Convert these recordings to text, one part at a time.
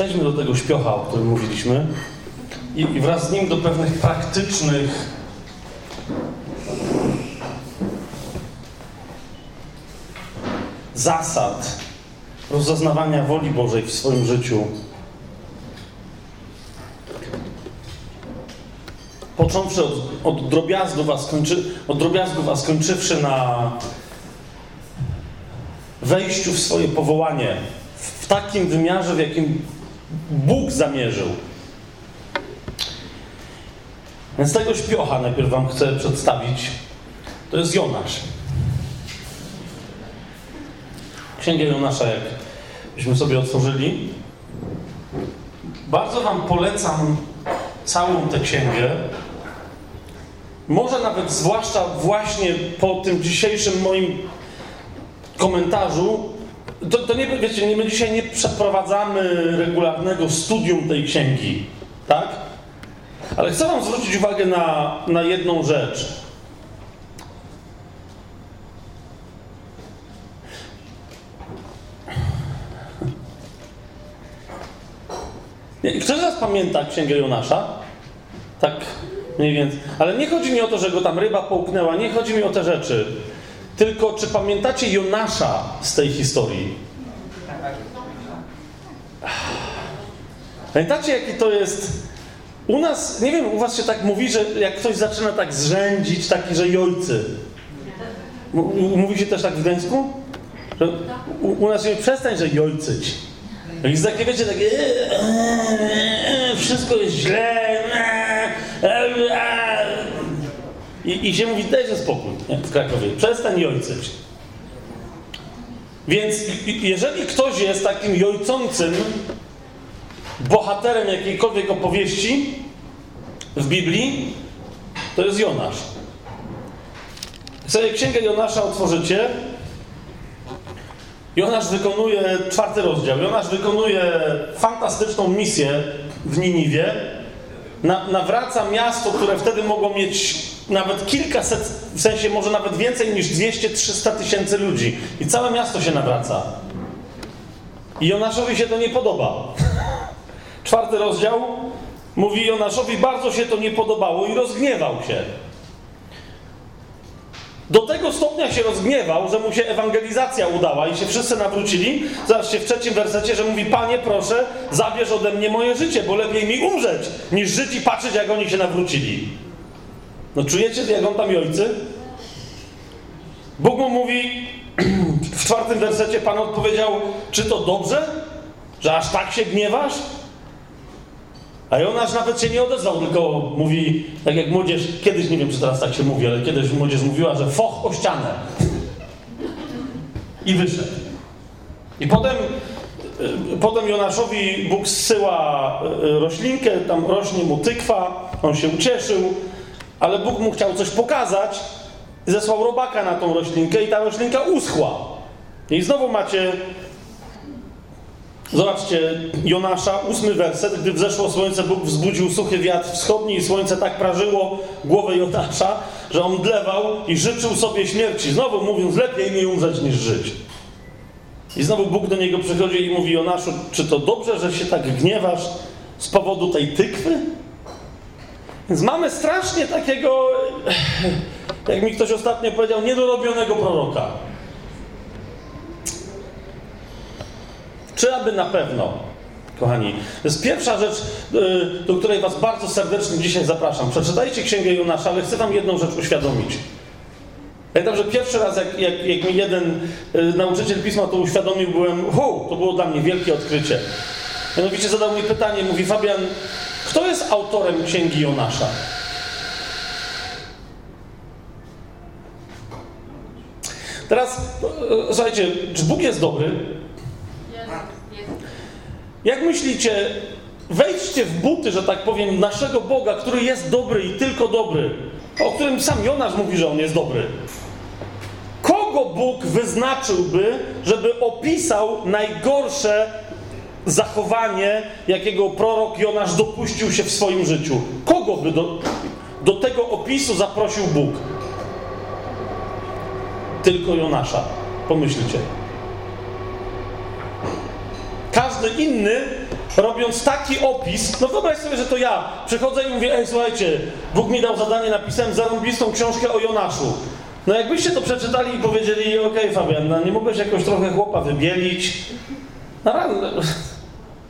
przejdźmy do tego śpiocha, o którym mówiliśmy i, i wraz z nim do pewnych praktycznych zasad rozeznawania woli Bożej w swoim życiu. Począwszy od, od drobiazgów, a skończy, od drobiazgów, a skończywszy na wejściu w swoje powołanie w takim wymiarze, w jakim Bóg zamierzył. Więc tego śpiocha najpierw Wam chcę przedstawić. To jest Jonasz. Księgę Jonasza, jak byśmy sobie otworzyli. Bardzo Wam polecam całą tę księgę. Może nawet zwłaszcza właśnie po tym dzisiejszym moim komentarzu, to, to nie, wiecie, nie, my dzisiaj nie przeprowadzamy regularnego studium tej księgi, tak? Ale chcę Wam zwrócić uwagę na, na jedną rzecz. Ktoś z nas pamięta Księgę Jonasza? Tak mniej więcej. Ale nie chodzi mi o to, że go tam ryba połknęła, nie chodzi mi o te rzeczy. Tylko czy pamiętacie Jonasza z tej historii? Pamiętacie, jaki to jest. U nas, nie wiem, u was się tak mówi, że jak ktoś zaczyna tak zrzędzić, taki, że jojcy. Mówi się też tak w Gdańsku? Że u, u nas się przestań, że jojcyć. I takie, wiecie, takie e, e, e, wszystko jest źle i, i się mówi, dajże spokój nie? w Krakowie, przestań jojcyć. Więc jeżeli ktoś jest takim jojcącym bohaterem jakiejkolwiek opowieści w Biblii, to jest Jonasz. Sobie księgę Jonasza otworzycie, Jonasz wykonuje czwarty rozdział. Jonasz wykonuje fantastyczną misję w Niniwie. Na, nawraca miasto, które wtedy mogło mieć nawet kilkaset, w sensie może nawet więcej niż 200-300 tysięcy ludzi. I całe miasto się nawraca. I Jonaszowi się to nie podoba. Czwarty rozdział mówi Jonaszowi, bardzo się to nie podobało i rozgniewał się. Do tego stopnia się rozgniewał, że mu się ewangelizacja udała i się wszyscy nawrócili. Zobaczcie w trzecim wersecie, że mówi: Panie, proszę, zabierz ode mnie moje życie, bo lepiej mi umrzeć, niż żyć i patrzeć, jak oni się nawrócili. No czujecie, jak on tam ojcy? Bóg mu mówi w czwartym wersecie, Pan odpowiedział: Czy to dobrze, że aż tak się gniewasz? A Jonasz nawet się nie odezwał, tylko mówi, tak jak młodzież, kiedyś, nie wiem czy teraz tak się mówi, ale kiedyś młodzież mówiła, że foch o ścianę. I wyszedł. I potem, y, potem Jonaszowi Bóg zsyła y, roślinkę, tam rośnie mu tykwa, on się ucieszył, ale Bóg mu chciał coś pokazać, zesłał robaka na tą roślinkę i ta roślinka uschła. I znowu macie Zobaczcie, Jonasza, ósmy werset. Gdy wzeszło słońce, Bóg wzbudził suchy wiatr wschodni i słońce tak prażyło głowę Jonasza, że on dlewał i życzył sobie śmierci. Znowu mówiąc, lepiej mi umrzeć niż żyć. I znowu Bóg do niego przychodzi i mówi, Jonaszu, czy to dobrze, że się tak gniewasz z powodu tej tykwy? Więc mamy strasznie takiego, jak mi ktoś ostatnio powiedział, niedorobionego proroka. Czy aby na pewno? Kochani, to jest pierwsza rzecz, y, do której Was bardzo serdecznie dzisiaj zapraszam. Przeczytajcie Księgę Jonasza, ale chcę Wam jedną rzecz uświadomić. Pamiętam, że pierwszy raz, jak, jak, jak mi jeden y, nauczyciel pisma to uświadomił, byłem, hu, to było dla mnie wielkie odkrycie. Mianowicie zadał mi pytanie, mówi Fabian, kto jest autorem Księgi Jonasza? Teraz, y, słuchajcie, czy Bóg jest dobry? Jak myślicie, wejdźcie w buty, że tak powiem, naszego Boga, który jest dobry i tylko dobry, o którym sam Jonasz mówi, że on jest dobry. Kogo Bóg wyznaczyłby, żeby opisał najgorsze zachowanie, jakiego prorok Jonasz dopuścił się w swoim życiu? Kogo by do, do tego opisu zaprosił Bóg? Tylko Jonasza. Pomyślcie. Każdy inny, robiąc taki opis, no wyobraź sobie, że to ja przychodzę i mówię, ej słuchajcie, Bóg mi dał zadanie, napisałem zarąbistą książkę o Jonaszu. No jakbyście to przeczytali i powiedzieli, okej okay, Fabian, no nie mogłeś jakoś trochę chłopa wybielić? No,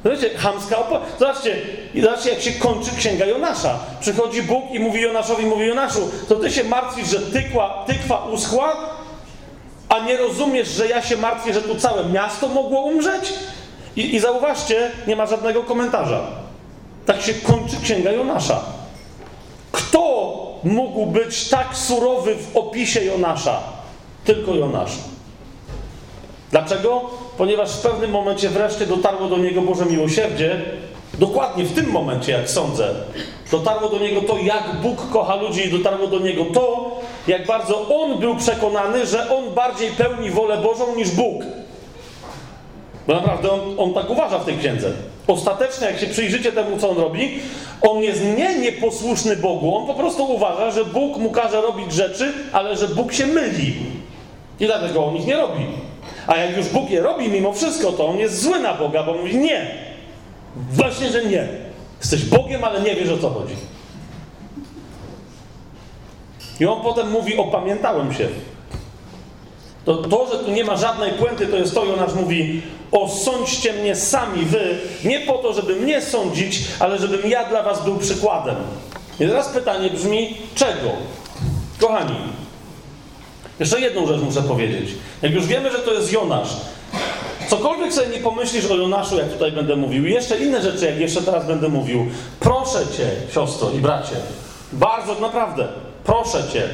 Zobaczcie, chamska opa... Zobaczcie, zobaczcie, jak się kończy księga Jonasza. Przychodzi Bóg i mówi Jonaszowi, mówi Jonaszu, to ty się martwisz, że tykła, tykwa uschła, a nie rozumiesz, że ja się martwię, że tu całe miasto mogło umrzeć? I, I zauważcie, nie ma żadnego komentarza. Tak się kończy księga Jonasza. Kto mógł być tak surowy w opisie Jonasza? Tylko Jonasz. Dlaczego? Ponieważ w pewnym momencie wreszcie dotarło do niego Boże miłosierdzie, dokładnie w tym momencie, jak sądzę, dotarło do niego to, jak Bóg kocha ludzi, i dotarło do niego to, jak bardzo on był przekonany, że on bardziej pełni wolę Bożą niż Bóg. Bo naprawdę on, on tak uważa w tej księdze. Ostatecznie, jak się przyjrzycie temu, co on robi, on jest nie nieposłuszny Bogu, on po prostu uważa, że Bóg mu każe robić rzeczy, ale że Bóg się myli. I dlatego on ich nie robi. A jak już Bóg je robi mimo wszystko, to on jest zły na Boga, bo mówi nie. Właśnie, że nie. Jesteś Bogiem, ale nie wiesz o co chodzi. I on potem mówi, opamiętałem się. To, to, że tu nie ma żadnej puenty, to jest to, Jonasz mówi, osądźcie mnie sami wy, nie po to, żeby mnie sądzić, ale żebym ja dla was był przykładem. I teraz pytanie brzmi, czego? Kochani, jeszcze jedną rzecz muszę powiedzieć. Jak już wiemy, że to jest Jonasz, cokolwiek sobie nie pomyślisz o Jonaszu, jak tutaj będę mówił, i jeszcze inne rzeczy, jak jeszcze teraz będę mówił, proszę cię, siostro i bracie, bardzo naprawdę, proszę cię,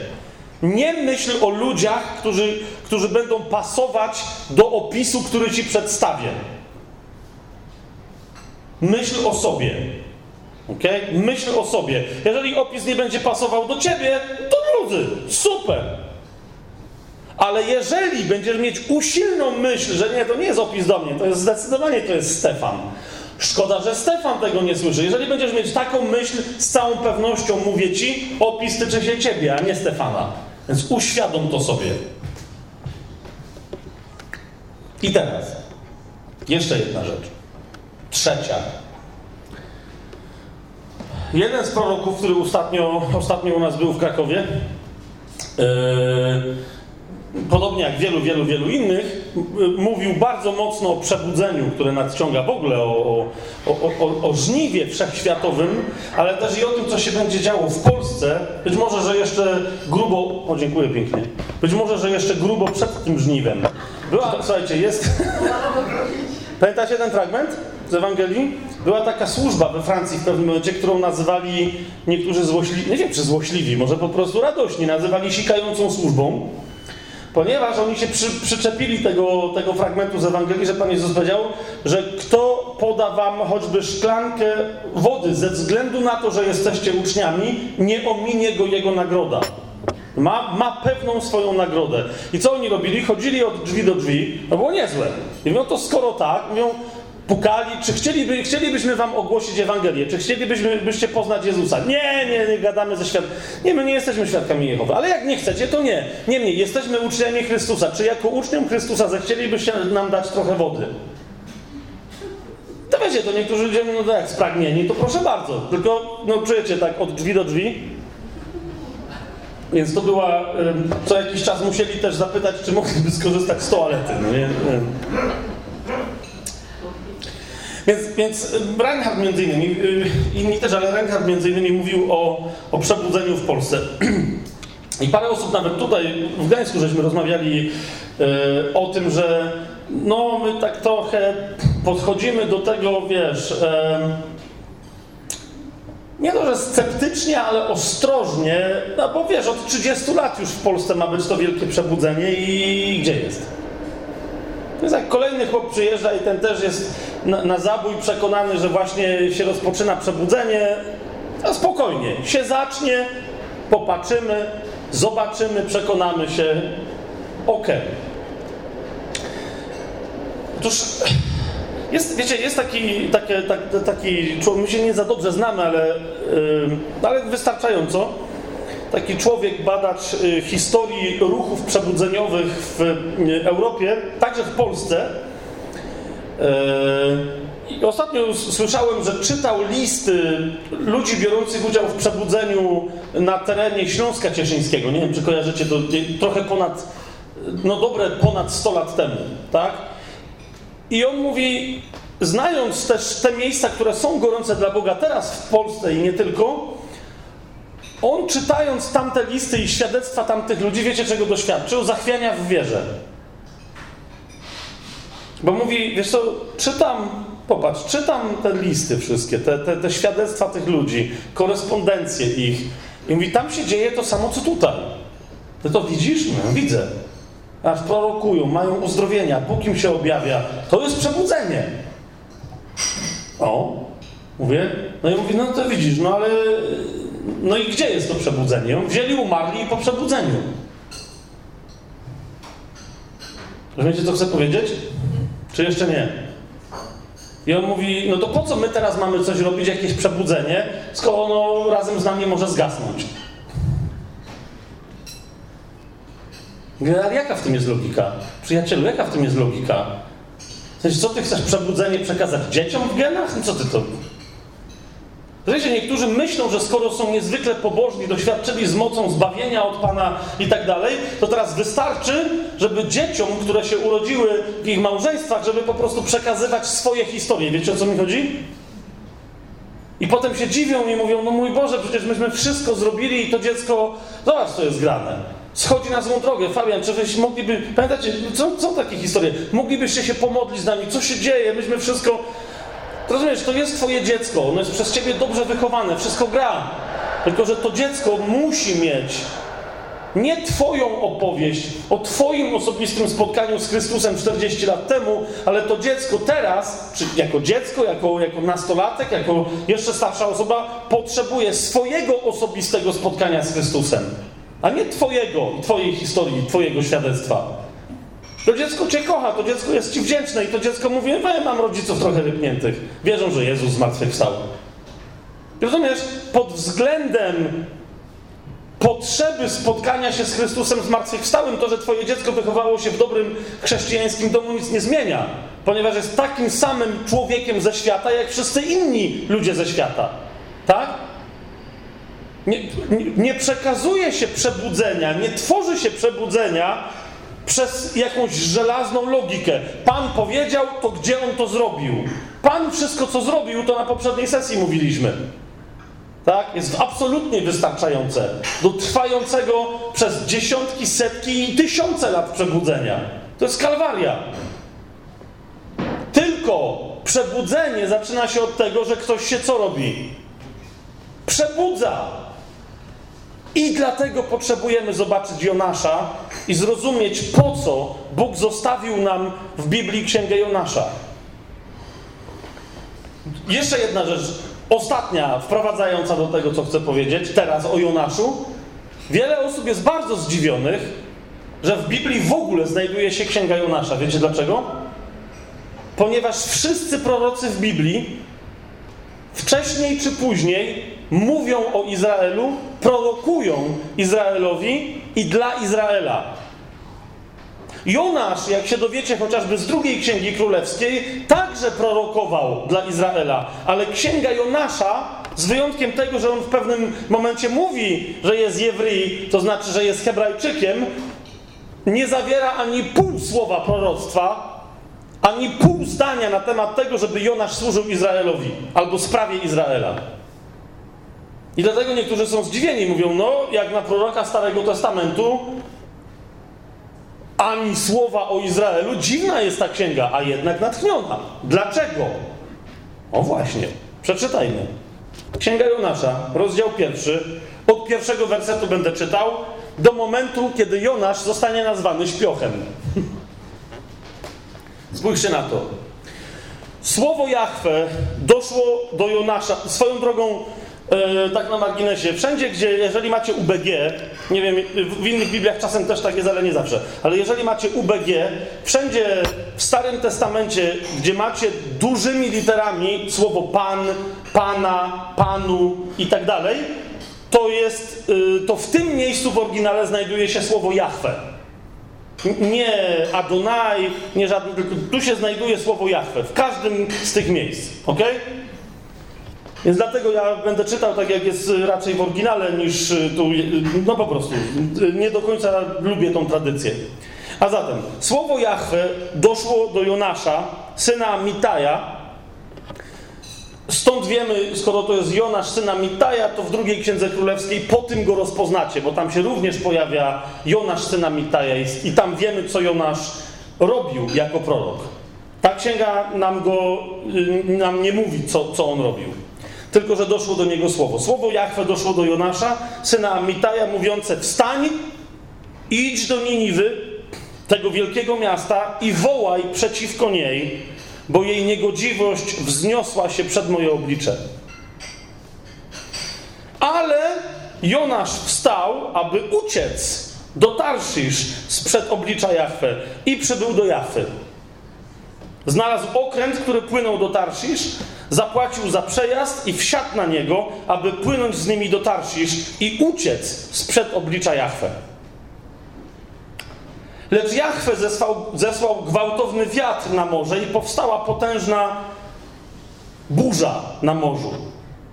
nie myśl o ludziach, którzy, którzy będą pasować do opisu, który ci przedstawię. Myśl o sobie. Okay? Myśl o sobie. Jeżeli opis nie będzie pasował do ciebie, to drodzy, super. Ale jeżeli będziesz mieć usilną myśl, że nie, to nie jest opis do mnie, to jest zdecydowanie to jest Stefan. Szkoda, że Stefan tego nie słyszy. Jeżeli będziesz mieć taką myśl, z całą pewnością mówię ci, opis tyczy się ciebie, a nie Stefana. Więc uświadom to sobie. I teraz jeszcze jedna rzecz. Trzecia. Jeden z proroków, który ostatnio, ostatnio u nas był w Krakowie, yy, podobnie jak wielu, wielu, wielu innych, mówił bardzo mocno o przebudzeniu, które nadciąga w ogóle, o, o, o, o, żniwie wszechświatowym, ale też i o tym, co się będzie działo w Polsce. Być może, że jeszcze grubo. O, dziękuję pięknie. Być może, że jeszcze grubo przed tym żniwem. Była, słuchajcie, jest. Pamiętacie ten fragment z Ewangelii? Była taka służba we Francji w pewnym momencie, którą nazywali niektórzy złośliwi, nie wiem czy złośliwi, może po prostu radośni, nazywali sikającą służbą. Ponieważ oni się przy, przyczepili tego, tego fragmentu z Ewangelii, że Pan Jezus powiedział, że kto poda wam choćby szklankę wody ze względu na to, że jesteście uczniami, nie ominie go jego nagroda. Ma, ma pewną swoją nagrodę. I co oni robili? Chodzili od drzwi do drzwi. No było niezłe. I mówią, to skoro tak, mówią, pukali, czy chcieliby, chcielibyśmy wam ogłosić Ewangelię, czy chcielibyśmy byście poznać Jezusa. Nie, nie, nie gadamy ze świadkami. Nie, my nie jesteśmy świadkami Jehowy, ale jak nie chcecie, to nie. Niemniej, jesteśmy uczniami Chrystusa. Czy jako uczniom Chrystusa zechcielibyście nam dać trochę wody? To wiecie, to niektórzy ludzie no jak spragnieni, to proszę bardzo. Tylko, no czujecie tak, od drzwi do drzwi. Więc to była, co jakiś czas musieli też zapytać, czy mogliby skorzystać z toalety. No nie? Więc, więc Reinhardt między innymi, y, inni też, ale Reinhardt między innymi mówił o, o przebudzeniu w Polsce. I parę osób nawet tutaj w Gdańsku żeśmy rozmawiali y, o tym, że no my tak trochę podchodzimy do tego, wiesz, nie to, że sceptycznie, ale ostrożnie, no bo wiesz, od 30 lat już w Polsce ma być to wielkie przebudzenie i gdzie jest? Jest jak kolejny chłop przyjeżdża i ten też jest na, na zabój przekonany, że właśnie się rozpoczyna przebudzenie. No spokojnie, się zacznie, popatrzymy, zobaczymy, przekonamy się. Okay. Otóż jest, wiecie, jest taki, takie, tak, taki człowiek, my się nie za dobrze znamy, ale, yy, ale wystarczająco taki człowiek, badacz y, historii ruchów przebudzeniowych w y, Europie, także w Polsce. I ostatnio słyszałem, że czytał listy ludzi biorących udział w przebudzeniu na terenie Śląska Cieszyńskiego. Nie wiem, czy kojarzycie to trochę ponad, no dobre ponad 100 lat temu, tak? I on mówi, znając też te miejsca, które są gorące dla Boga teraz w Polsce i nie tylko, on czytając tamte listy i świadectwa tamtych ludzi, wiecie czego doświadczył? Zachwiania w wierze. Bo mówi, wiesz co, czytam, popatrz, czytam te listy wszystkie, te, te, te świadectwa tych ludzi, korespondencje ich i mówi, tam się dzieje to samo, co tutaj. Ty to widzisz? No, widzę. Aż prorokują, mają uzdrowienia, Bóg im się objawia. To jest przebudzenie. O, mówię, no i mówi, no to widzisz, no ale no i gdzie jest to przebudzenie? Wzięli, umarli i po przebudzeniu. Rozumiecie, co chcę powiedzieć? Czy jeszcze nie? I on mówi, no to po co my teraz mamy coś robić, jakieś przebudzenie, skoro ono razem z nami może zgasnąć? Ale jaka w tym jest logika? Przyjacielu, jaka w tym jest logika? W sensie, co ty chcesz przebudzenie przekazać dzieciom w genach? No co ty to... Wiecie, niektórzy myślą, że skoro są niezwykle pobożni, doświadczyli z mocą zbawienia od Pana i tak dalej, to teraz wystarczy, żeby dzieciom, które się urodziły w ich małżeństwach, żeby po prostu przekazywać swoje historie. Wiecie o co mi chodzi? I potem się dziwią i mówią, no mój Boże, przecież myśmy wszystko zrobili i to dziecko, zobacz co jest grane. Schodzi na złą drogę. Fabian, czy byś mogliby, pamiętacie, co, co takie historie? Moglibyście się pomodlić z nami, co się dzieje? Myśmy wszystko Rozumiesz, to jest twoje dziecko, ono jest przez ciebie dobrze wychowane, wszystko gra. Tylko, że to dziecko musi mieć nie Twoją opowieść o Twoim osobistym spotkaniu z Chrystusem 40 lat temu, ale to dziecko teraz, czy jako dziecko, jako, jako nastolatek, jako jeszcze starsza osoba, potrzebuje swojego osobistego spotkania z Chrystusem, a nie Twojego, Twojej historii, Twojego świadectwa. To dziecko cię kocha, to dziecko jest ci wdzięczne i to dziecko mówi, we, mam rodziców trochę rypniętych. Wierzą, że Jezus zmartwychwstał. Rozumiesz? Pod względem potrzeby spotkania się z Chrystusem zmartwychwstałym, to, że twoje dziecko wychowało się w dobrym chrześcijańskim domu nic nie zmienia. Ponieważ jest takim samym człowiekiem ze świata, jak wszyscy inni ludzie ze świata. Tak? Nie, nie, nie przekazuje się przebudzenia, nie tworzy się przebudzenia przez jakąś żelazną logikę. Pan powiedział, to gdzie on to zrobił? Pan wszystko, co zrobił, to na poprzedniej sesji mówiliśmy. Tak? Jest absolutnie wystarczające do trwającego przez dziesiątki, setki i tysiące lat przebudzenia. To jest kalwaria. Tylko przebudzenie zaczyna się od tego, że ktoś się co robi? Przebudza. I dlatego potrzebujemy zobaczyć Jonasza i zrozumieć, po co Bóg zostawił nam w Biblii Księgę Jonasza. Jeszcze jedna rzecz, ostatnia, wprowadzająca do tego, co chcę powiedzieć, teraz o Jonaszu. Wiele osób jest bardzo zdziwionych, że w Biblii w ogóle znajduje się Księga Jonasza. Wiecie dlaczego? Ponieważ wszyscy prorocy w Biblii, wcześniej czy później, mówią o Izraelu, prorokują Izraelowi i dla Izraela. Jonasz, jak się dowiecie chociażby z drugiej księgi królewskiej, także prorokował dla Izraela, ale księga Jonasza, z wyjątkiem tego, że on w pewnym momencie mówi, że jest Jewry, to znaczy, że jest Hebrajczykiem, nie zawiera ani pół słowa proroctwa, ani pół zdania na temat tego, żeby Jonasz służył Izraelowi albo sprawie Izraela. I dlatego niektórzy są zdziwieni, mówią, no jak na proroka Starego Testamentu ani słowa o Izraelu, dziwna jest ta księga, a jednak natchniona. Dlaczego? O właśnie, przeczytajmy. Księga Jonasza, rozdział pierwszy, od pierwszego wersetu będę czytał, do momentu, kiedy Jonasz zostanie nazwany śpiochem. Spójrzcie na to. Słowo Jahwe doszło do Jonasza. Swoją drogą E, tak na marginesie, wszędzie, gdzie, jeżeli macie UBG, nie wiem, w innych Bibliach czasem też tak jest, ale nie zawsze, ale jeżeli macie UBG, wszędzie w Starym Testamencie, gdzie macie dużymi literami słowo Pan, Pana, Panu i tak dalej, to jest, y, to w tym miejscu w oryginale znajduje się słowo Jahwe. Nie Adonai, nie żadny, tylko tu się znajduje słowo Jahwe, w każdym z tych miejsc, ok? Więc dlatego ja będę czytał tak, jak jest raczej w oryginale, niż tu, no po prostu, nie do końca lubię tą tradycję. A zatem, słowo Jahwe doszło do Jonasza, syna Mitaja. Stąd wiemy, skoro to jest Jonasz, syna Mitaja, to w drugiej Księdze Królewskiej po tym go rozpoznacie, bo tam się również pojawia Jonasz, syna Mitaja i tam wiemy, co Jonasz robił jako prorok. Ta księga nam go, y, nam nie mówi, co, co on robił. Tylko, że doszło do niego słowo. Słowo Jahwe doszło do Jonasza, syna Mitaja, mówiące wstań, idź do Niniwy, tego wielkiego miasta i wołaj przeciwko niej, bo jej niegodziwość wzniosła się przed moje oblicze. Ale Jonasz wstał, aby uciec do Tarszisz sprzed oblicza Jahwe i przybył do Jafy. Znalazł okręt, który płynął do Tarszisz, zapłacił za przejazd i wsiadł na niego, aby płynąć z nimi do Tarszisz i uciec sprzed oblicza Jahwe. Lecz Jachwę zesłał, zesłał gwałtowny wiatr na morze i powstała potężna burza na morzu.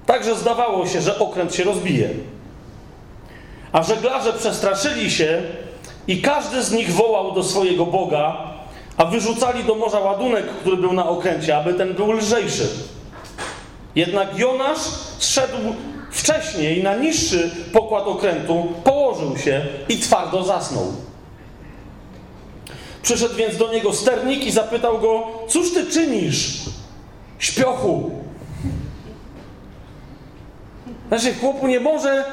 Także zdawało się, że okręt się rozbije. A żeglarze przestraszyli się i każdy z nich wołał do swojego Boga, a wyrzucali do morza ładunek, który był na okręcie, aby ten był lżejszy. Jednak Jonasz zszedł wcześniej na niższy pokład okrętu, położył się i twardo zasnął. Przyszedł więc do niego sternik i zapytał go: Cóż ty czynisz, śpiochu? Znaczy, chłopu nie może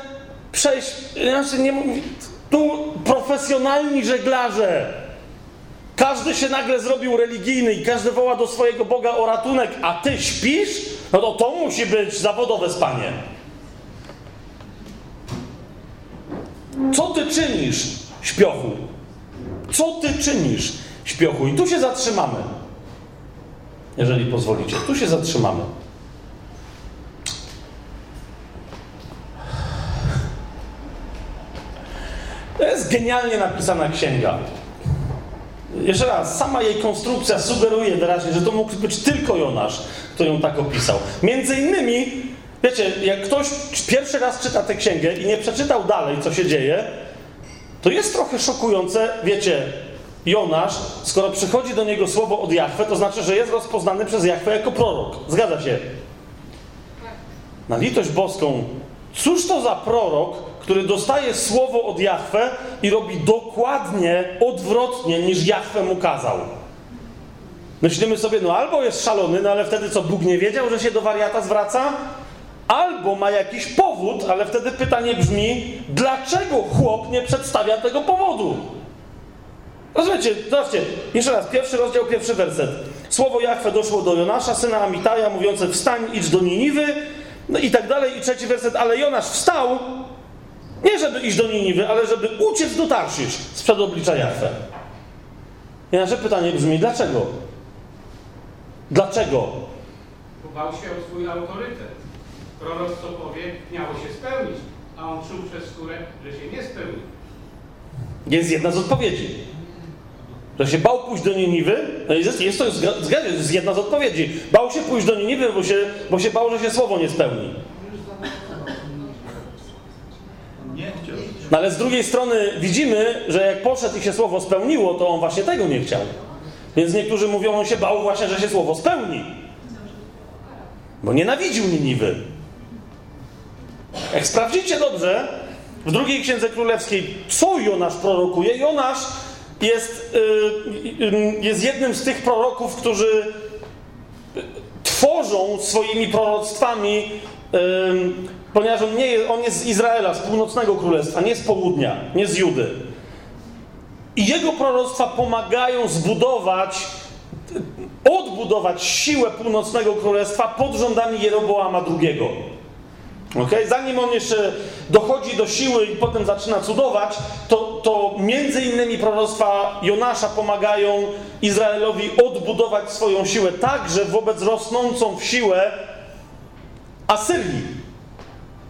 przejść. Znaczy, nie, tu profesjonalni żeglarze. Każdy się nagle zrobił religijny i każdy woła do swojego Boga o ratunek, a ty śpisz? No to to musi być zawodowe spanie. Co ty czynisz, śpiochu? Co ty czynisz, śpiochu? I tu się zatrzymamy. Jeżeli pozwolicie, tu się zatrzymamy. To jest genialnie napisana księga. Jeszcze raz, sama jej konstrukcja sugeruje wyraźnie, że to mógł być tylko Jonasz, kto ją tak opisał. Między innymi, wiecie, jak ktoś pierwszy raz czyta tę księgę i nie przeczytał dalej, co się dzieje, to jest trochę szokujące, wiecie, Jonasz, skoro przychodzi do niego słowo od Jachwę, to znaczy, że jest rozpoznany przez Jachwę jako prorok. Zgadza się? Na litość boską, cóż to za prorok, który dostaje słowo od Jachwę i robi dokładnie odwrotnie, niż Jachwę mu kazał? Myślimy sobie, no albo jest szalony, no ale wtedy co, Bóg nie wiedział, że się do wariata zwraca? albo ma jakiś powód, ale wtedy pytanie brzmi, dlaczego chłop nie przedstawia tego powodu? Rozumiecie? Zobaczcie, jeszcze raz, pierwszy rozdział, pierwszy werset. Słowo Jachwę doszło do Jonasza, syna Amitaja, mówiące wstań, idź do Niniwy, no i tak dalej. I trzeci werset, ale Jonasz wstał, nie żeby iść do Niniwy, ale żeby uciec do Tarszysz sprzed oblicza Jachwę. I nasze pytanie brzmi, dlaczego? Dlaczego? Bał się o swój autorytet prorok co powie, miało się spełnić, a on czuł przez skórę, że się nie spełni. Jest jedna z odpowiedzi. Że się bał pójść do Niniwy, no jest, jest to zgadza, jest jedna z odpowiedzi. Bał się pójść do Niniwy, bo się, bo się bał, że się słowo nie spełni. No ale z drugiej strony widzimy, że jak poszedł i się słowo spełniło, to on właśnie tego nie chciał. Więc niektórzy mówią, on się bał właśnie, że się słowo spełni. Bo nienawidził Niniwy. Jak sprawdzicie dobrze, w drugiej księdze królewskiej, co Jonasz prorokuje, Jonasz jest, yy, jest jednym z tych proroków, którzy tworzą swoimi proroctwami, yy, ponieważ on, nie jest, on jest z Izraela, z północnego królestwa, nie z południa, nie z Judy. I jego proroctwa pomagają zbudować, odbudować siłę północnego królestwa pod rządami Jeroboama II. Okay? Zanim on jeszcze dochodzi do siły i potem zaczyna cudować, to, to między innymi proroctwa Jonasza pomagają Izraelowi odbudować swoją siłę tak, że wobec rosnącą w siłę Asyrii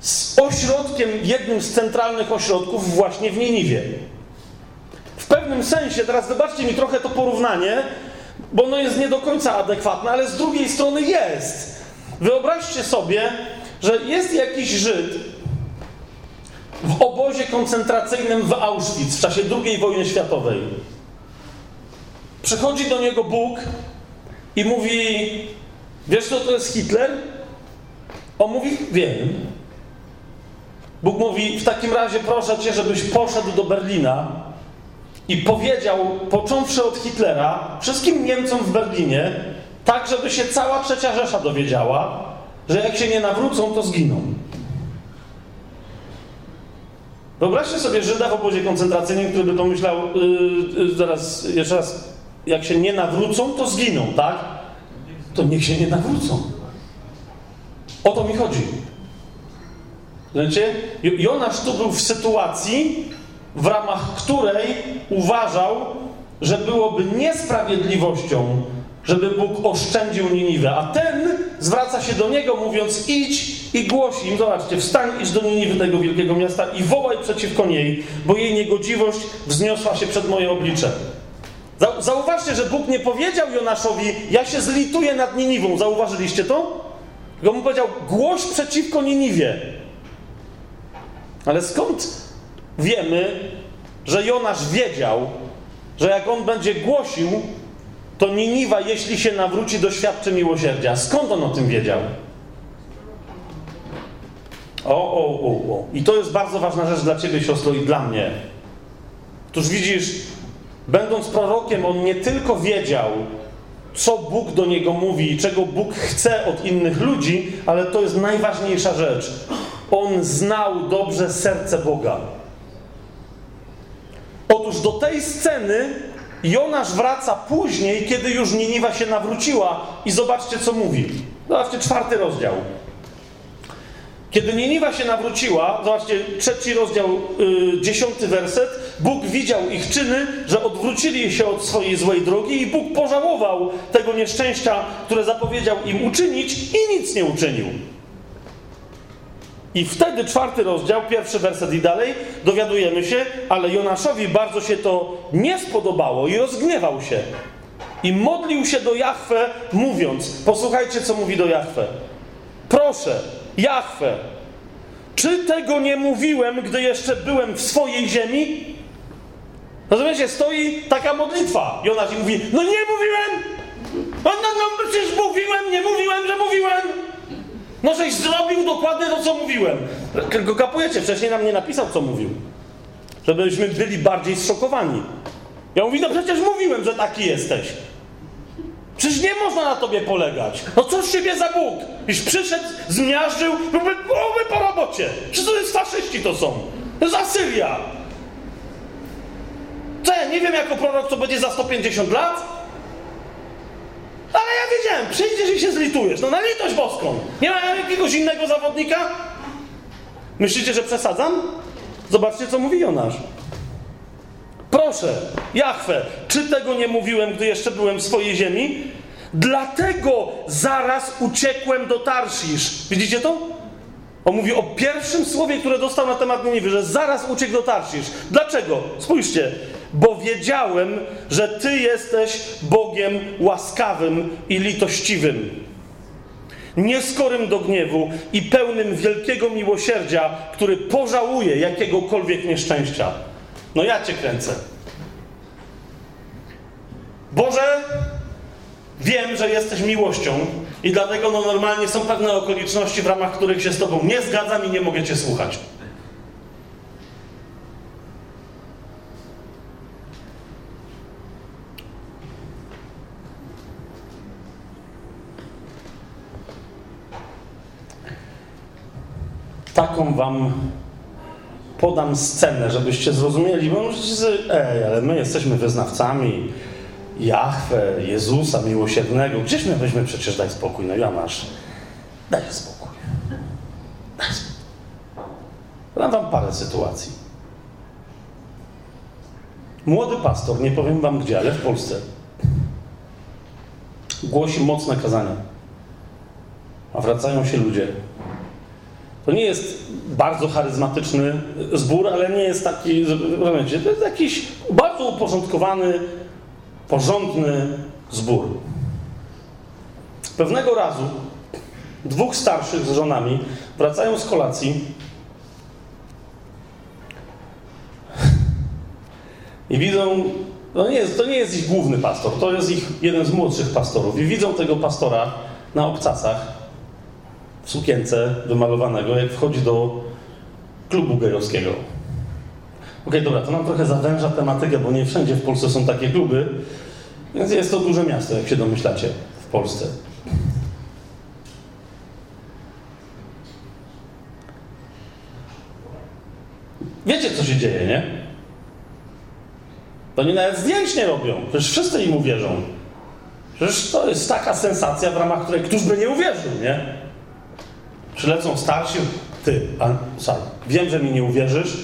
z ośrodkiem, jednym z centralnych ośrodków właśnie w Niniwie. W pewnym sensie, teraz wybaczcie mi trochę to porównanie, bo ono jest nie do końca adekwatne, ale z drugiej strony jest. Wyobraźcie sobie, że jest jakiś Żyd w obozie koncentracyjnym w Auschwitz w czasie II wojny światowej. Przychodzi do niego Bóg i mówi: Wiesz, co to jest Hitler? On mówi: Wiem. Bóg mówi: W takim razie proszę cię, żebyś poszedł do Berlina i powiedział, począwszy od Hitlera, wszystkim Niemcom w Berlinie, tak, żeby się cała trzecia Rzesza dowiedziała, że jak się nie nawrócą, to zginą. Wyobraźcie sobie Żyda w obozie koncentracyjnym, który by pomyślał, yy, yy, zaraz, jeszcze raz, jak się nie nawrócą, to zginą, tak? To niech się nie nawrócą. O to mi chodzi. Wiecie? Jonasz tu był w sytuacji, w ramach której uważał, że byłoby niesprawiedliwością, żeby Bóg oszczędził Niniwę. A ten zwraca się do niego, mówiąc: idź i głoś im, zobaczcie, wstań, idź do Niniwy, tego wielkiego miasta, i wołaj przeciwko niej, bo jej niegodziwość wzniosła się przed moje oblicze. Zauważcie, że Bóg nie powiedział Jonaszowi: Ja się zlituję nad Niniwą. Zauważyliście to? Tylko mu powiedział: Głoś przeciwko Niniwie. Ale skąd wiemy, że Jonasz wiedział, że jak on będzie głosił, to Niniwa, jeśli się nawróci, doświadczy miłosierdzia. Skąd on o tym wiedział? O, o, o, o. I to jest bardzo ważna rzecz dla ciebie, siostro, i dla mnie. Otóż widzisz, będąc prorokiem, on nie tylko wiedział, co Bóg do niego mówi i czego Bóg chce od innych ludzi, ale to jest najważniejsza rzecz. On znał dobrze serce Boga. Otóż do tej sceny Jonasz wraca później, kiedy już Niniwa się nawróciła i zobaczcie, co mówi. Zobaczcie, czwarty rozdział. Kiedy Niniwa się nawróciła, zobaczcie, trzeci rozdział, yy, dziesiąty werset, Bóg widział ich czyny, że odwrócili się od swojej złej drogi i Bóg pożałował tego nieszczęścia, które zapowiedział im uczynić i nic nie uczynił. I wtedy czwarty rozdział, pierwszy werset i dalej, dowiadujemy się, ale Jonaszowi bardzo się to nie spodobało i rozgniewał się. I modlił się do Jahwe, mówiąc: Posłuchajcie, co mówi do Jahwe. Proszę, Jahwe, czy tego nie mówiłem, gdy jeszcze byłem w swojej ziemi? Rozumiecie, stoi taka modlitwa. Jonasz i mówi: No nie mówiłem! No, no, no przecież mówiłem, nie mówiłem, że mówiłem! No żeś zrobił dokładnie to, co mówiłem. Tylko kapujecie, wcześniej nam nie napisał, co mówił. Żebyśmy byli bardziej zszokowani. Ja mówię, no przecież mówiłem, że taki jesteś. Przecież nie można na tobie polegać. No cóż ciebie za Bóg? Iż przyszedł, zmiażdżył, byłby głowy po robocie. Przecież to jest faszyści to są. To jest Asyria. Co ja nie wiem jako prorok, co będzie za 150 lat? Ale ja wiedziałem, przyjdziesz i się zlitujesz. No na litość boską. Nie ma jakiegoś innego zawodnika? Myślicie, że przesadzam? Zobaczcie, co mówi Jonasz. Proszę, Jachwę, czy tego nie mówiłem, gdy jeszcze byłem w swojej ziemi? Dlatego zaraz uciekłem do Tarsisz. Widzicie to? On mówi o pierwszym słowie, które dostał na temat Niniwy, że zaraz uciekł do Tarsisz. Dlaczego? Spójrzcie bo wiedziałem, że Ty jesteś Bogiem łaskawym i litościwym, nieskorym do gniewu i pełnym wielkiego miłosierdzia, który pożałuje jakiegokolwiek nieszczęścia. No ja Cię kręcę. Boże, wiem, że jesteś miłością i dlatego no, normalnie są pewne okoliczności, w ramach których się z Tobą nie zgadzam i nie mogę Cię słuchać. Taką wam podam scenę, żebyście zrozumieli, bo możecie sobie, ej, ale my jesteśmy wyznawcami Jahwe, Jezusa miłosiernego. Gdzieś my weźmy przecież daj spokój, no ja masz. Daj spokój. Daj spokój. Dam wam parę sytuacji. Młody pastor, nie powiem wam gdzie, ale w Polsce, głosi mocne kazania. A wracają się ludzie To nie jest bardzo charyzmatyczny zbór, ale nie jest taki, rozumiecie, to jest jakiś bardzo uporządkowany, porządny zbór. Pewnego razu dwóch starszych z żonami wracają z kolacji i widzą, to nie, jest, to nie jest ich główny pastor, to jest ich jeden z młodszych pastorów i widzą tego pastora na obcasach sukience wymalowanego, jak wchodzi do klubu gejowskiego. Okay, dobra, to nam trochę zawęża tematykę, bo nie wszędzie w Polsce są takie kluby, więc jest to duże miasto, jak się domyślacie, w Polsce. Wiecie, co się dzieje, nie? To nie nawet zdjęć nie robią. Przecież wszyscy im uwierzą. Przecież to jest taka sensacja, w ramach której któż by nie uwierzył, nie? Przylecą starsi, ty, a, sorry, wiem, że mi nie uwierzysz.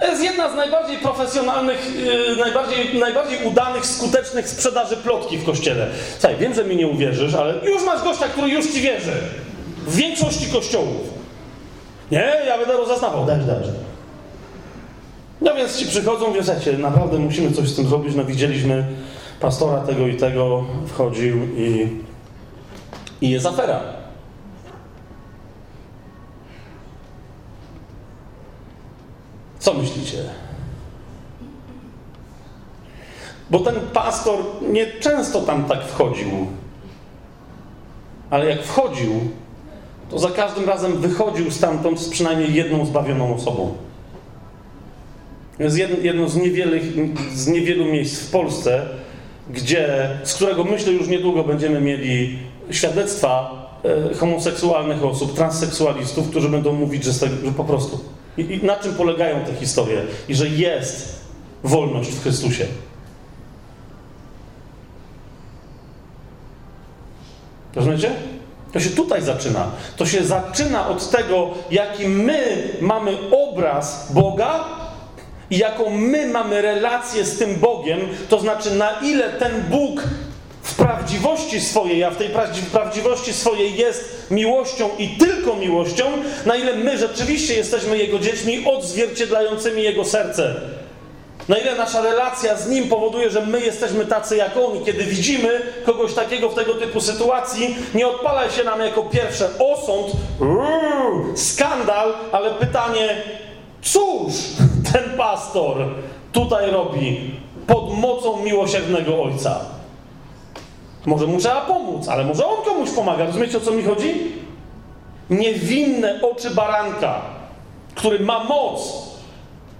To jest jedna z najbardziej profesjonalnych, yy, najbardziej, najbardziej udanych, skutecznych sprzedaży plotki w kościele. Słuchaj, wiem, że mi nie uwierzysz, ale już masz gościa, który już ci wierzy. W większości kościołów. Nie, ja będę rozeznawał. Dajesz, dajesz. No więc ci przychodzą, wiecie, naprawdę musimy coś z tym zrobić. No widzieliśmy pastora tego i tego, wchodził i, i jest afera. Co myślicie? Bo ten pastor nie często tam tak wchodził. Ale jak wchodził, to za każdym razem wychodził stamtąd z przynajmniej jedną zbawioną osobą. Jest jedno z, niewielu, z niewielu miejsc w Polsce, gdzie, z którego myślę już niedługo będziemy mieli świadectwa e, homoseksualnych osób, transseksualistów, którzy będą mówić, że, że po prostu. I, I, na czym polegają te historie? I że jest wolność w Chrystusie. Rozumiecie? To się tutaj zaczyna. To się zaczyna od tego, jaki my mamy obraz Boga i jaką my mamy relację z tym Bogiem, to znaczy na ile ten Bóg w prawdziwości swojej, a w tej prawdziwości swojej jest miłością i tylko miłością, na ile my rzeczywiście jesteśmy Jego dziećmi odzwierciedlającymi Jego serce. Na ile nasza relacja z Nim powoduje, że my jesteśmy tacy jak On i kiedy widzimy kogoś takiego w tego typu sytuacji, nie odpala się nam jako pierwsze osąd, skandal, ale pytanie, cóż ten pastor tutaj robi pod mocą miłosiernego Ojca? Może mu trzeba pomóc, ale może on komuś pomaga. Rozumiecie o co mi chodzi? Niewinne oczy baranka, który ma moc,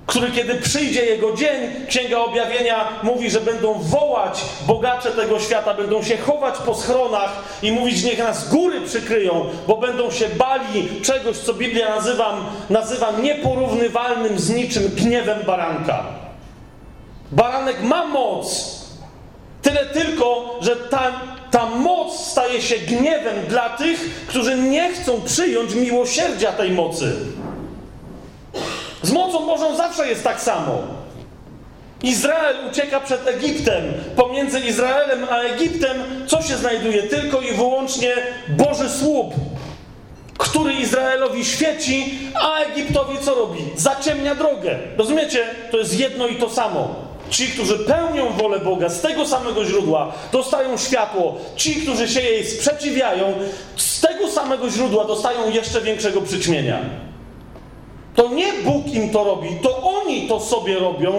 który kiedy przyjdzie jego dzień, Księga Objawienia mówi, że będą wołać bogacze tego świata, będą się chować po schronach i mówić, niech nas góry przykryją, bo będą się bali czegoś, co Biblia nazywam, nazywa nieporównywalnym z niczym gniewem baranka. Baranek ma moc, tyle tylko, że ta, ta moc staje się gniewem dla tych, którzy nie chcą przyjąć miłosierdzia tej mocy. Z mocą Bożą zawsze jest tak samo. Izrael ucieka przed Egiptem. Pomiędzy Izraelem a Egiptem co się znajduje? Tylko i wyłącznie Boży słup, który Izraelowi świeci, a Egiptowi co robi? Zaciemnia drogę. Rozumiecie? To jest jedno i to samo. Ci, którzy pełnią wolę Boga z tego samego źródła, dostają światło. Ci, którzy się jej sprzeciwiają, z tego samego źródła dostają jeszcze większego przyćmienia. To nie Bóg im to robi, to oni to sobie robią,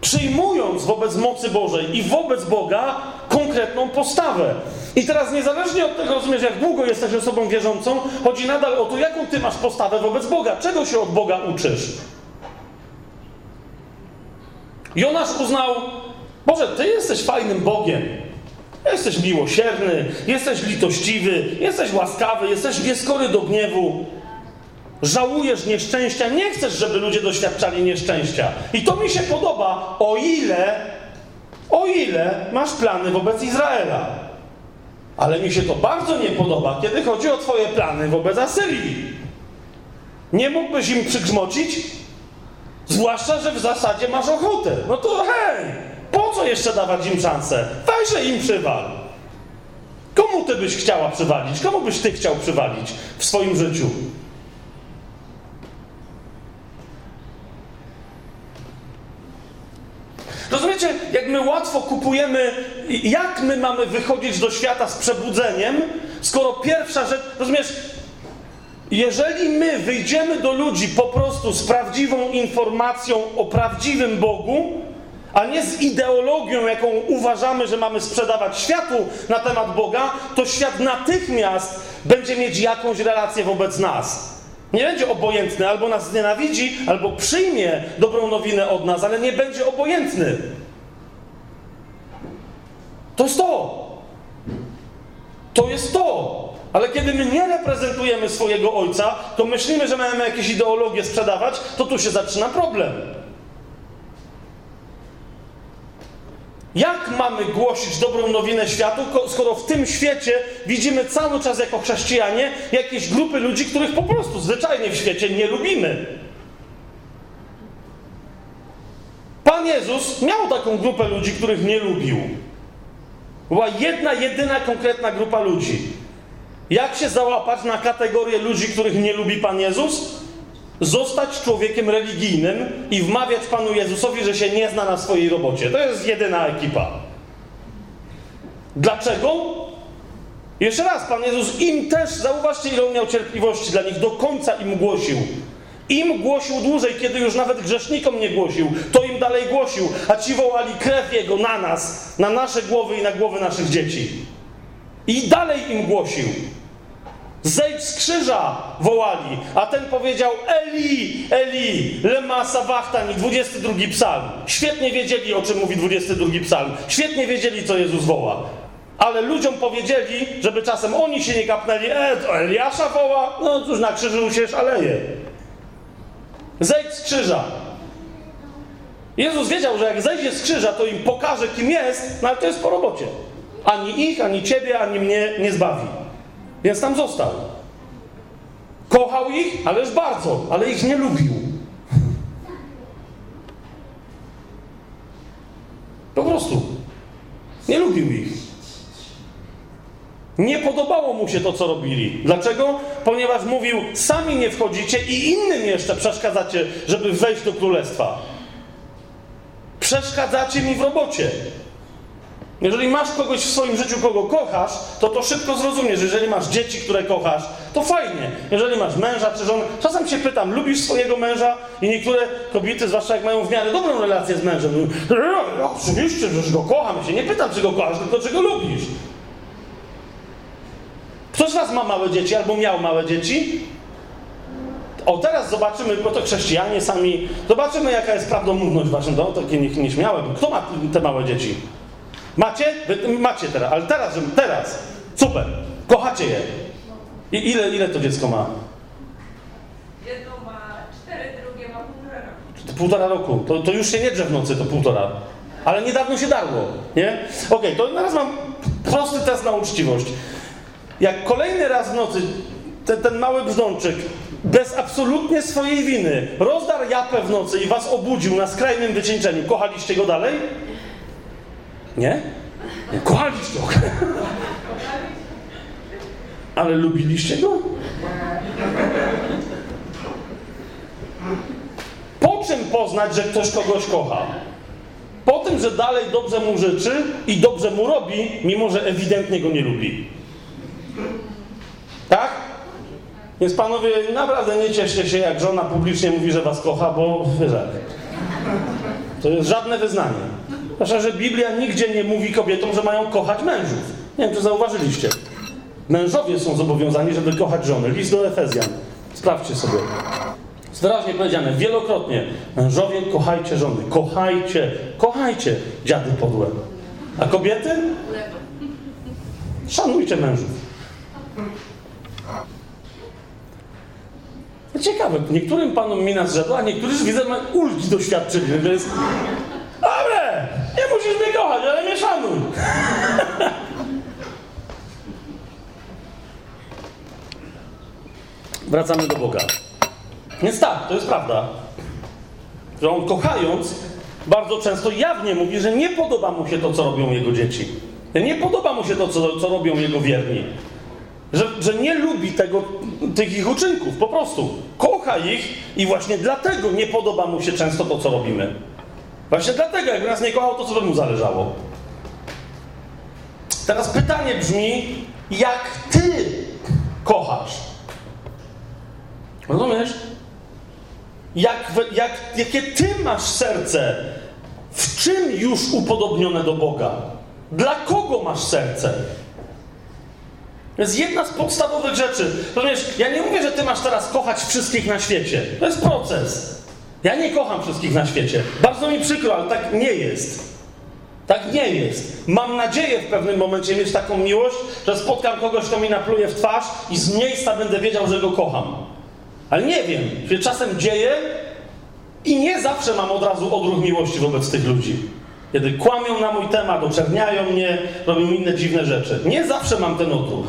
przyjmując wobec mocy Bożej i wobec Boga konkretną postawę. I teraz niezależnie od tego, rozumiesz, jak długo jesteś osobą wierzącą, chodzi nadal o to, jaką ty masz postawę wobec Boga. Czego się od Boga uczysz? Jonasz uznał, Boże, Ty jesteś fajnym Bogiem. Jesteś miłosierny, jesteś litościwy, jesteś łaskawy, jesteś nieskory do gniewu. Żałujesz nieszczęścia, nie chcesz, żeby ludzie doświadczali nieszczęścia. I to mi się podoba, o ile, o ile masz plany wobec Izraela. Ale mi się to bardzo nie podoba, kiedy chodzi o Twoje plany wobec Asyrii. Nie mógłbyś im przygrzmocić? Zwłaszcza, że w zasadzie masz ochotę. No to hej, po co jeszcze dawać im szansę? Weźże im przywal. Komu ty byś chciała przywalić? Komu byś ty chciał przywalić w swoim życiu? Rozumiecie, jak my łatwo kupujemy, jak my mamy wychodzić do świata z przebudzeniem, skoro pierwsza rzecz, rozumiesz, jeżeli my wyjdziemy do ludzi po prostu z prawdziwą informacją o prawdziwym Bogu, a nie z ideologią, jaką uważamy, że mamy sprzedawać światu na temat Boga, to świat natychmiast będzie mieć jakąś relację wobec nas. Nie będzie obojętny, albo nas znienawidzi, albo przyjmie dobrą nowinę od nas, ale nie będzie obojętny. To jest to. To jest to. Ale kiedy my nie reprezentujemy swojego ojca, to myślimy, że mamy jakieś ideologie sprzedawać, to tu się zaczyna problem. Jak mamy głosić dobrą nowinę światu, skoro w tym świecie widzimy cały czas jako chrześcijanie jakieś grupy ludzi, których po prostu zwyczajnie w świecie nie lubimy? Pan Jezus miał taką grupę ludzi, których nie lubił. Była jedna, jedyna konkretna grupa ludzi. Jak się załapać na kategorię ludzi, których nie lubi Pan Jezus? Zostać człowiekiem religijnym i wmawiać Panu Jezusowi, że się nie zna na swojej robocie. To jest jedyna ekipa. Dlaczego? Jeszcze raz, Pan Jezus im też, zauważcie, ile miał cierpliwości dla nich, do końca im głosił. Im głosił dłużej, kiedy już nawet grzesznikom nie głosił, to im dalej głosił, a ci wołali krew Jego na nas, na nasze głowy i na głowy naszych dzieci. I dalej im głosił. Zejdź z krzyża, wołali. A ten powiedział, Eli, Eli, lema sabachtani, 22 psalm. Świetnie wiedzieli, o czym mówi 22 psalm. Świetnie wiedzieli, co Jezus woła. Ale ludziom powiedzieli, żeby czasem oni się nie kapnęli, e, to Eliasza woła, no cóż, na krzyżu się szaleje. Zejdź z krzyża. Jezus wiedział, że jak zejdzie z krzyża, to im pokaże, kim jest, no ale to jest po robocie. Ani ich, ani ciebie, ani mnie nie zbawi. Więc tam został. Kochał ich, ależ bardzo, ale ich nie lubił. Po prostu. Nie lubił ich. Nie podobało mu się to, co robili. Dlaczego? Ponieważ mówił, sami nie wchodzicie i innym jeszcze przeszkadzacie, żeby wejść do królestwa. Przeszkadzacie mi w robocie. Jeżeli masz kogoś w swoim życiu, kogo kochasz, to to szybko zrozumiesz. Jeżeli masz dzieci, które kochasz, to fajnie. Jeżeli masz męża czy żonę, czasem się pytam, lubisz swojego męża? I niektóre kobiety, zwłaszcza jak mają w miarę dobrą relację z mężem, mówią, no, oczywiście, że go kocham. Ja się nie pytam, czy go kochasz, tylko czy go lubisz. Ktoś z was ma małe dzieci albo miał małe dzieci? O, teraz zobaczymy, bo to chrześcijanie sami, zobaczymy, jaka jest prawdomówność waszym domu, takie nieśmiałe. Kto ma te małe dzieci? Macie? Wy macie teraz, ale teraz, teraz. Super. Kochacie je. I ile, ile to dziecko ma? Jedno ma cztery, drugie ma półtora roku. Półtora roku. To, to już się nie drze w nocy, to półtora. Ale niedawno się darło, nie? Okej, okay, to teraz mam prosty test na uczciwość. Jak kolejny raz w nocy ten, ten mały brzdączyk bez absolutnie swojej winy rozdarł japę w nocy i was obudził na skrajnym wycieńczeniu, kochaliście go dalej? Nie? Nie kochaliście go. Ale lubiliście go? Po czym poznać, że ktoś kogoś kocha? Po tym, że dalej dobrze mu życzy i dobrze mu robi, mimo że ewidentnie go nie lubi. Tak? Więc panowie, naprawdę nie cieszcie się, jak żona publicznie mówi, że was kocha, bo wiesz, to jest żadne wyznanie. Zwłaszcza, że Biblia nigdzie nie mówi kobietom, że mają kochać mężów. Nie wiem, czy zauważyliście. Mężowie są zobowiązani, żeby kochać żony. List do Efezjan. Sprawdźcie sobie. Jest wyraźnie powiedziane, wielokrotnie. Mężowie, kochajcie żony. Kochajcie, kochajcie dziady podłe. A kobiety? Szanujcie mężów. Ciekawe, niektórym panom mina zrzedła, a niektórzy widzę ulgi doświadczyli, więc musisz mnie kochać, ale mnie szanuj. Wracamy do Boga. Więc tak, to jest prawda, że on kochając bardzo często jawnie mówi, że nie podoba mu się to, co robią jego dzieci. Nie podoba mu się to, co, co robią jego wierni. Że, że nie lubi tego, tych ich uczynków, po prostu. Kocha ich i właśnie dlatego nie podoba mu się często to, co robimy. Właśnie dlatego, jakby nas nie kochał, to co by mu zależało. Teraz pytanie brzmi, jak ty kochasz? Rozumiesz? Jak, jak, jakie ty masz serce? W czym już upodobnione do Boga? Dla kogo masz serce? To jest jedna z podstawowych rzeczy. Rozumiesz, ja nie mówię, że ty masz teraz kochać wszystkich na świecie. To jest proces. Ja nie kocham wszystkich na świecie. Bardzo mi przykro, ale tak nie jest. Tak nie jest. Mam nadzieję w pewnym momencie mieć taką miłość, że spotkam kogoś, kto mi napluje w twarz i z miejsca będę wiedział, że go kocham. Ale nie wiem, się czasem dzieje i nie zawsze mam od razu odruch miłości wobec tych ludzi. Kiedy kłamią na mój temat, oczerniają mnie, robią inne dziwne rzeczy. Nie zawsze mam ten odruch.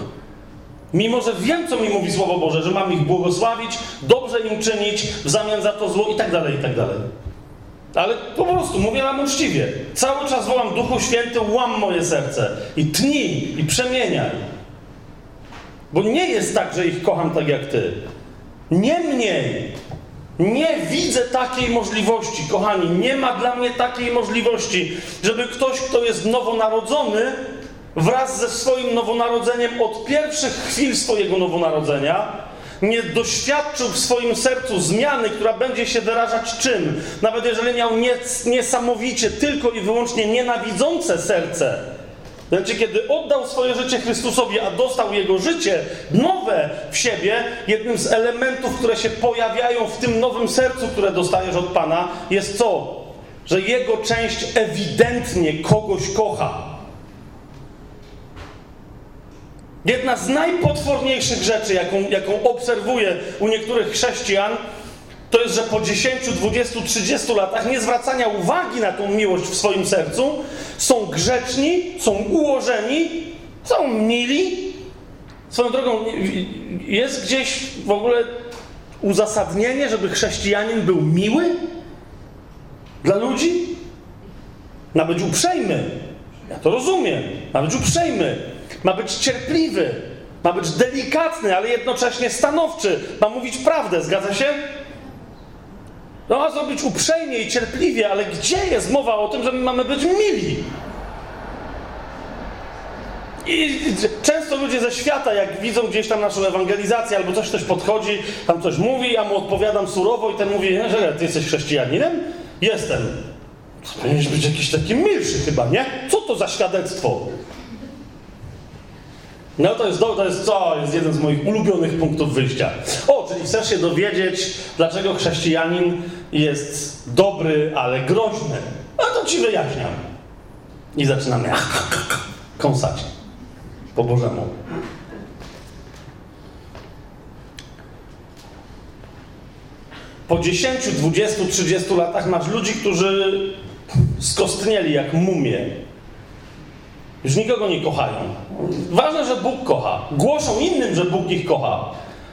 Mimo, że wiem, co mi mówi Słowo Boże, że mam ich błogosławić, dobrze im czynić, w zamian za to zło i tak dalej, i tak dalej. Ale po prostu mówię wam uczciwie. Cały czas wołam Duchu Święty, łam moje serce i tnij, i przemieniaj. Bo nie jest tak, że ich kocham tak jak ty. Niemniej, nie widzę takiej możliwości, kochani, nie ma dla mnie takiej możliwości, żeby ktoś, kto jest nowonarodzony, wraz ze swoim nowonarodzeniem od pierwszych chwil swojego nowonarodzenia, nie doświadczył w swoim sercu zmiany, która będzie się wyrażać czym? Nawet jeżeli miał niesamowicie tylko i wyłącznie nienawidzące serce, znaczy, kiedy oddał swoje życie Chrystusowi, a dostał Jego życie nowe w siebie, jednym z elementów, które się pojawiają w tym nowym sercu, które dostajesz od Pana, jest co? Że Jego część ewidentnie kogoś kocha. Jedna z najpotworniejszych rzeczy, jaką, jaką obserwuję u niektórych chrześcijan, to jest, że po 10, 20, 30 latach nie zwracania uwagi na tą miłość w swoim sercu, są grzeczni, są ułożeni, są mili. Swoją drogą, jest gdzieś w ogóle uzasadnienie, żeby chrześcijanin był miły dla ludzi? Ma być uprzejmy. Ja to rozumiem. Ma być uprzejmy. Ma być cierpliwy. Ma być delikatny, ale jednocześnie stanowczy. Ma mówić prawdę, zgadza się? No ma zrobić uprzejmie i cierpliwie, ale gdzie jest mowa o tym, że my mamy być mili? I często ludzie ze świata, jak widzą gdzieś tam naszą ewangelizację albo coś ktoś podchodzi, tam coś mówi, ja mu odpowiadam surowo i ten mówi, że ty jesteś chrześcijaninem? Jestem. Powinieneś być jakiś taki milszy chyba, nie? Co to za świadectwo? No to jest, to jest co? Jest jeden z moich ulubionych punktów wyjścia. O, czyli chcesz się dowiedzieć, dlaczego chrześcijanin jest dobry, ale groźny. No to ci wyjaśniam. I zaczynamy kąsać po Bożemu. Po 10, 20, 30 latach masz ludzi, którzy skostnieli jak mumie już nikogo nie kochają. Ważne, że Bóg kocha. Głoszą innym, że Bóg ich kocha.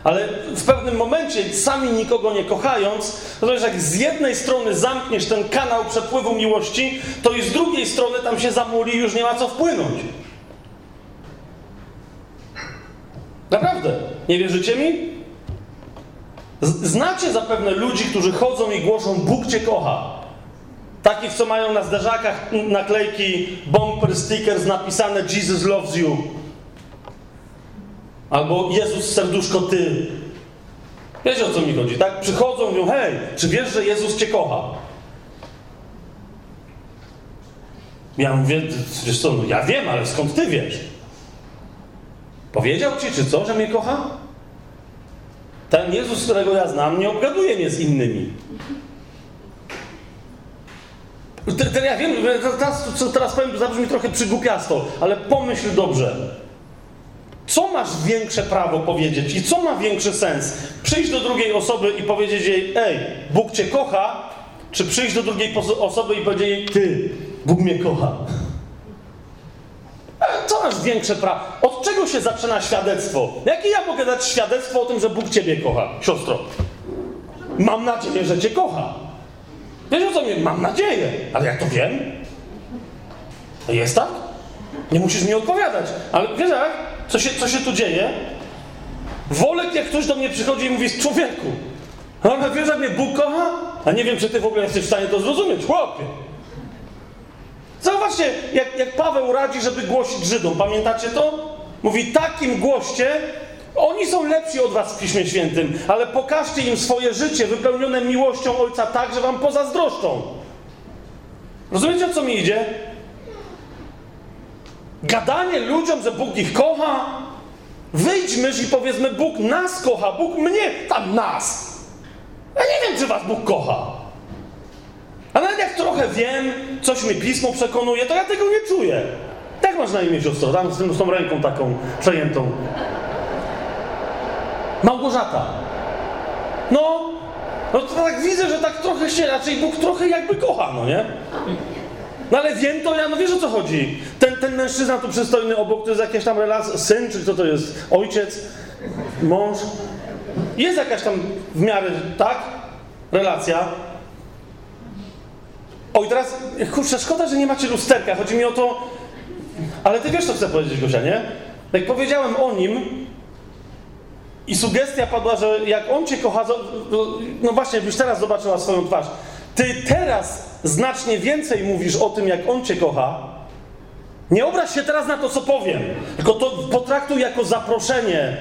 Ale w pewnym momencie, sami nikogo nie kochając, to jest jak z jednej strony zamkniesz ten kanał przepływu miłości, to i z drugiej strony tam się zamuli i już nie ma co wpłynąć. Naprawdę. Nie wierzycie mi? Znacie zapewne ludzi, którzy chodzą i głoszą Bóg Cię kocha. Takich, co mają na zderzakach naklejki, bumper stickers napisane Jesus loves you. Albo Jezus serduszko ty. Wiecie o co mi chodzi, tak? Przychodzą mówią, hej, czy wiesz, że Jezus cię kocha? Ja mówię, wiesz co, no ja wiem, ale skąd ty wiesz? Powiedział ci, czy co, że mnie kocha? Ten Jezus, którego ja znam, nie obgaduje mnie z innymi. Te, ja wiem, teraz, co teraz powiem, zabrzmi trochę przygłupiasto, ale pomyśl dobrze. Co masz większe prawo powiedzieć i co ma większy sens? Przyjść do drugiej osoby i powiedzieć jej, ej, Bóg cię kocha, czy przyjść do drugiej osoby i powiedzieć jej, ty, Bóg mnie kocha. Co masz większe prawo? Od czego się zaczyna świadectwo? Jakie ja mogę dać świadectwo o tym, że Bóg ciebie kocha, siostro? Mam nadzieję, że cię kocha. Wiesz o co mnie? Mam nadzieję, ale ja to wiem. Jest tak? Nie musisz mi odpowiadać, ale wiesz jak? Co się, co się tu dzieje? Wolę, jak ktoś do mnie przychodzi i mówi, człowieku, ale wiesz, jak mnie Bóg kocha? A nie wiem, czy ty w ogóle jesteś w stanie to zrozumieć, chłopie. Zauważcie, jak, jak Paweł radzi, żeby głosić Żydom. Pamiętacie to? Mówi, takim głoście, oni są lepsi od was w Piśmie Świętym, ale pokażcie im swoje życie wypełnione miłością Ojca tak, że wam pozazdroszczą. Rozumiecie, o co mi idzie? Gadanie ludziom, że Bóg ich kocha. Wyjdźmy i powiedzmy, Bóg nas kocha, Bóg mnie, tam nas. Ja nie wiem, czy was Bóg kocha. A nawet jak trochę wiem, coś mi pismo przekonuje, to ja tego nie czuję. Jak masz na imię siostro? Tam z, z tą ręką taką przejętą. Małgorzata. No, no to tak widzę, że tak trochę się raczej Bóg trochę jakby kocha, no nie? No ale wiem to, ja no wiesz o co chodzi. Ten, ten mężczyzna tu przystojny obok, to jest jakaś tam relacja, syn, czy kto to jest? Ojciec? Mąż? Jest jakaś tam w miarę, tak? Relacja. Oj, teraz, kurczę, szkoda, że nie macie lusterka. Chodzi mi o to, ale ty wiesz, co chcę powiedzieć, Gosia, nie? Jak powiedziałem o nim i sugestia padła, że jak on cię kocha, no właśnie, jakbyś teraz zobaczyła swoją twarz. Ty teraz znacznie więcej mówisz o tym, jak on cię kocha. Nie obraź się teraz na to, co powiem, tylko to potraktuj jako zaproszenie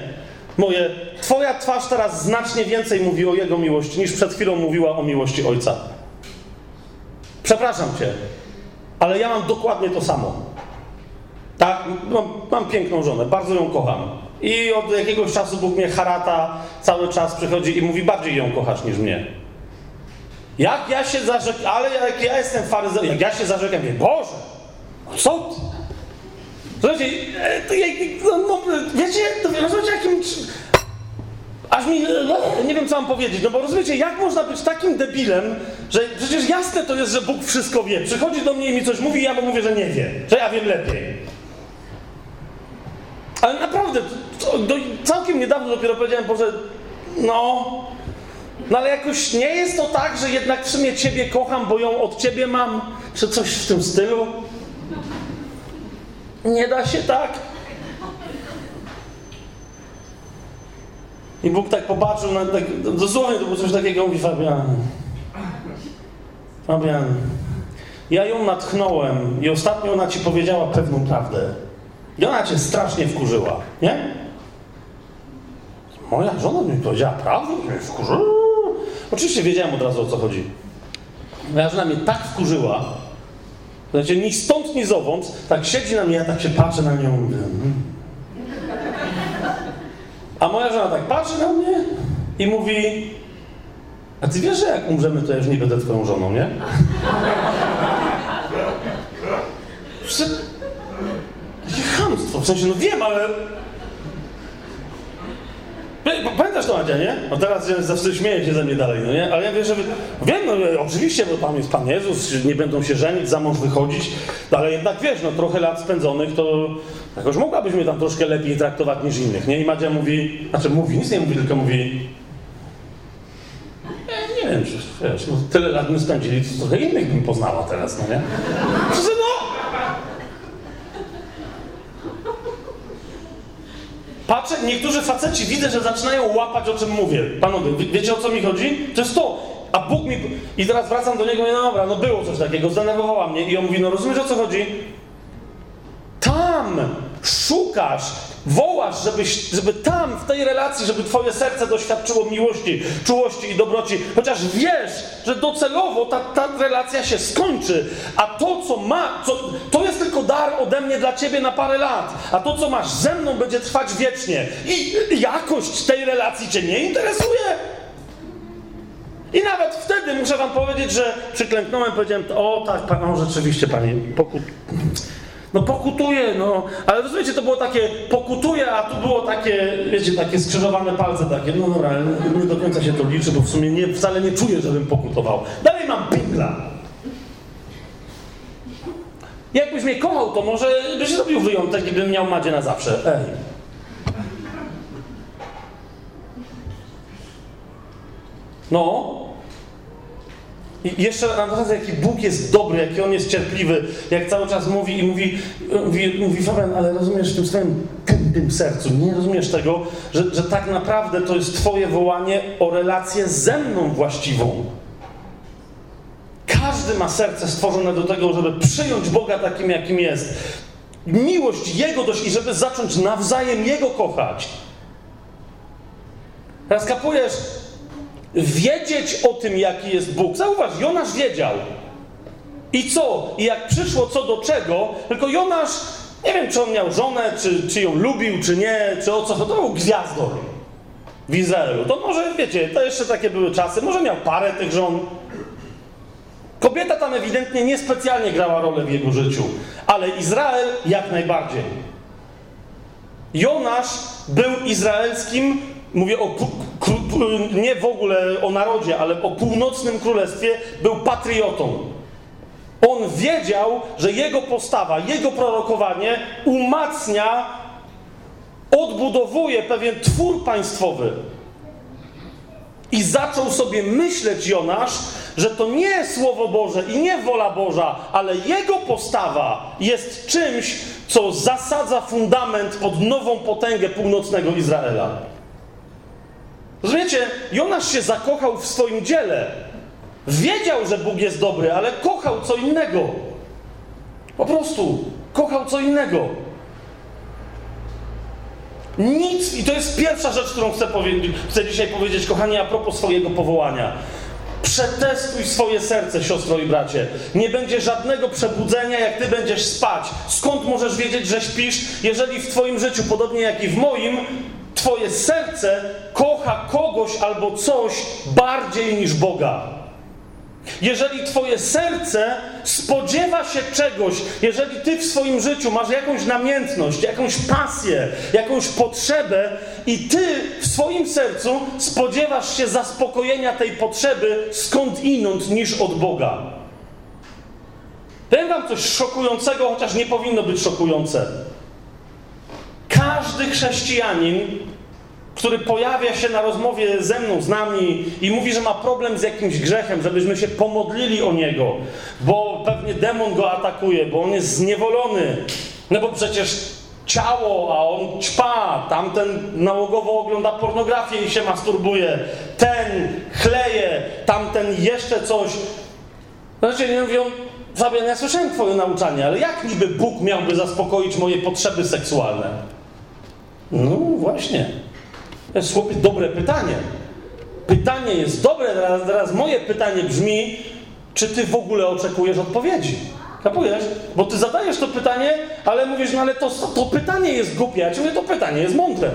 moje. Twoja twarz teraz znacznie więcej mówi o jego miłości, niż przed chwilą mówiła o miłości ojca. Przepraszam cię, ale ja mam dokładnie to samo. Tak, mam, mam piękną żonę, bardzo ją kocham. I od jakiegoś czasu Bóg mnie harata, cały czas przychodzi i mówi, bardziej ją kochasz niż mnie. Jak ja się zarzekam, ale jak ja jestem faryzeuszem, jak ja się zarzekam, mówię, Boże, no co ty? Słuchajcie, e, to no, no, wiecie, to, rozumiecie, jakim... Aż mi, no, nie wiem co mam powiedzieć, no bo rozumiecie, jak można być takim debilem, że przecież jasne to jest, że Bóg wszystko wie. Przychodzi do mnie i mi coś mówi, ja mu mówię, że nie wie, że ja wiem lepiej. Ale naprawdę, to, do, całkiem niedawno dopiero powiedziałem, Boże, no, no ale jakoś nie jest to tak, że jednak w sumie Ciebie kocham, bo ją od Ciebie mam, czy coś w tym stylu? Nie da się tak. I Bóg tak popatrzył na tak, dosłownie to było coś takiego, mówi Fabian. Fabian, ja ją natchnąłem i ostatnio ona ci powiedziała pewną prawdę. I ona cię strasznie wkurzyła, nie? Moja żona mi powiedziała prawdę? Mnie wkurzyła? Oczywiście wiedziałem od razu o co chodzi. Moja żona mnie tak wkurzyła, znaczy ni stąd, ni zowąd, tak siedzi na mnie, ja tak się patrzę na nią. Hmm. A moja żona tak patrzy na mnie i mówi a ty wiesz, że jak umrzemy, to ja już nie będę twoją żoną, nie? Że... Jakie chamstwo, w sensie, no wiem, ale... Pamiętasz to, Madzia, nie? No teraz zawsze śmieje się ze mnie dalej, no nie? Ale ja wiem, że... Wiem, no oczywiście, bo tam jest Pan Jezus, nie będą się żenić, za mąż wychodzić, no, ale jednak wiesz, no trochę lat spędzonych, to jakoś mogłabyś mnie tam troszkę lepiej traktować niż innych, nie? I Madzia mówi, znaczy mówi, nic nie mówi, tylko mówi... Ja nie wiem, czy wiesz, no, tyle lat my spędzili, to trochę innych bym poznała teraz, no nie? Że no... Patrzę, niektórzy faceci widzę, że zaczynają łapać o czym mówię. Panowie, wie, wiecie o co mi chodzi? To jest to. A Bóg mi. I teraz wracam do niego i no dobra, no było coś takiego, zdenerwowała mnie. I on mówi, no rozumiesz o co chodzi? Tam szukasz, wołasz, żebyś, żeby tam, w tej relacji, żeby twoje serce doświadczyło miłości, czułości i dobroci, chociaż wiesz, że docelowo ta, ta relacja się skończy, a to, co ma, co, to tylko dar ode mnie dla ciebie na parę lat, a to, co masz ze mną, będzie trwać wiecznie. I jakość tej relacji cię nie interesuje? I nawet wtedy muszę wam powiedzieć, że przyklęknąłem, powiedziałem, o tak, pan, o rzeczywiście, panie, pokut... No pokutuje, no. Ale rozumiecie, to było takie pokutuje, a tu było takie, wiecie, takie skrzyżowane palce takie. No dobra, nie do końca się to liczy, bo w sumie nie, wcale nie czuję, żebym pokutował. Dalej mam pingla. Jakbyś mnie kochał, to może byś zrobił wyjątek i bym miał Madzie na zawsze. Ej. No. I jeszcze raz, jaki Bóg jest dobry, jaki On jest cierpliwy, jak cały czas mówi i mówi, mówi, mówi Fabian, ale rozumiesz w tym swoim tępym sercu, nie rozumiesz tego, że, że tak naprawdę to jest Twoje wołanie o relację ze mną właściwą. Każdy ma serce stworzone do tego, żeby przyjąć Boga takim, jakim jest. Miłość Jego dość i żeby zacząć nawzajem Jego kochać. Teraz kapujesz, wiedzieć o tym, jaki jest Bóg. Zauważ, Jonasz wiedział. I co? I jak przyszło co do czego, tylko Jonasz, nie wiem, czy on miał żonę, czy, czy ją lubił, czy nie, czy o co, to był gwiazdor w Izraelu. To może, wiecie, to jeszcze takie były czasy, może miał parę tych żon. Kobieta tam ewidentnie niespecjalnie grała rolę w jego życiu, ale Izrael jak najbardziej. Jonasz był izraelskim, mówię o nie w ogóle o narodzie, ale o północnym królestwie, był patriotą. On wiedział, że jego postawa, jego prorokowanie umacnia, odbudowuje pewien twór państwowy. I zaczął sobie myśleć Jonasz, że to nie Słowo Boże i nie wola Boża, ale jego postawa jest czymś, co zasadza fundament pod nową potęgę północnego Izraela. Rozumiecie? Jonasz się zakochał w swoim dziele. Wiedział, że Bóg jest dobry, ale kochał co innego. Po prostu kochał co innego. Nic, i to jest pierwsza rzecz, którą chcę, chcę dzisiaj powiedzieć, kochani, a propos swojego powołania. Przetestuj swoje serce, siostro i bracie. Nie będzie żadnego przebudzenia, jak ty będziesz spać. Skąd możesz wiedzieć, że śpisz, jeżeli w twoim życiu, podobnie jak i w moim, Twoje serce kocha kogoś albo coś bardziej niż Boga. Jeżeli Twoje serce spodziewa się czegoś, jeżeli Ty w swoim życiu masz jakąś namiętność, jakąś pasję, jakąś potrzebę i Ty w swoim sercu spodziewasz się zaspokojenia tej potrzeby skąd inąd niż od Boga. Powiem Wam coś szokującego, chociaż nie powinno być szokujące. Każdy chrześcijanin, który pojawia się na rozmowie ze mną, z nami i mówi, że ma problem z jakimś grzechem, żebyśmy się pomodlili o niego, bo pewnie demon go atakuje, bo on jest zniewolony. No bo przecież ciało, a on ćpa, tamten nałogowo ogląda pornografię i się masturbuje, ten chleje, tamten jeszcze coś. Znaczy, nie mówią, Fabian, ja słyszałem twoje nauczanie, ale jak niby Bóg miałby zaspokoić moje potrzeby seksualne? No właśnie. Jest chłopie dobre pytanie. Pytanie jest dobre, teraz, teraz moje pytanie brzmi, czy ty w ogóle oczekujesz odpowiedzi? Kapujesz? Bo ty zadajesz to pytanie, ale mówisz, no ale to, to pytanie jest głupie, ja ci mówię, to pytanie jest mądre.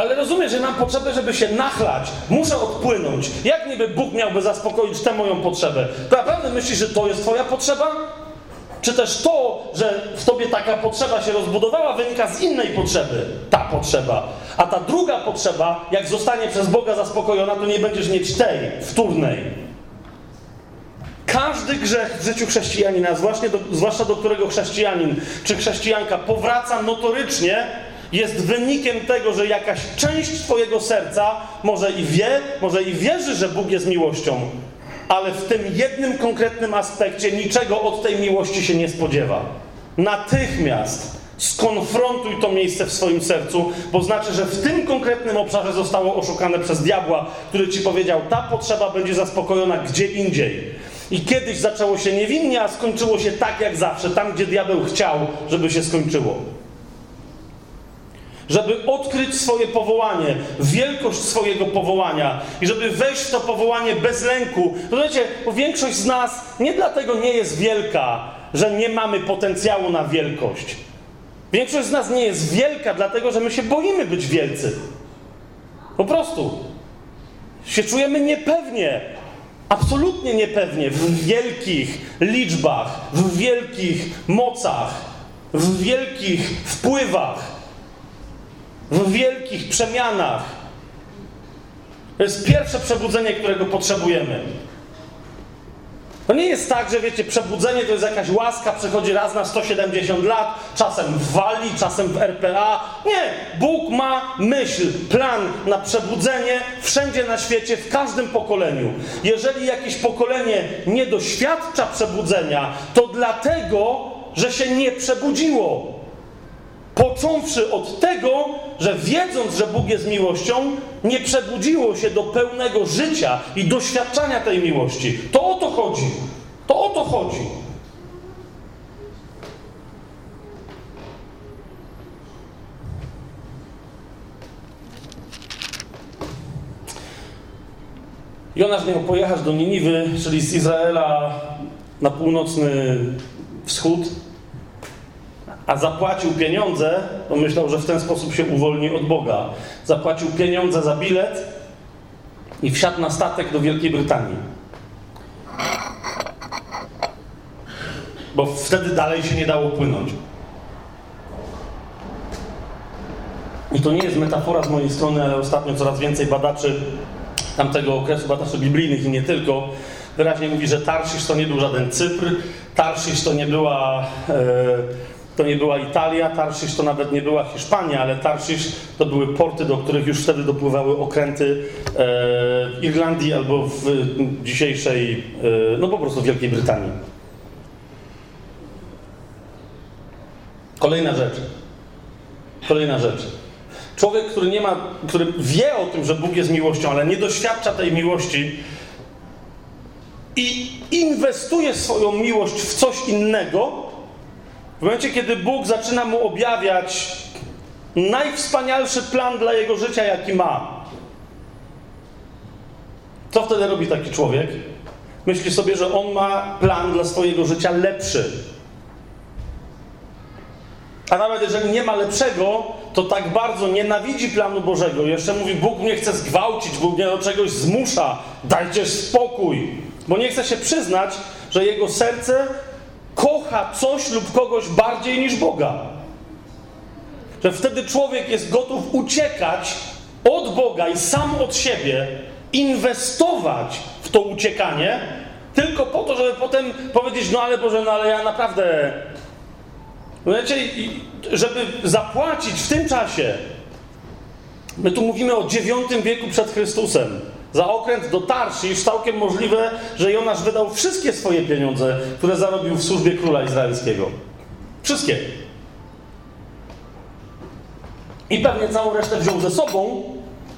Ale rozumiesz, że mam potrzebę, żeby się nachlać. Muszę odpłynąć. Jak niby Bóg miałby zaspokoić tę moją potrzebę? Naprawdę myślisz, że to jest twoja potrzeba? Czy też to, że w tobie taka potrzeba się rozbudowała, wynika z innej potrzeby, ta potrzeba. A ta druga potrzeba, jak zostanie przez Boga zaspokojona, to nie będziesz mieć tej, wtórnej. Każdy grzech w życiu chrześcijanina, zwłaszcza do, zwłaszcza do którego chrześcijanin czy chrześcijanka powraca notorycznie, jest wynikiem tego, że jakaś część Twojego serca może i wie, może i wierzy, że Bóg jest miłością, ale w tym jednym konkretnym aspekcie niczego od tej miłości się nie spodziewa. Natychmiast skonfrontuj to miejsce w swoim sercu, bo znaczy, że w tym konkretnym obszarze zostało oszukane przez diabła, który ci powiedział: Ta potrzeba będzie zaspokojona gdzie indziej. I kiedyś zaczęło się niewinnie, a skończyło się tak jak zawsze, tam gdzie diabeł chciał, żeby się skończyło żeby odkryć swoje powołanie, wielkość swojego powołania i żeby wejść w to powołanie bez lęku. Rozumiecie, bo większość z nas nie dlatego nie jest wielka, że nie mamy potencjału na wielkość. Większość z nas nie jest wielka, dlatego że my się boimy być wielcy. Po prostu. Się czujemy niepewnie, absolutnie niepewnie w wielkich liczbach, w wielkich mocach, w wielkich wpływach w wielkich przemianach. To jest pierwsze przebudzenie, którego potrzebujemy. To nie jest tak, że wiecie, przebudzenie to jest jakaś łaska, przychodzi raz na 170 lat, czasem w Walii, czasem w RPA. Nie! Bóg ma myśl, plan na przebudzenie wszędzie na świecie, w każdym pokoleniu. Jeżeli jakieś pokolenie nie doświadcza przebudzenia, to dlatego, że się nie przebudziło. Począwszy od tego, że wiedząc, że Bóg jest miłością, nie przebudziło się do pełnego życia i doświadczania tej miłości. To o to chodzi. To o to chodzi. Jonasz miał pojechać do Niniwy, czyli z Izraela na północny wschód, a zapłacił pieniądze, to myślał, że w ten sposób się uwolni od Boga. Zapłacił pieniądze za bilet i wsiadł na statek do Wielkiej Brytanii. Bo wtedy dalej się nie dało płynąć. I to nie jest metafora z mojej strony, ale ostatnio coraz więcej badaczy tamtego okresu, badaczy biblijnych i nie tylko, wyraźnie mówi, że Tarszisz to nie był żaden Cypr, Tarszisz to nie była, e, to nie była Italia, Tarszisz to nawet nie była Hiszpania, ale Tarszisz to były porty, do których już wtedy dopływały okręty e, w Irlandii albo w dzisiejszej, e, no po prostu w Wielkiej Brytanii. Kolejna rzecz. Kolejna rzecz. Człowiek, który nie ma, który wie o tym, że Bóg jest miłością, ale nie doświadcza tej miłości i inwestuje swoją miłość w coś innego, w momencie, kiedy Bóg zaczyna mu objawiać najwspanialszy plan dla jego życia, jaki ma, co wtedy robi taki człowiek? Myśli sobie, że on ma plan dla swojego życia lepszy. A nawet jeżeli nie ma lepszego, to tak bardzo nienawidzi planu Bożego. Jeszcze mówi, Bóg mnie chce zgwałcić, Bóg mnie do czegoś zmusza, dajcie spokój. Bo nie chce się przyznać, że jego serce kocha coś lub kogoś bardziej niż Boga. Że wtedy człowiek jest gotów uciekać od Boga i sam od siebie, inwestować w to uciekanie, tylko po to, żeby potem powiedzieć, no ale Boże, no ale ja naprawdę Wiecie, żeby zapłacić w tym czasie, my tu mówimy o IX wieku przed Chrystusem, za okręt do Tarszisz, całkiem możliwe, że Jonasz wydał wszystkie swoje pieniądze, które zarobił w służbie króla izraelskiego. Wszystkie. I pewnie całą resztę wziął ze sobą,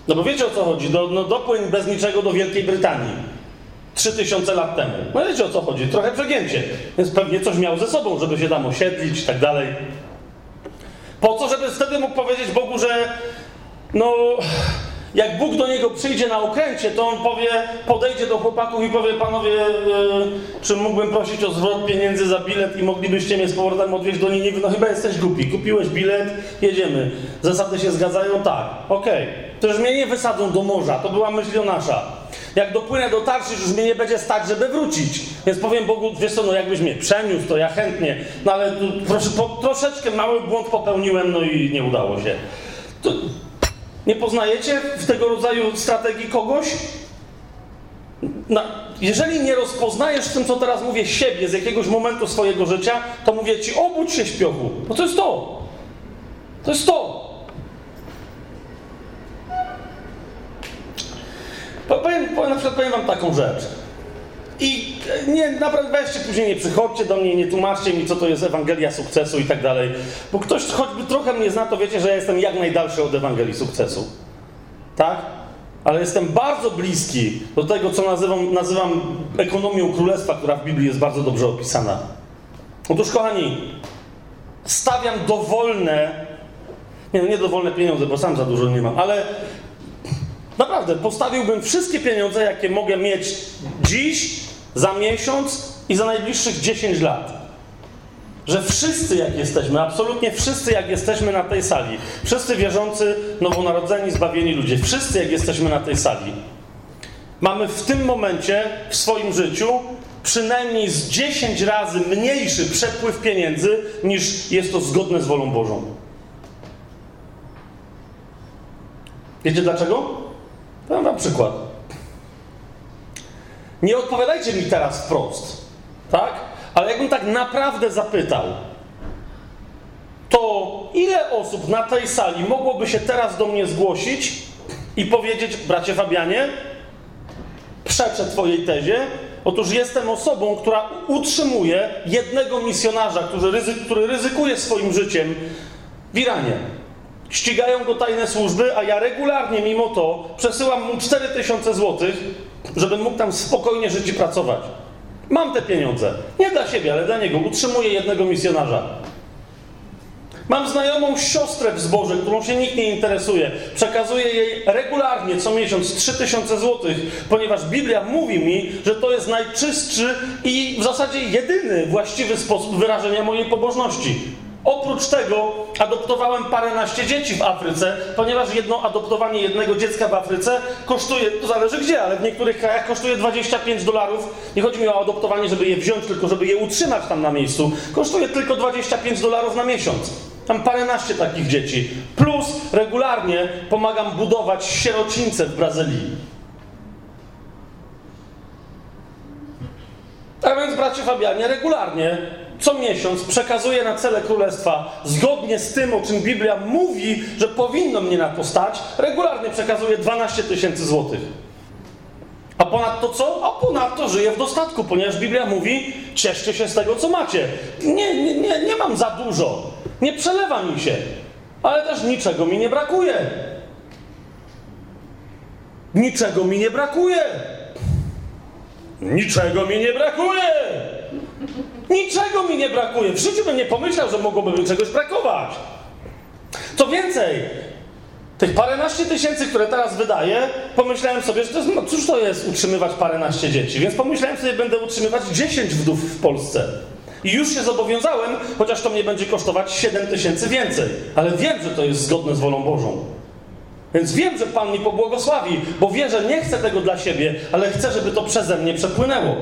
no bo wiecie o co chodzi, do, no dopłyń bez niczego do Wielkiej Brytanii. 3000 lat temu. No wiecie o co chodzi, trochę przegięcie. Więc pewnie coś miał ze sobą, żeby się tam osiedlić i tak dalej. Po co, żeby wtedy mógł powiedzieć Bogu, że no, jak Bóg do niego przyjdzie na okręcie, to on powie, podejdzie do chłopaków i powie, panowie, yy, czy mógłbym prosić o zwrot pieniędzy za bilet i moglibyście mnie z powrotem odwieźć do Niniwy? No chyba jesteś głupi, kupiłeś bilet, jedziemy. Zasady się zgadzają? Tak, okej. Okay. To już mnie nie wysadzą do morza, to była myśl nasza. Jak dopłynę do Tarszysz, już mnie nie będzie stać, żeby wrócić. Więc powiem Bogu, wiesz co, no jakbyś mnie przeniósł, to ja chętnie. No ale proszę, po, troszeczkę mały błąd popełniłem, no i nie udało się. To nie poznajecie w tego rodzaju strategii kogoś? Jeżeli nie rozpoznajesz w tym, co teraz mówię, siebie z jakiegoś momentu swojego życia, to mówię ci, obudź się śpiochu. No to jest to. To jest to. Powiem, powiem, na przykład powiem wam taką rzecz. I nie, naprawdę weźcie później, nie przychodźcie do mnie, nie tłumaczcie mi, co to jest Ewangelia sukcesu i tak dalej. Bo ktoś choćby trochę mnie zna, to wiecie, że ja jestem jak najdalszy od Ewangelii sukcesu. Tak? Ale jestem bardzo bliski do tego, co nazywam, nazywam ekonomią królestwa, która w Biblii jest bardzo dobrze opisana. Otóż, kochani, stawiam dowolne, nie, no nie dowolne pieniądze, bo sam za dużo nie mam, ale Naprawdę, postawiłbym wszystkie pieniądze, jakie mogę mieć dziś, za miesiąc i za najbliższych 10 lat. Że wszyscy, jak jesteśmy, absolutnie wszyscy, jak jesteśmy na tej sali, wszyscy wierzący, nowonarodzeni, zbawieni ludzie, wszyscy, jak jesteśmy na tej sali, mamy w tym momencie w swoim życiu przynajmniej z 10 razy mniejszy przepływ pieniędzy, niż jest to zgodne z wolą Bożą. Wiecie dlaczego? Dam wam przykład. Nie odpowiadajcie mi teraz wprost, tak? Ale jakbym tak naprawdę zapytał, to ile osób na tej sali mogłoby się teraz do mnie zgłosić i powiedzieć, bracie Fabianie, przeczę Twojej tezie. Otóż jestem osobą, która utrzymuje jednego misjonarza, który, który ryzykuje swoim życiem w Iranie. Ścigają go tajne służby, a ja regularnie mimo to przesyłam mu 4000 zł, żeby mógł tam spokojnie żyć i pracować. Mam te pieniądze. Nie dla siebie, ale dla niego. Utrzymuję jednego misjonarza. Mam znajomą siostrę w zborze, którą się nikt nie interesuje. Przekazuję jej regularnie co miesiąc 3000 zł, ponieważ Biblia mówi mi, że to jest najczystszy i w zasadzie jedyny właściwy sposób wyrażenia mojej pobożności. Oprócz tego adoptowałem paręnaście dzieci w Afryce, ponieważ jedno adoptowanie jednego dziecka w Afryce kosztuje, to zależy gdzie, ale w niektórych krajach kosztuje 25 dolarów. Nie chodzi mi o adoptowanie, żeby je wziąć, tylko żeby je utrzymać tam na miejscu. Kosztuje tylko 25 dolarów na miesiąc. Tam paręnaście takich dzieci. Plus regularnie pomagam budować sierocińce w Brazylii. A więc, bracie Fabianie, regularnie co miesiąc przekazuję na cele królestwa, zgodnie z tym, o czym Biblia mówi, że powinno mnie na to stać, regularnie przekazuję 12 tysięcy złotych. A ponadto co? A ponadto żyję w dostatku, ponieważ Biblia mówi, cieszcie się z tego, co macie. Nie, nie, nie, nie mam za dużo. Nie przelewa mi się. Ale też niczego mi nie brakuje. Niczego mi nie brakuje. Niczego mi nie brakuje. Niczego mi nie brakuje. W życiu bym nie pomyślał, że mogłoby mi czegoś brakować. Co więcej, tych paręnaście tysięcy, które teraz wydaję, pomyślałem sobie, że to jest, no cóż to jest utrzymywać paręnaście dzieci. Więc pomyślałem sobie, będę utrzymywać 10 wdów w Polsce. I już się zobowiązałem, chociaż to mnie będzie kosztować 7 tysięcy więcej. Ale wiem, że to jest zgodne z wolą Bożą. Więc wiem, że Pan mi pobłogosławi, bo wie, że nie chcę tego dla siebie, ale chcę, żeby to przeze mnie przepłynęło.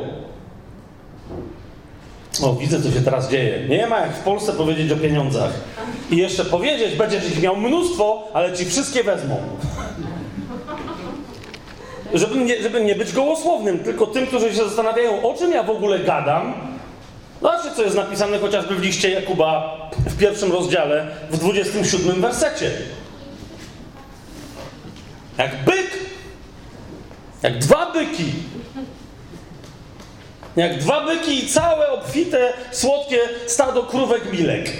O, widzę, co się teraz dzieje. Nie ma jak w Polsce powiedzieć o pieniądzach. I jeszcze powiedzieć, będziesz ich miał mnóstwo, ale ci wszystkie wezmą. Żeby nie, żeby nie być gołosłownym, tylko tym, którzy się zastanawiają, o czym ja w ogóle gadam. Zobaczcie, co jest napisane chociażby w liście Jakuba w pierwszym rozdziale, w 27 wersecie. Jak byk, jak dwa byki, jak dwa byki i całe obfite, słodkie stado krówek milek.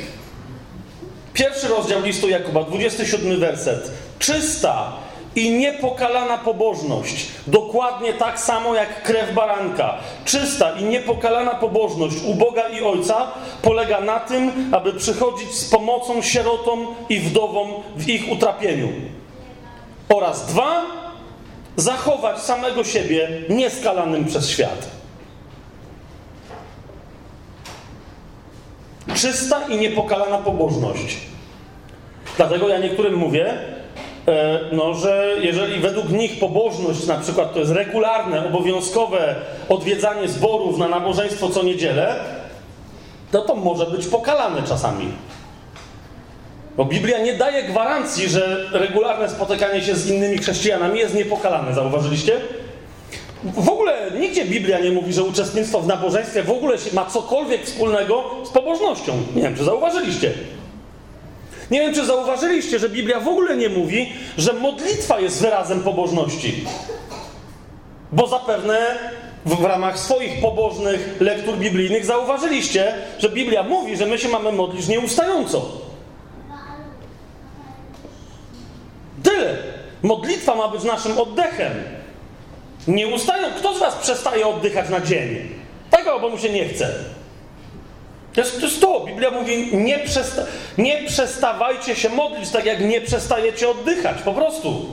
Pierwszy rozdział listu Jakuba, 27 werset. Czysta i niepokalana pobożność, dokładnie tak samo jak krew baranka. Czysta i niepokalana pobożność u Boga i Ojca polega na tym, aby przychodzić z pomocą sierotom i wdowom w ich utrapieniu. Oraz dwa, zachować samego siebie nieskalanym przez świat. Czysta i niepokalana pobożność. Dlatego ja niektórym mówię, e, no, że jeżeli według nich pobożność na przykład to jest regularne, obowiązkowe odwiedzanie zborów na nabożeństwo co niedzielę, to to może być pokalane czasami. Bo Biblia nie daje gwarancji, że regularne spotykanie się z innymi chrześcijanami jest niepokalane. Zauważyliście? W ogóle nigdzie Biblia nie mówi, że uczestnictwo w nabożeństwie w ogóle ma cokolwiek wspólnego z pobożnością. Nie wiem, czy zauważyliście. Nie wiem, czy zauważyliście, że Biblia w ogóle nie mówi, że modlitwa jest wyrazem pobożności. Bo zapewne w, ramach swoich pobożnych lektur biblijnych zauważyliście, że Biblia mówi, że my się mamy modlić nieustająco. Tyle. Modlitwa ma być naszym oddechem. Nie ustają. Kto z Was przestaje oddychać na dzień? Tego, bo mu się nie chce. To jest, to jest to. Biblia mówi, nie, przesta nie przestawajcie się modlić, tak jak nie przestajecie oddychać. Po prostu.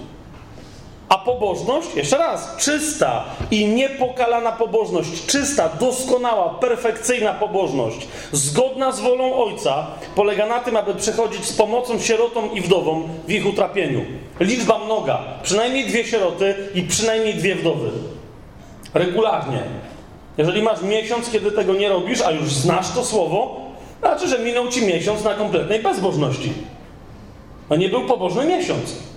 A pobożność, jeszcze raz, czysta i niepokalana pobożność, czysta, doskonała, perfekcyjna pobożność, zgodna z wolą Ojca, polega na tym, aby przychodzić z pomocą sierotom i wdowom w ich utrapieniu. Liczba mnoga, przynajmniej dwie sieroty i przynajmniej dwie wdowy. Regularnie. Jeżeli masz miesiąc, kiedy tego nie robisz, a już znasz to słowo, znaczy, że minął ci miesiąc na kompletnej bezbożności. To nie był pobożny miesiąc.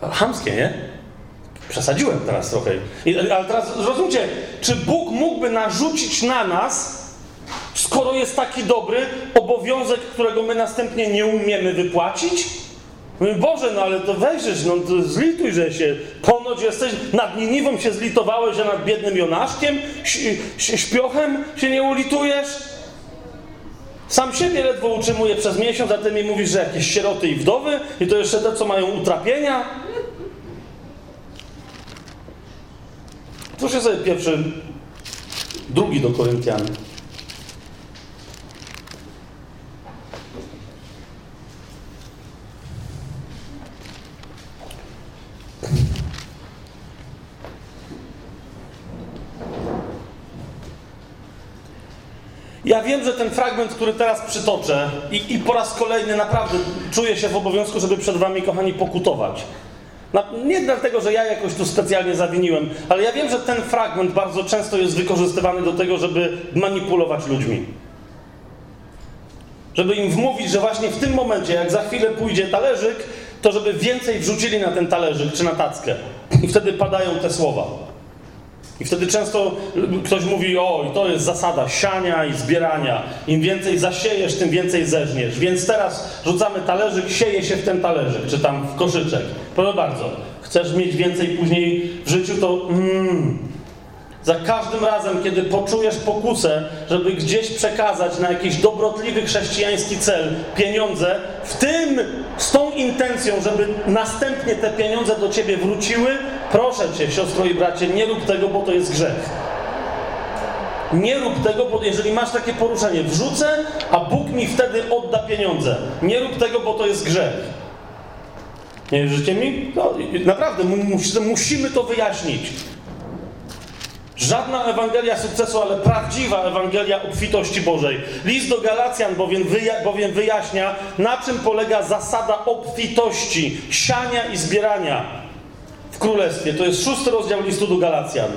Chamskie, nie? Przesadziłem teraz trochę. I, ale teraz zrozumcie, czy Bóg mógłby narzucić na nas, skoro jest taki dobry, obowiązek, którego my następnie nie umiemy wypłacić? Mówię, Boże, no ale to weźesz, no to zlituj, że się, ponoć jesteś, nad Niniwą się zlitowałeś, że nad biednym Jonaszkiem, śpiochem się nie ulitujesz? Sam siebie ledwo utrzymuję przez miesiąc, a ty mi mówisz, że jakieś sieroty i wdowy i to jeszcze te, co mają utrapienia? Jest sobie pierwszy, drugi do Koryntian. Ja wiem, że ten fragment, który teraz przytoczę, i, i po raz kolejny naprawdę czuję się w obowiązku, żeby przed Wami, kochani, pokutować. Nie dlatego, że ja jakoś tu specjalnie zawiniłem, ale ja wiem, że ten fragment bardzo często jest wykorzystywany do tego, żeby manipulować ludźmi. Żeby im wmówić, że właśnie w tym momencie, jak za chwilę pójdzie talerzyk, to żeby więcej wrzucili na ten talerzyk czy na tackę. I wtedy padają te słowa. I wtedy często ktoś mówi, o, i to jest zasada siania i zbierania. Im więcej zasiejesz, tym więcej zeżniesz. Więc teraz rzucamy talerzyk, sieje się w ten talerzyk, czy tam w koszyczek. Proszę bardzo, chcesz mieć więcej później w życiu, to mm, za każdym razem, kiedy poczujesz pokusę, żeby gdzieś przekazać na jakiś dobrotliwy chrześcijański cel pieniądze, w tym z tą intencją, żeby następnie te pieniądze do ciebie wróciły, proszę cię, siostro i bracie, nie rób tego, bo to jest grzech. Nie rób tego, bo jeżeli masz takie poruszenie, wrzucę, a Bóg mi wtedy odda pieniądze. Nie rób tego, bo to jest grzech. Nie wierzycie mi? No, naprawdę, musimy to wyjaśnić. Żadna Ewangelia sukcesu, ale prawdziwa Ewangelia obfitości Bożej. List do Galacjan bowiem, wyja bowiem wyjaśnia, na czym polega zasada obfitości, siania i zbierania w Królestwie. To jest szósty rozdział listu do Galacjan.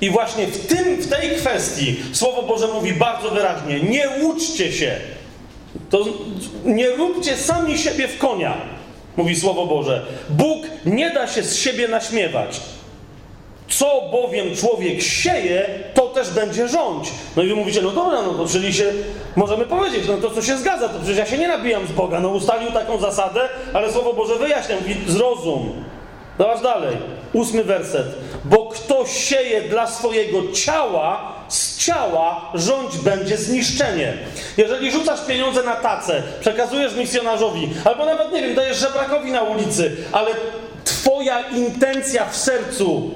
I właśnie w, tym, w tej kwestii Słowo Boże mówi bardzo wyraźnie: nie łudźcie się. To nie róbcie sami siebie w konia, mówi Słowo Boże. Bóg nie da się z siebie naśmiewać. Co bowiem człowiek sieje, to też będzie rządź. No i wy mówicie, no dobra, no to czyli się, możemy powiedzieć, no to co się zgadza, to przecież ja się nie nabijam z Boga. No ustalił taką zasadę, ale Słowo Boże wyjaśnia, mówi zrozum. Zobacz dalej, ósmy werset. Bo kto sieje dla swojego ciała, z ciała rządź będzie zniszczenie. Jeżeli rzucasz pieniądze na tacę, przekazujesz misjonarzowi, albo nawet, nie wiem, dajesz żebrakowi na ulicy, ale twoja intencja w sercu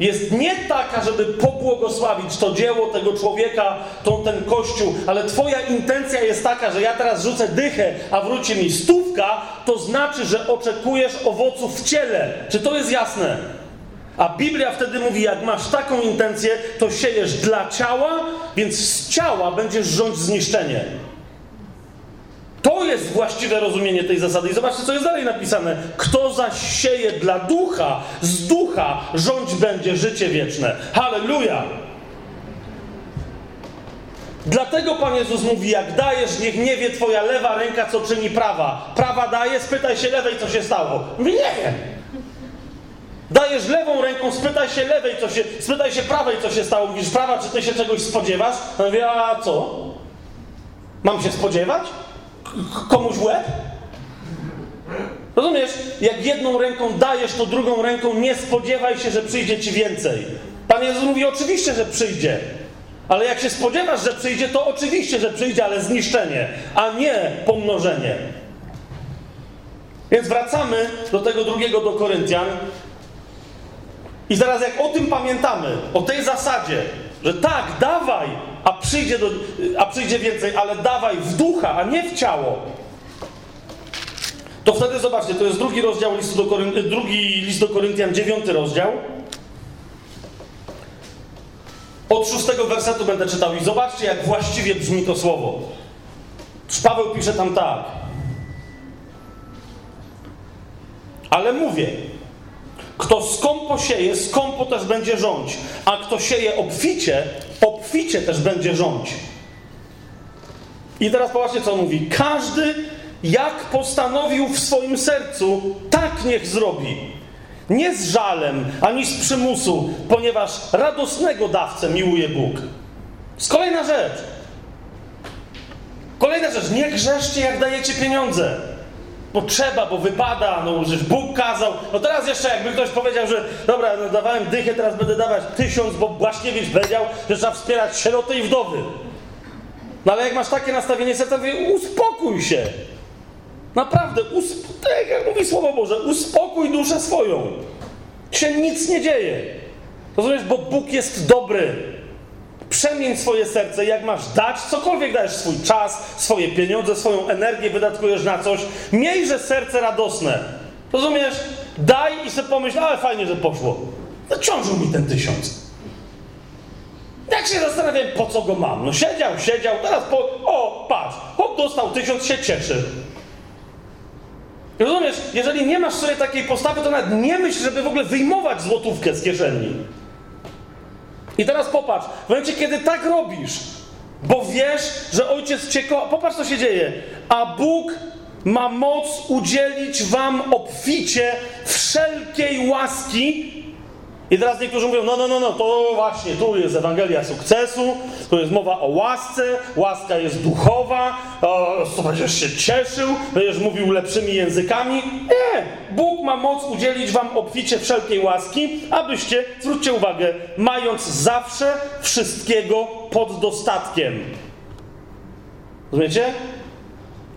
jest nie taka, żeby pobłogosławić to dzieło tego człowieka, tą, ten kościół, ale Twoja intencja jest taka, że ja teraz rzucę dychę, a wróci mi stówka, to znaczy, że oczekujesz owoców w ciele. Czy to jest jasne? A Biblia wtedy mówi, jak masz taką intencję, to siejesz dla ciała, więc z ciała będziesz rządź zniszczenie. To jest właściwe rozumienie tej zasady. I zobaczcie, co jest dalej napisane. Kto zaś sieje dla ducha, z ducha rządź będzie życie wieczne. Halleluja! Dlatego Pan Jezus mówi, jak dajesz, niech nie wie twoja lewa ręka, co czyni prawa. Prawa daje, spytaj się lewej, co się stało. Mówi, nie wiem. Dajesz lewą ręką, spytaj się lewej, co się, spytaj się prawej, co się stało. Mówisz, prawa, czy ty się czegoś spodziewasz? No mówię, a co? Mam się spodziewać? Komuś łeb? Rozumiesz? Jak jedną ręką dajesz, to drugą ręką nie spodziewaj się, że przyjdzie ci więcej. Pan Jezus mówi oczywiście, że przyjdzie. Ale jak się spodziewasz, że przyjdzie, to oczywiście, że przyjdzie, ale zniszczenie, a nie pomnożenie. Więc wracamy do tego drugiego do Koryntian. I zaraz jak o tym pamiętamy, o tej zasadzie, że tak, dawaj, a przyjdzie, do, a przyjdzie więcej, ale dawaj w ducha, a nie w ciało. To wtedy zobaczcie, to jest drugi rozdział listu do Koryn, drugi list do Koryntian, dziewiąty rozdział. Od szóstego wersetu będę czytał i zobaczcie, jak właściwie brzmi to słowo. Paweł pisze tam tak. Ale mówię, kto skąpo sieje, skąpo też będzie rządź, a kto sieje obficie, obficie też będzie rządź. I teraz popatrzcie, co mówi. Każdy, jak postanowił w swoim sercu, tak niech zrobi. Nie z żalem, ani z przymusu, ponieważ radosnego dawcę miłuje Bóg. Z kolejna rzecz. Kolejna rzecz. Nie grzeszcie, jak dajecie pieniądze. Bo trzeba, bo wypada, no że Bóg kazał. No teraz jeszcze jakby ktoś powiedział, że dobra, no dawałem dychę, teraz będę dawać tysiąc, bo Błaszkiewicz powiedział, że trzeba wspierać sieroty i wdowy. No ale jak masz takie nastawienie serca, to mówię, uspokój się. Naprawdę, usp- tak jak mówi Słowo Boże, uspokój duszę swoją. Się nic nie dzieje. Rozumiesz, bo Bóg jest dobry. Przemień swoje serce, jak masz dać, cokolwiek dajesz swój czas, swoje pieniądze, swoją energię wydatkujesz na coś, miejże serce radosne. Rozumiesz? Daj i sobie pomyśl, ale fajnie, że poszło. Zaciążył mi ten tysiąc. Jak się zastanawiam, po co go mam? No siedział, siedział, teraz po... O, patrz, hop, dostał tysiąc, się cieszy. Rozumiesz, jeżeli nie masz sobie takiej postawy, to nawet nie myśl, żeby w ogóle wyjmować złotówkę z kieszeni. I teraz popatrz, w momencie, kiedy tak robisz, bo wiesz, że ojciec cię popatrz, co się dzieje. A Bóg ma moc udzielić wam obficie wszelkiej łaski. I teraz niektórzy mówią, no, no, no, no, to właśnie, tu jest Ewangelia sukcesu, tu jest mowa o łasce, łaska jest duchowa, o, to będziesz się cieszył, będziesz mówił lepszymi językami. Nie, Bóg ma moc udzielić wam obficie wszelkiej łaski, abyście, zwróćcie uwagę, mając zawsze wszystkiego pod dostatkiem. Rozumiecie?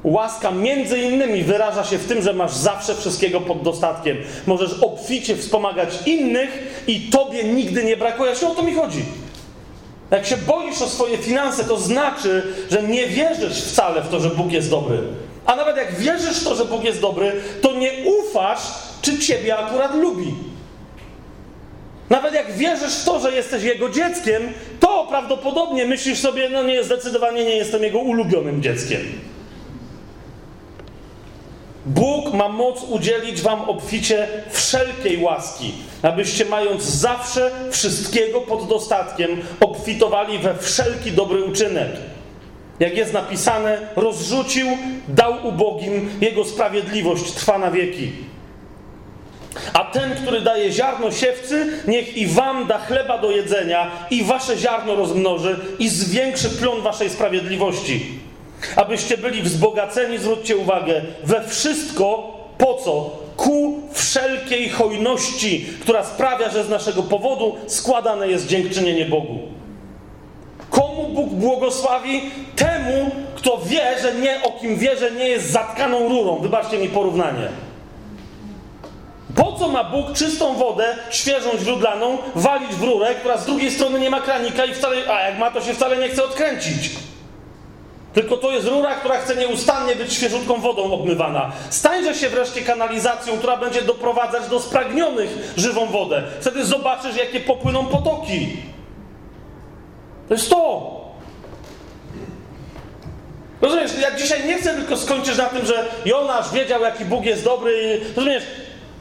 Łaska między innymi wyraża się w tym, że masz zawsze wszystkiego pod dostatkiem. Możesz obficie wspomagać innych i tobie nigdy nie brakuje. O to mi chodzi. Jak się boisz o swoje finanse, to znaczy, że nie wierzysz wcale w to, że Bóg jest dobry. A nawet jak wierzysz w to, że Bóg jest dobry, to nie ufasz, czy ciebie akurat lubi. Nawet jak wierzysz w to, że jesteś jego dzieckiem, to prawdopodobnie myślisz sobie, no nie, zdecydowanie nie jestem jego ulubionym dzieckiem. Bóg ma moc udzielić wam obficie wszelkiej łaski, abyście mając zawsze wszystkiego pod dostatkiem, obfitowali we wszelki dobry uczynek. Jak jest napisane, rozrzucił, dał ubogim, jego sprawiedliwość trwa na wieki. A ten, który daje ziarno siewcy, niech i wam da chleba do jedzenia, i wasze ziarno rozmnoży, i zwiększy plon waszej sprawiedliwości. Abyście byli wzbogaceni, zwróćcie uwagę, we wszystko, po co? Ku wszelkiej hojności, która sprawia, że z naszego powodu składane jest dziękczynienie Bogu. Komu Bóg błogosławi? Temu, kto wie, że nie, o kim wie, że nie jest zatkaną rurą. Wybaczcie mi porównanie. Po co ma Bóg czystą wodę, świeżą, źródlaną, walić w rurę, która z drugiej strony nie ma kranika i wcale, a jak ma, to się wcale nie chce odkręcić? Tylko to jest rura, która chce nieustannie być świeżutką wodą obmywana. Stańże się wreszcie kanalizacją, która będzie doprowadzać do spragnionych żywą wodę. Wtedy zobaczysz, jakie popłyną potoki. To jest to. Rozumiesz, ja dzisiaj nie chcę tylko skończyć na tym, że Jonasz wiedział, jaki Bóg jest dobry. Rozumiesz,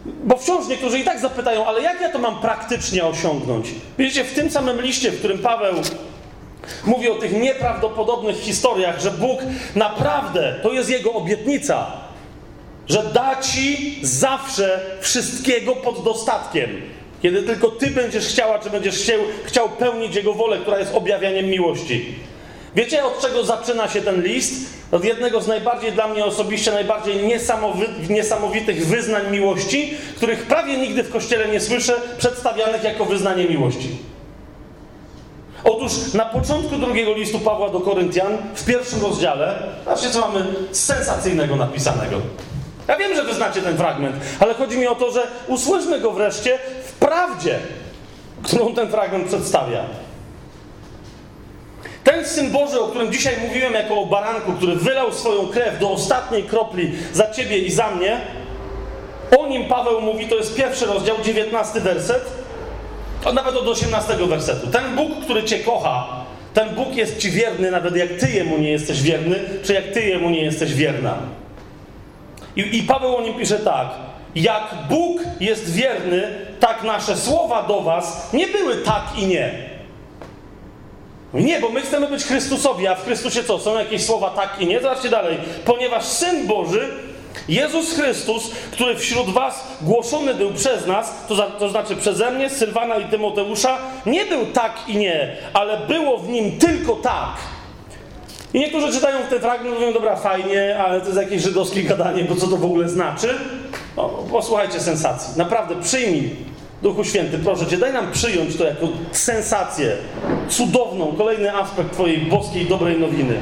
bo wciąż niektórzy i tak zapytają, ale jak ja to mam praktycznie osiągnąć? Widzicie, w tym samym liście, w którym Paweł mówi o tych nieprawdopodobnych historiach, że Bóg naprawdę, to jest Jego obietnica, że da Ci zawsze wszystkiego pod dostatkiem. Kiedy tylko Ty będziesz chciała, czy będziesz chciał, chciał pełnić Jego wolę, która jest objawianiem miłości. Wiecie, od czego zaczyna się ten list? Od jednego z najbardziej dla mnie osobiście, najbardziej niesamowitych wyznań miłości, których prawie nigdy w kościele nie słyszę, przedstawianych jako wyznanie miłości. Otóż na początku drugiego listu Pawła do Koryntian, w pierwszym rozdziale, zobaczcie, co mamy sensacyjnego napisanego. Ja wiem, że wy znacie ten fragment, ale chodzi mi o to, że usłyszmy go wreszcie w prawdzie, którą ten fragment przedstawia. Ten Syn Boży, o którym dzisiaj mówiłem jako o baranku, który wylał swoją krew do ostatniej kropli za ciebie i za mnie, o nim Paweł mówi, to jest pierwszy rozdział, 19 werset, a nawet od 18 wersetu. Ten Bóg, który cię kocha, ten Bóg jest ci wierny, nawet jak ty jemu nie jesteś wierny, czy jak ty jemu nie jesteś wierna. I, I Paweł o nim pisze tak. Jak Bóg jest wierny, tak nasze słowa do was nie były tak i nie. Nie, bo my chcemy być Chrystusowi, a w Chrystusie co? Są jakieś słowa tak i nie? Zobaczcie dalej. Ponieważ Syn Boży Jezus Chrystus, który wśród was głoszony był przez nas, to, za, to znaczy przeze mnie, Sylwana i Tymoteusza, nie był tak i nie, ale było w nim tylko tak. I niektórzy czytają ten fragment i mówią, dobra, fajnie, ale to jest jakieś żydowskie gadanie, bo co to w ogóle znaczy? No, posłuchajcie sensacji. Naprawdę, przyjmij, Duchu Święty, proszę Cię, daj nam przyjąć to jako sensację, cudowną, kolejny aspekt Twojej boskiej, dobrej nowiny.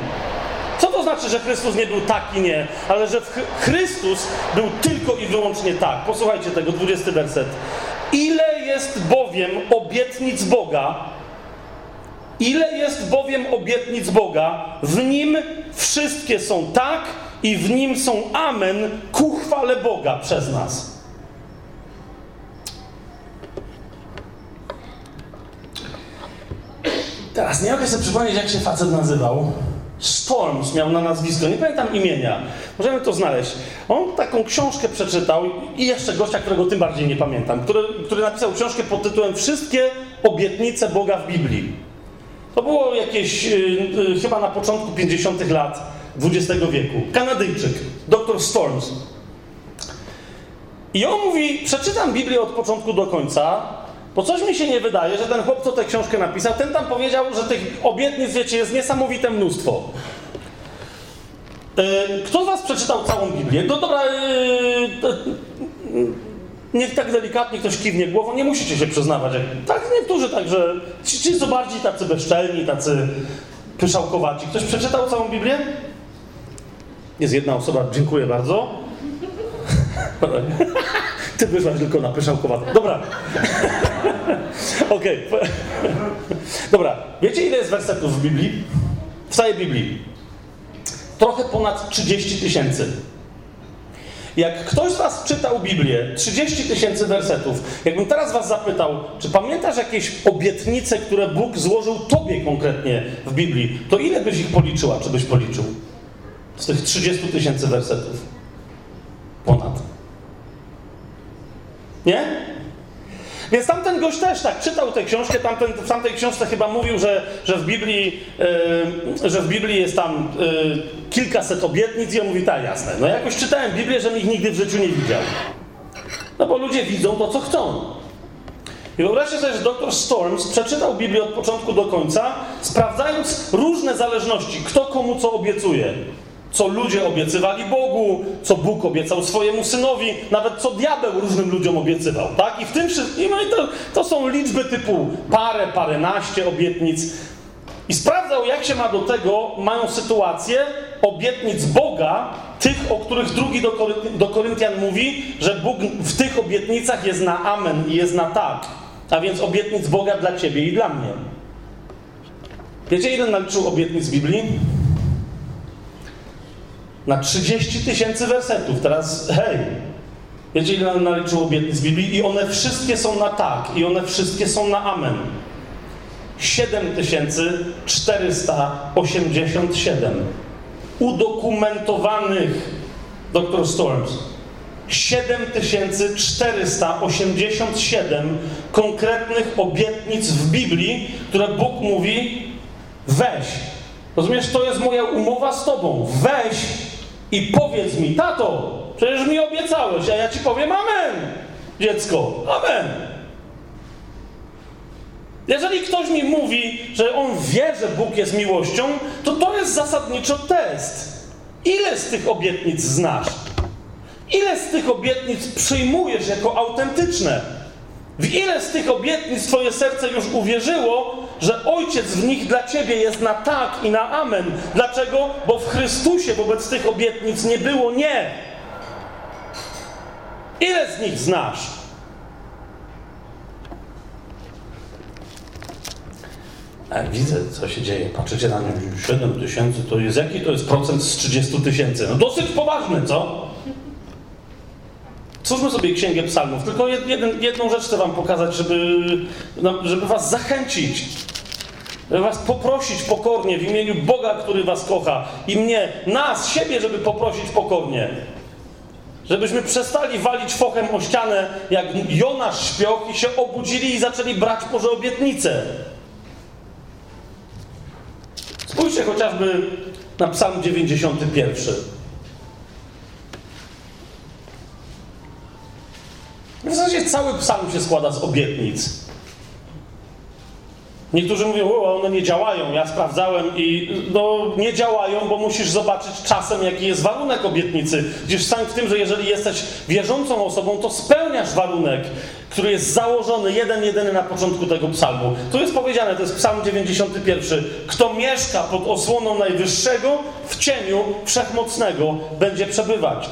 Znaczy, że Chrystus nie był taki nie, ale że Chrystus był tylko i wyłącznie tak? Posłuchajcie tego, 20 werset. Ile jest bowiem obietnic Boga, ile jest bowiem obietnic Boga, w nim wszystkie są tak i w nim są amen ku chwale Boga przez nas. Teraz nie mogę sobie przypomnieć, jak się facet nazywał. Storms miał na nazwisko, nie pamiętam imienia. Możemy to znaleźć. On taką książkę przeczytał i jeszcze gościa, którego tym bardziej nie pamiętam, który, który napisał książkę pod tytułem Wszystkie obietnice Boga w Biblii. To było jakieś yy, yy, chyba na początku 50. lat XX wieku. Kanadyjczyk, dr Storms. I on mówi, przeczytam Biblię od początku do końca, bo coś mi się nie wydaje, że ten chłop, co tę książkę napisał, ten tam powiedział, że tych obietnic, wiecie, jest niesamowite mnóstwo. Yy, kto z was przeczytał całą Biblię? No dobra, yy, niech tak delikatnie ktoś kiwnie głową, nie musicie się przyznawać. Tak, niektórzy także, ci, ci co bardziej tacy bezczelni, tacy pyszałkowaci. Ktoś przeczytał całą Biblię? Jest jedna osoba, dziękuję bardzo. Ty wyszłaś tylko na pyszałkowatą. Dobra. Okej. Dobra. Wiecie, ile jest wersetów w Biblii? W całej Biblii. Trochę ponad 30 tysięcy. Jak ktoś z Was czytał Biblię, 30 tysięcy wersetów, jakbym teraz Was zapytał, czy pamiętasz jakieś obietnice, które Bóg złożył Tobie konkretnie w Biblii, to ile byś ich policzyła, czy byś policzył? Z tych 30 tysięcy wersetów. Ponad. Nie? Więc tamten gość też tak czytał tę książkę, tamten, w tamtej książce chyba mówił, że, że, w, Biblii, yy, że w Biblii jest tam yy, kilkaset obietnic i on mówi, tak, jasne. No jakoś czytałem Biblię, że ich nigdy w życiu nie widział. No bo ludzie widzą to, co chcą. I wyobraźcie sobie, że dr Storms przeczytał Biblię od początku do końca, sprawdzając różne zależności, kto komu co obiecuje co ludzie obiecywali Bogu, co Bóg obiecał swojemu synowi, nawet co diabeł różnym ludziom obiecywał, tak? I w tym wszystkim, no i to, to są liczby typu parę, paręnaście obietnic. I sprawdzał, jak się ma do tego, mają sytuację obietnic Boga, tych, o których drugi do, do Koryntian mówi, że Bóg w tych obietnicach jest na amen i jest na tak. A więc obietnic Boga dla ciebie i dla mnie. Wiecie, ile naliczył obietnic Biblii? Na 30 tysięcy wersetów. Teraz, hej, wiecie ile naliczył obietnic Biblii? I one wszystkie są na tak, i one wszystkie są na amen. 7487 udokumentowanych Dr. Storms. 7487 konkretnych obietnic w Biblii, które Bóg mówi: weź. Rozumiesz, to jest moja umowa z Tobą. Weź i powiedz mi, tato, przecież mi obiecałeś, a ja ci powiem amen, dziecko, amen. Jeżeli ktoś mi mówi, że on wie, że Bóg jest miłością, to to jest zasadniczo test. Ile z tych obietnic znasz? Ile z tych obietnic przyjmujesz jako autentyczne? W ile z tych obietnic Twoje serce już uwierzyło, że Ojciec w nich dla Ciebie jest na tak i na amen? Dlaczego? Bo w Chrystusie wobec tych obietnic nie było nie. Ile z nich znasz? A widzę, co się dzieje. Patrzycie na mnie, 7 tysięcy to jest jaki to jest procent z 30 tysięcy? No dosyć poważny, co? Stwórzmy sobie księgę psalmów. Tylko jeden, jedną rzecz chcę wam pokazać, żeby, żeby was zachęcić. Żeby was poprosić pokornie w imieniu Boga, który was kocha. I mnie, nas, siebie, żeby poprosić pokornie. Żebyśmy przestali walić fochem o ścianę, jak Jonasz śpioch i się obudzili i zaczęli brać Boże obietnice. Spójrzcie chociażby na psalm 91. cały psalm się składa z obietnic. Niektórzy mówią, o, one nie działają. Ja sprawdzałem i no, nie działają, bo musisz zobaczyć czasem, jaki jest warunek obietnicy. Gdzież sam w tym, że jeżeli jesteś wierzącą osobą, to spełniasz warunek, który jest założony jeden, jedyny na początku tego psalmu. Tu jest powiedziane, to jest psalm 91. Kto mieszka pod osłoną Najwyższego, w cieniu Wszechmocnego będzie przebywać.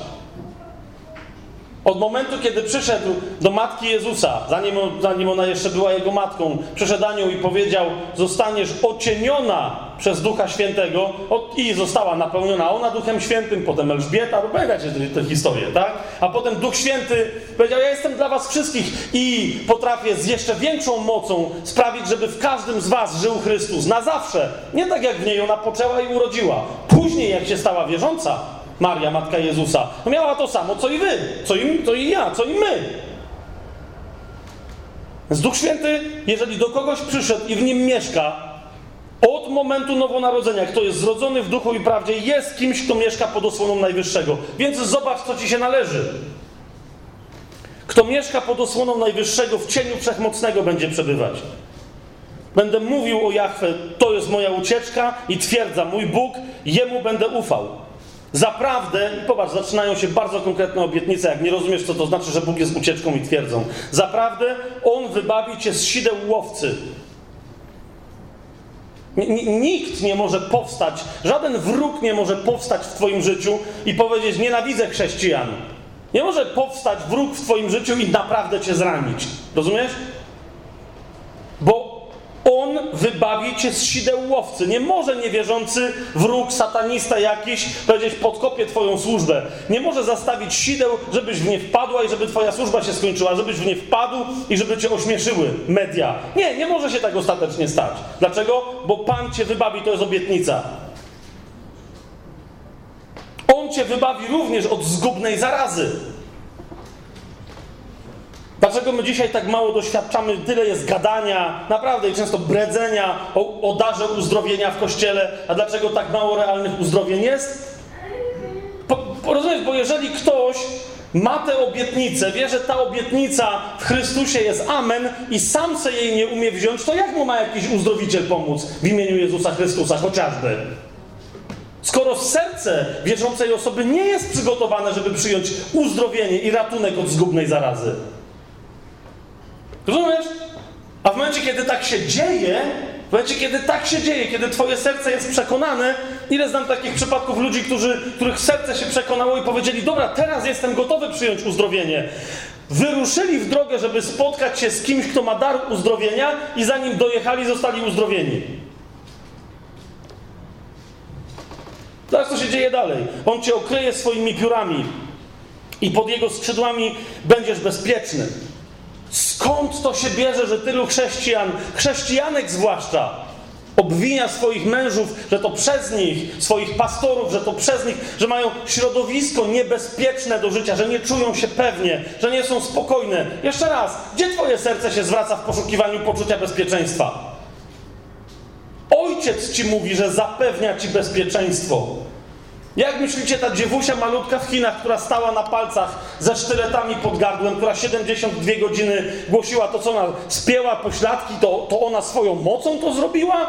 Od momentu, kiedy przyszedł do matki Jezusa, zanim, zanim ona jeszcze była jego matką, przyszedł anioł i powiedział: Zostaniesz ocieniona przez Ducha Świętego i została napełniona ona Duchem Świętym, potem Elżbieta, bo pamiętacie tę historię, tak? A potem Duch Święty powiedział: Ja jestem dla Was wszystkich i potrafię z jeszcze większą mocą sprawić, żeby w każdym z Was żył Chrystus na zawsze. Nie tak jak w niej ona poczęła i urodziła. Później, jak się stała wierząca, Maria, matka Jezusa, no miała to samo, co i wy, co i, co i ja, co i my. Więc Duch Święty, jeżeli do kogoś przyszedł i w nim mieszka, od momentu nowonarodzenia, kto jest zrodzony w duchu i prawdzie, jest kimś, kto mieszka pod osłoną Najwyższego. Więc zobacz, co ci się należy. Kto mieszka pod osłoną Najwyższego, w cieniu Wszechmocnego będzie przebywać. Będę mówił o Jachwę, to jest moja ucieczka i twierdza, mój Bóg, Jemu będę ufał. Zaprawdę, i popatrz, zaczynają się bardzo konkretne obietnice. Jak nie rozumiesz, co to znaczy, że Bóg jest ucieczką i twierdzą. Zaprawdę, On wybawi cię z sideł łowcy. Nikt nie może powstać, żaden wróg nie może powstać w Twoim życiu i powiedzieć: Nienawidzę chrześcijan. Nie może powstać wróg w Twoim życiu i naprawdę Cię zranić. Rozumiesz? On wybawi cię z sideł łowcy. Nie może niewierzący wróg, satanista jakiś powiedzieć podkopię twoją służbę. Nie może zastawić sideł, żebyś w nie wpadła i żeby twoja służba się skończyła, żebyś w nie wpadł i żeby cię ośmieszyły media. Nie, nie może się tak ostatecznie stać. Dlaczego? Bo Pan cię wybawi, to jest obietnica. On cię wybawi również od zgubnej zarazy. Dlaczego my dzisiaj tak mało doświadczamy, tyle jest gadania, naprawdę i często bredzenia o, o darze uzdrowienia w kościele, a dlaczego tak mało realnych uzdrowień jest? Po, po, rozumiesz, bo jeżeli ktoś ma tę obietnicę, wie, że ta obietnica w Chrystusie jest amen i sam se jej nie umie wziąć, to jak mu ma jakiś uzdrowiciel pomóc w imieniu Jezusa Chrystusa chociażby? Skoro serce wierzącej osoby nie jest przygotowane, żeby przyjąć uzdrowienie i ratunek od zgubnej zarazy. Rozumiesz? A w momencie, kiedy tak się dzieje, w momencie, kiedy tak się dzieje, kiedy twoje serce jest przekonane, ile znam takich przypadków ludzi, którzy, których serce się przekonało i powiedzieli, dobra, teraz jestem gotowy przyjąć uzdrowienie. Wyruszyli w drogę, żeby spotkać się z kimś, kto ma dar uzdrowienia i zanim dojechali, zostali uzdrowieni. Teraz co się dzieje dalej? On cię okryje swoimi piórami i pod jego skrzydłami będziesz bezpieczny. Skąd to się bierze, że tylu chrześcijan, chrześcijanek zwłaszcza, obwinia swoich mężów, że to przez nich, swoich pastorów, że to przez nich, że mają środowisko niebezpieczne do życia, że nie czują się pewnie, że nie są spokojne. Jeszcze raz, gdzie Twoje serce się zwraca w poszukiwaniu poczucia bezpieczeństwa? Ojciec Ci mówi, że zapewnia Ci bezpieczeństwo. Jak myślicie, ta dziewusia malutka w Chinach, która stała na palcach ze sztyletami pod gardłem, która 72 godziny głosiła to, co ona spięła pośladki, to, to ona swoją mocą to zrobiła?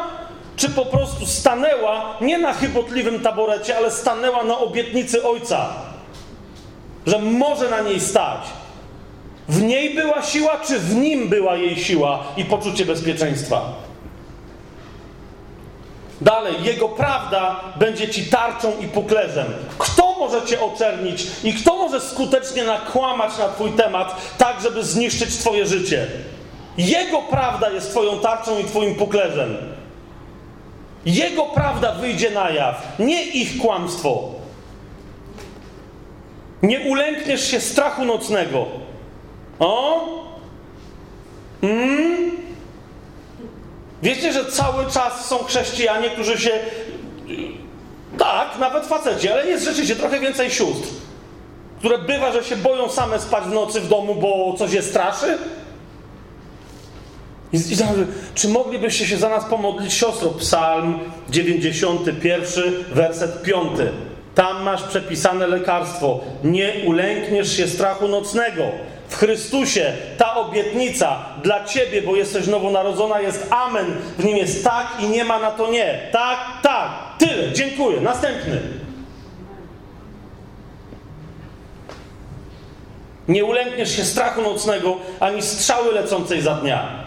Czy po prostu stanęła nie na chybotliwym taborecie, ale stanęła na obietnicy Ojca, że może na niej stać? W niej była siła, czy w nim była jej siła i poczucie bezpieczeństwa? Dalej, Jego prawda będzie ci tarczą i puklerzem. Kto może cię oczernić i kto może skutecznie nakłamać na twój temat, tak żeby zniszczyć twoje życie? Jego prawda jest twoją tarczą i twoim puklerzem. Jego prawda wyjdzie na jaw, nie ich kłamstwo. Nie ulękniesz się strachu nocnego. O? Mm? Wiecie, że cały czas są chrześcijanie, którzy się. Tak, nawet faceci, ale jest rzeczywiście trochę więcej sióstr, które bywa, że się boją same spać w nocy w domu, bo coś je straszy. I, i czy moglibyście się za nas pomodlić, siostro? Psalm 91, werset 5. Tam masz przepisane lekarstwo. Nie ulękniesz się strachu nocnego. W Chrystusie ta obietnica dla ciebie, bo jesteś nowonarodzona, jest amen. W nim jest tak i nie ma na to nie. Tak, tak. Tyle. Dziękuję. Następny. Nie ulękniesz się strachu nocnego, ani strzały lecącej za dnia.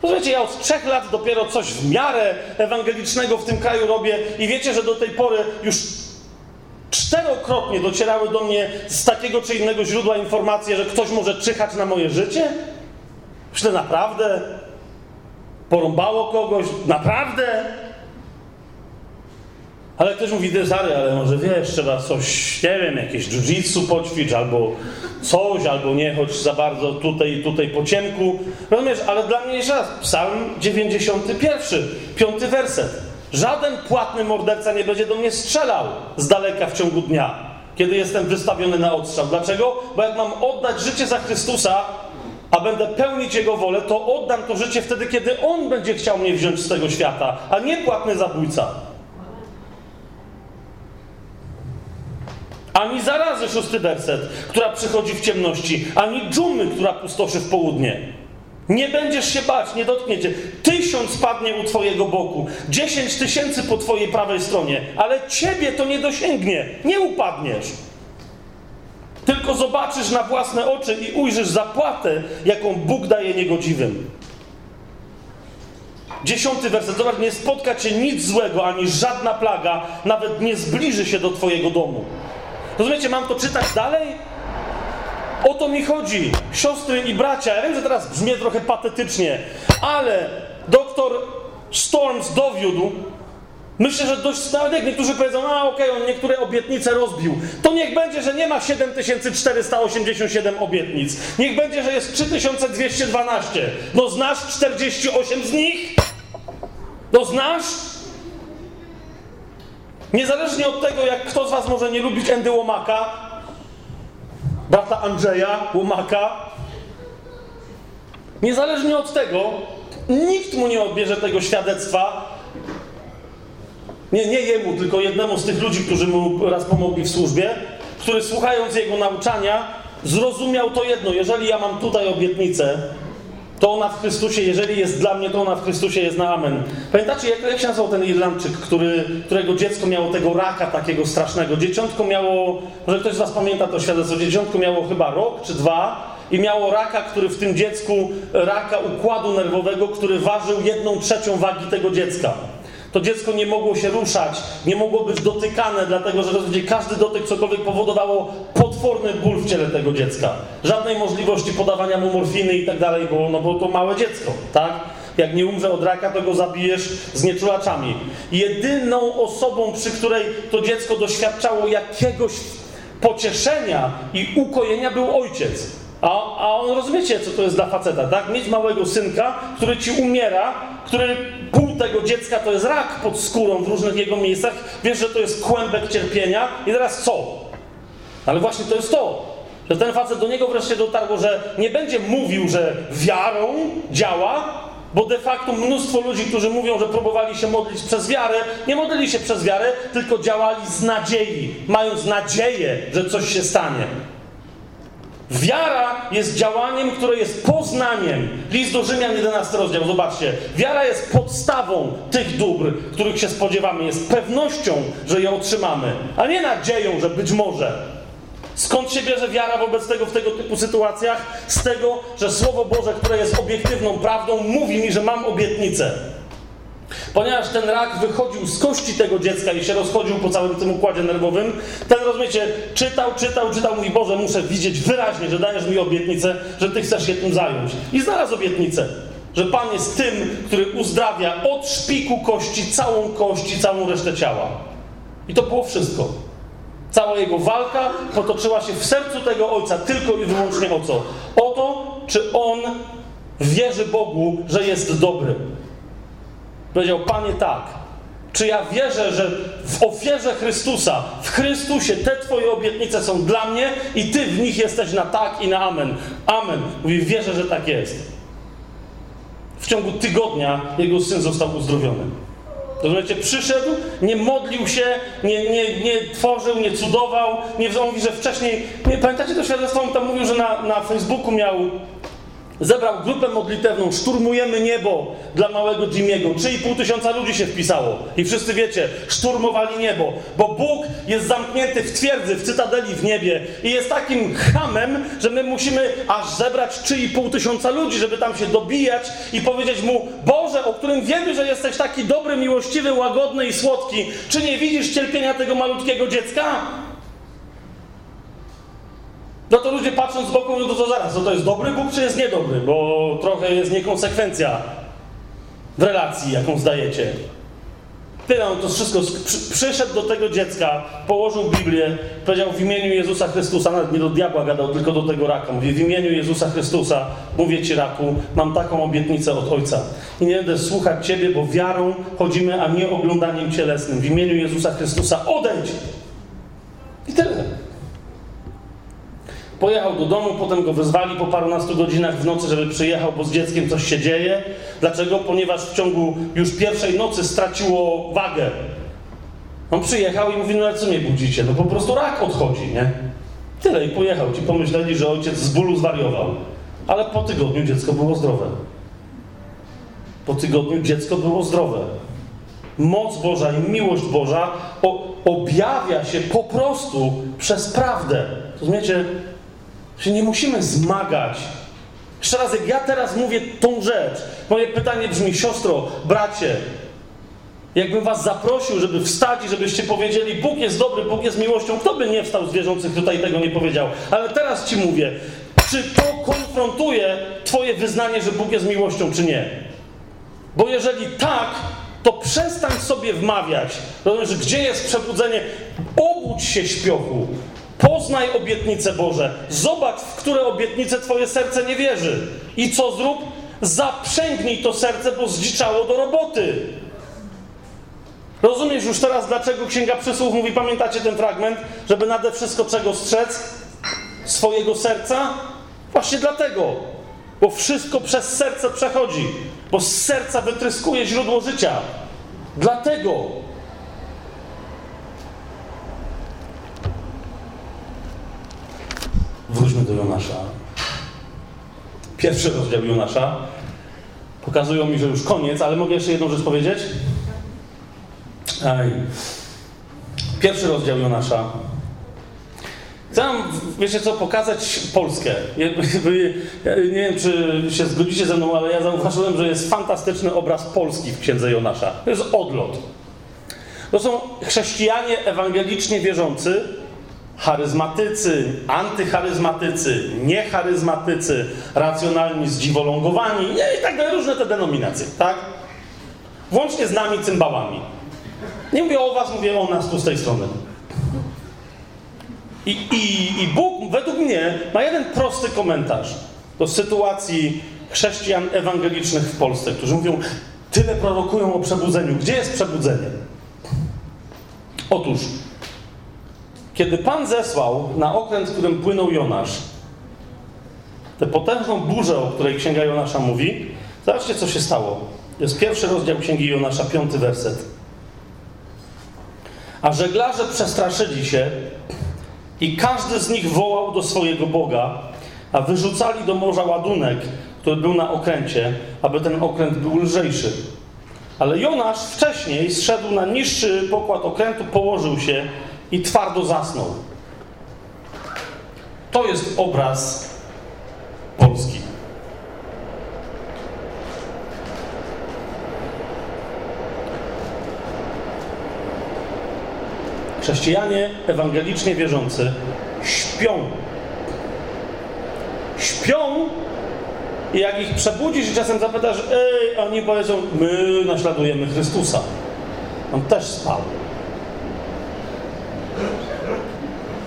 Posłuchajcie, ja od trzech lat dopiero coś w miarę ewangelicznego w tym kraju robię i wiecie, że do tej pory już czterokrotnie docierały do mnie z takiego czy innego źródła informacje, że ktoś może czyhać na moje życie? Myślę, naprawdę? Porąbało kogoś? Naprawdę? Ale ktoś mówi, Dezary, ale może wiesz, trzeba coś, nie wiem, jakieś jiu-jitsu poćwicz, albo coś, albo nie chodź za bardzo tutaj tutaj po ciemku. Rozumiesz, ale dla mnie jeszcze raz, psalm 91, piąty werset. Żaden płatny morderca nie będzie do mnie strzelał z daleka w ciągu dnia, kiedy jestem wystawiony na odstrzał. Dlaczego? Bo jak mam oddać życie za Chrystusa, a będę pełnić Jego wolę, to oddam to życie wtedy, kiedy On będzie chciał mnie wziąć z tego świata, a nie płatny zabójca. Ani zarazy, szósty werset, która przychodzi w ciemności, ani dżumy, która pustoszy w południe. Nie będziesz się bać, nie dotkniecie. Tysiąc padnie u Twojego boku, dziesięć tysięcy po Twojej prawej stronie, ale Ciebie to nie dosięgnie, nie upadniesz. Tylko zobaczysz na własne oczy i ujrzysz zapłatę, jaką Bóg daje niegodziwym. Dziesiąty werset. Zobacz, nie spotka cię nic złego, ani żadna plaga, nawet nie zbliży się do Twojego domu. Rozumiecie, mam to czytać dalej? O to mi chodzi, siostry i bracia. Ja wiem, że teraz brzmi trochę patetycznie, ale doktor Storms dowiódł, myślę, że dość nawet niektórzy powiedzą, a okej, okay, on niektóre obietnice rozbił, to niech będzie, że nie ma 7487 obietnic. Niech będzie, że jest 3212. No znasz 48 z nich? No znasz? Niezależnie od tego, jak kto z was może nie lubić Andy Łomaka, brata Andrzeja Łomaka, niezależnie od tego, nikt mu nie odbierze tego świadectwa. Nie, nie jemu, tylko jednemu z tych ludzi, którzy mu raz pomogli w służbie, który słuchając jego nauczania, zrozumiał to jedno. Jeżeli ja mam tutaj obietnicę, to ona w Chrystusie, jeżeli jest dla mnie, to ona w Chrystusie jest na amen. Pamiętacie, jak, jak się nazywał ten Irlandczyk, który, którego dziecko miało tego raka takiego strasznego? Dzieciątko miało, może ktoś z was pamięta to świadectwo, dzieciątko miało chyba rok czy dwa i miało raka, który w tym dziecku, raka układu nerwowego, który ważył jedną trzecią wagi tego dziecka. To dziecko nie mogło się ruszać, nie mogło być dotykane, dlatego że rozumiecie, każdy dotyk cokolwiek powodowało potworny ból w ciele tego dziecka. Żadnej możliwości podawania mu morfiny i tak dalej, bo, no bo to małe dziecko, tak? Jak nie umrze od raka, to go zabijesz z nieczulaczami. Jedyną osobą, przy której to dziecko doświadczało jakiegoś pocieszenia i ukojenia był ojciec. A, a on rozumiecie, co to jest dla faceta, tak? Mieć małego synka, który ci umiera, który pół tego dziecka to jest rak pod skórą w różnych jego miejscach. Wiesz, że to jest kłębek cierpienia. I teraz co? Ale właśnie to jest to, że ten facet do niego wreszcie dotarło, że nie będzie mówił, że wiarą działa, bo de facto mnóstwo ludzi, którzy mówią, że próbowali się modlić przez wiarę, nie modlili się przez wiarę, tylko działali z nadziei, mając nadzieję, że coś się stanie. Wiara jest działaniem, które jest poznaniem. List do Rzymian 11 rozdział, zobaczcie. Wiara jest podstawą tych dóbr, których się spodziewamy. Jest pewnością, że je otrzymamy, a nie nadzieją, że być może. Skąd się bierze wiara wobec tego w tego typu sytuacjach? Z tego, że Słowo Boże, które jest obiektywną prawdą, mówi mi, że mam obietnicę. Ponieważ ten rak wychodził z kości tego dziecka i się rozchodził po całym tym układzie nerwowym, ten, rozumiecie, czytał, czytał, czytał, mówi, Boże, muszę widzieć wyraźnie, że dajesz mi obietnicę, że Ty chcesz się tym zająć. I znalazł obietnicę, że Pan jest tym, który uzdrawia od szpiku kości całą kość i całą resztę ciała. I to było wszystko. Cała jego walka potoczyła się w sercu tego ojca tylko i wyłącznie o co? O to, czy on wierzy Bogu, że jest dobry. Powiedział, Panie, tak. Czy ja wierzę, że w ofierze Chrystusa, w Chrystusie te Twoje obietnice są dla mnie i Ty w nich jesteś na tak i na amen. Amen. Mówi, wierzę, że tak jest. W ciągu tygodnia jego syn został uzdrowiony. Rozumiecie? Przyszedł, nie modlił się, nie, nie, nie tworzył, nie cudował. Nie, mówi, że wcześniej... Nie, pamiętacie to świadectwo? On tam mówił, że na, na Facebooku miał... Zebrał grupę modlitewną, szturmujemy niebo dla małego Jimmy'ego. 3,5 tysiąca ludzi się wpisało. I wszyscy wiecie, szturmowali niebo. Bo Bóg jest zamknięty w twierdzy, w cytadeli w niebie. I jest takim hamem, że my musimy aż zebrać 3,5 tysiąca ludzi, żeby tam się dobijać i powiedzieć mu, Boże, o którym wiemy, że jesteś taki dobry, miłościwy, łagodny i słodki. Czy nie widzisz cierpienia tego malutkiego dziecka? No to ludzie patrząc z boku no to zaraz, to, to jest dobry Bóg, czy jest niedobry? Bo trochę jest niekonsekwencja w relacji, jaką zdajecie. Tyle, on to wszystko, przy, przyszedł do tego dziecka, położył Biblię, powiedział w imieniu Jezusa Chrystusa, nawet nie do diabła gadał, tylko do tego raka. Mówi, w imieniu Jezusa Chrystusa, mówię Ci raku, mam taką obietnicę od Ojca. I nie będę słuchać Ciebie, bo wiarą chodzimy, a nie oglądaniem cielesnym. W imieniu Jezusa Chrystusa odejdź! I tyle. Pojechał do domu, potem go wezwali po parunastu godzinach w nocy, żeby przyjechał, bo z dzieckiem coś się dzieje. Dlaczego? Ponieważ w ciągu już pierwszej nocy straciło wagę. On przyjechał i mówi, no ale co mnie budzicie? No po prostu rak odchodzi, nie? Tyle i pojechał. Ci pomyśleli, że ojciec z bólu zwariował. Ale po tygodniu dziecko było zdrowe. Po tygodniu dziecko było zdrowe. Moc Boża i miłość Boża objawia się po prostu przez prawdę. Rozumiecie? Że nie musimy zmagać. Jeszcze raz, jak ja teraz mówię tą rzecz, moje pytanie brzmi, siostro, bracie, jakbym was zaprosił, żeby wstać i żebyście powiedzieli, Bóg jest dobry, Bóg jest miłością, kto by nie wstał z wierzących tutaj tego nie powiedział? Ale teraz ci mówię, czy to konfrontuje twoje wyznanie, że Bóg jest miłością, czy nie? Bo jeżeli tak, to przestań sobie wmawiać, rozumiesz, gdzie jest przebudzenie, obudź się śpiochu, Poznaj obietnice Boże. Zobacz, w które obietnice Twoje serce nie wierzy. I co zrób? Zaprzęgnij to serce, bo zdziczało do roboty. Rozumiesz już teraz, dlaczego Księga Przysłów mówi, pamiętacie ten fragment, żeby nade wszystko czego strzec? Swojego serca? Właśnie dlatego. Bo wszystko przez serce przechodzi. Bo z serca wytryskuje źródło życia. Dlatego Wróćmy do Jonasza. Pierwszy rozdział Jonasza. Pokazują mi, że już koniec, ale mogę jeszcze jedną rzecz powiedzieć? Pierwszy rozdział Jonasza. Chcę wam, wiecie co, pokazać Polskę. Nie wiem, czy się zgodzicie ze mną, ale ja zauważyłem, że jest fantastyczny obraz Polski w księdze Jonasza. To jest odlot. To są chrześcijanie ewangelicznie wierzący, charyzmatycy, antycharyzmatycy, niecharyzmatycy, racjonalni, zdziwolągowani i tak dalej, różne te denominacje, tak? Włącznie z nami cymbałami. Nie mówię o was, mówię o nas tu z tej strony. I, i, I Bóg według mnie ma jeden prosty komentarz do sytuacji chrześcijan ewangelicznych w Polsce, którzy mówią, tyle prorokują o przebudzeniu. Gdzie jest przebudzenie? Otóż kiedy Pan zesłał na okręt, którym płynął Jonasz, tę potężną burzę, o której Księga Jonasza mówi, zobaczcie, co się stało. Jest pierwszy rozdział Księgi Jonasza, piąty werset. A żeglarze przestraszyli się i każdy z nich wołał do swojego Boga, a wyrzucali do morza ładunek, który był na okręcie, aby ten okręt był lżejszy. Ale Jonasz wcześniej zszedł na niższy pokład okrętu, położył się i twardo zasnął. To jest obraz Polski. Chrześcijanie ewangelicznie wierzący śpią. Śpią i jak ich przebudzisz i czasem zapytasz, ej, oni powiedzą, my naśladujemy Chrystusa. On też spał.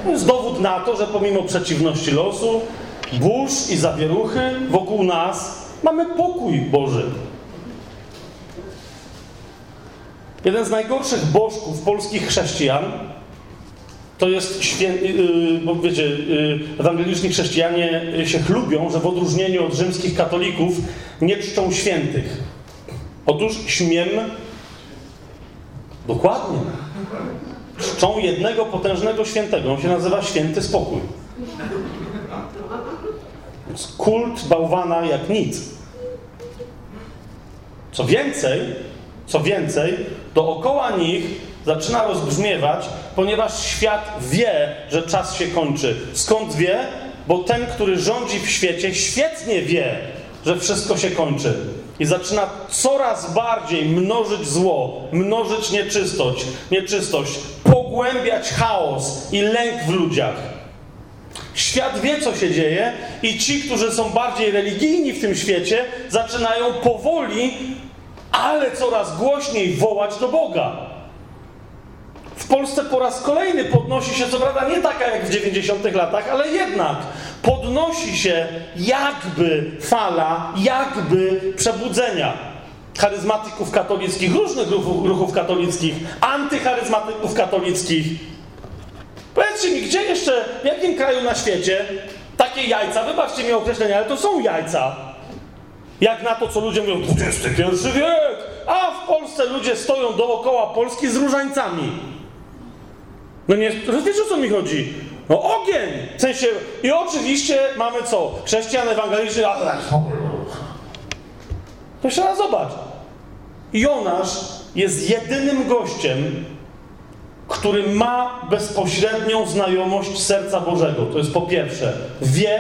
To jest dowód na to, że pomimo przeciwności losu, burz i zawieruchy wokół nas mamy pokój Boży. Jeden z najgorszych bożków polskich chrześcijan to jest święty, yy, bo wiecie, yy, ewangeliczni chrześcijanie się chlubią, że w odróżnieniu od rzymskich katolików nie czczą świętych. Otóż śmiem Dokładnie. Czczą jednego potężnego świętego. On się nazywa Święty Spokój. Kult bałwana jak nic. Co więcej, co więcej, dookoła nich zaczyna rozbrzmiewać, ponieważ świat wie, że czas się kończy. Skąd wie? Bo ten, który rządzi w świecie, świetnie wie, że wszystko się kończy. I zaczyna coraz bardziej mnożyć zło, mnożyć nieczystość, nieczystość, pogłębiać chaos i lęk w ludziach. Świat wie, co się dzieje, i ci, którzy są bardziej religijni w tym świecie, zaczynają powoli, ale coraz głośniej wołać do Boga. W Polsce po raz kolejny podnosi się, co prawda nie taka jak w 90 latach, ale jednak podnosi się jakby fala, jakby przebudzenia charyzmatyków katolickich, różnych ruchów, ruchów katolickich, antycharyzmatyków katolickich. Powiedzcie mi, gdzie jeszcze, w jakim kraju na świecie takie jajca, wybaczcie mi określenia, ale to są jajca. Jak na to, co ludzie mówią, XXI wiek, a w Polsce ludzie stoją dookoła Polski z różańcami. No nie, wiesz o co mi chodzi? No ogień! W sensie, i oczywiście mamy co? Chrześcijan ewangelicznych, a. To jeszcze raz zobacz. Jonasz jest jedynym gościem, który ma bezpośrednią znajomość serca Bożego. To jest po pierwsze. Wie,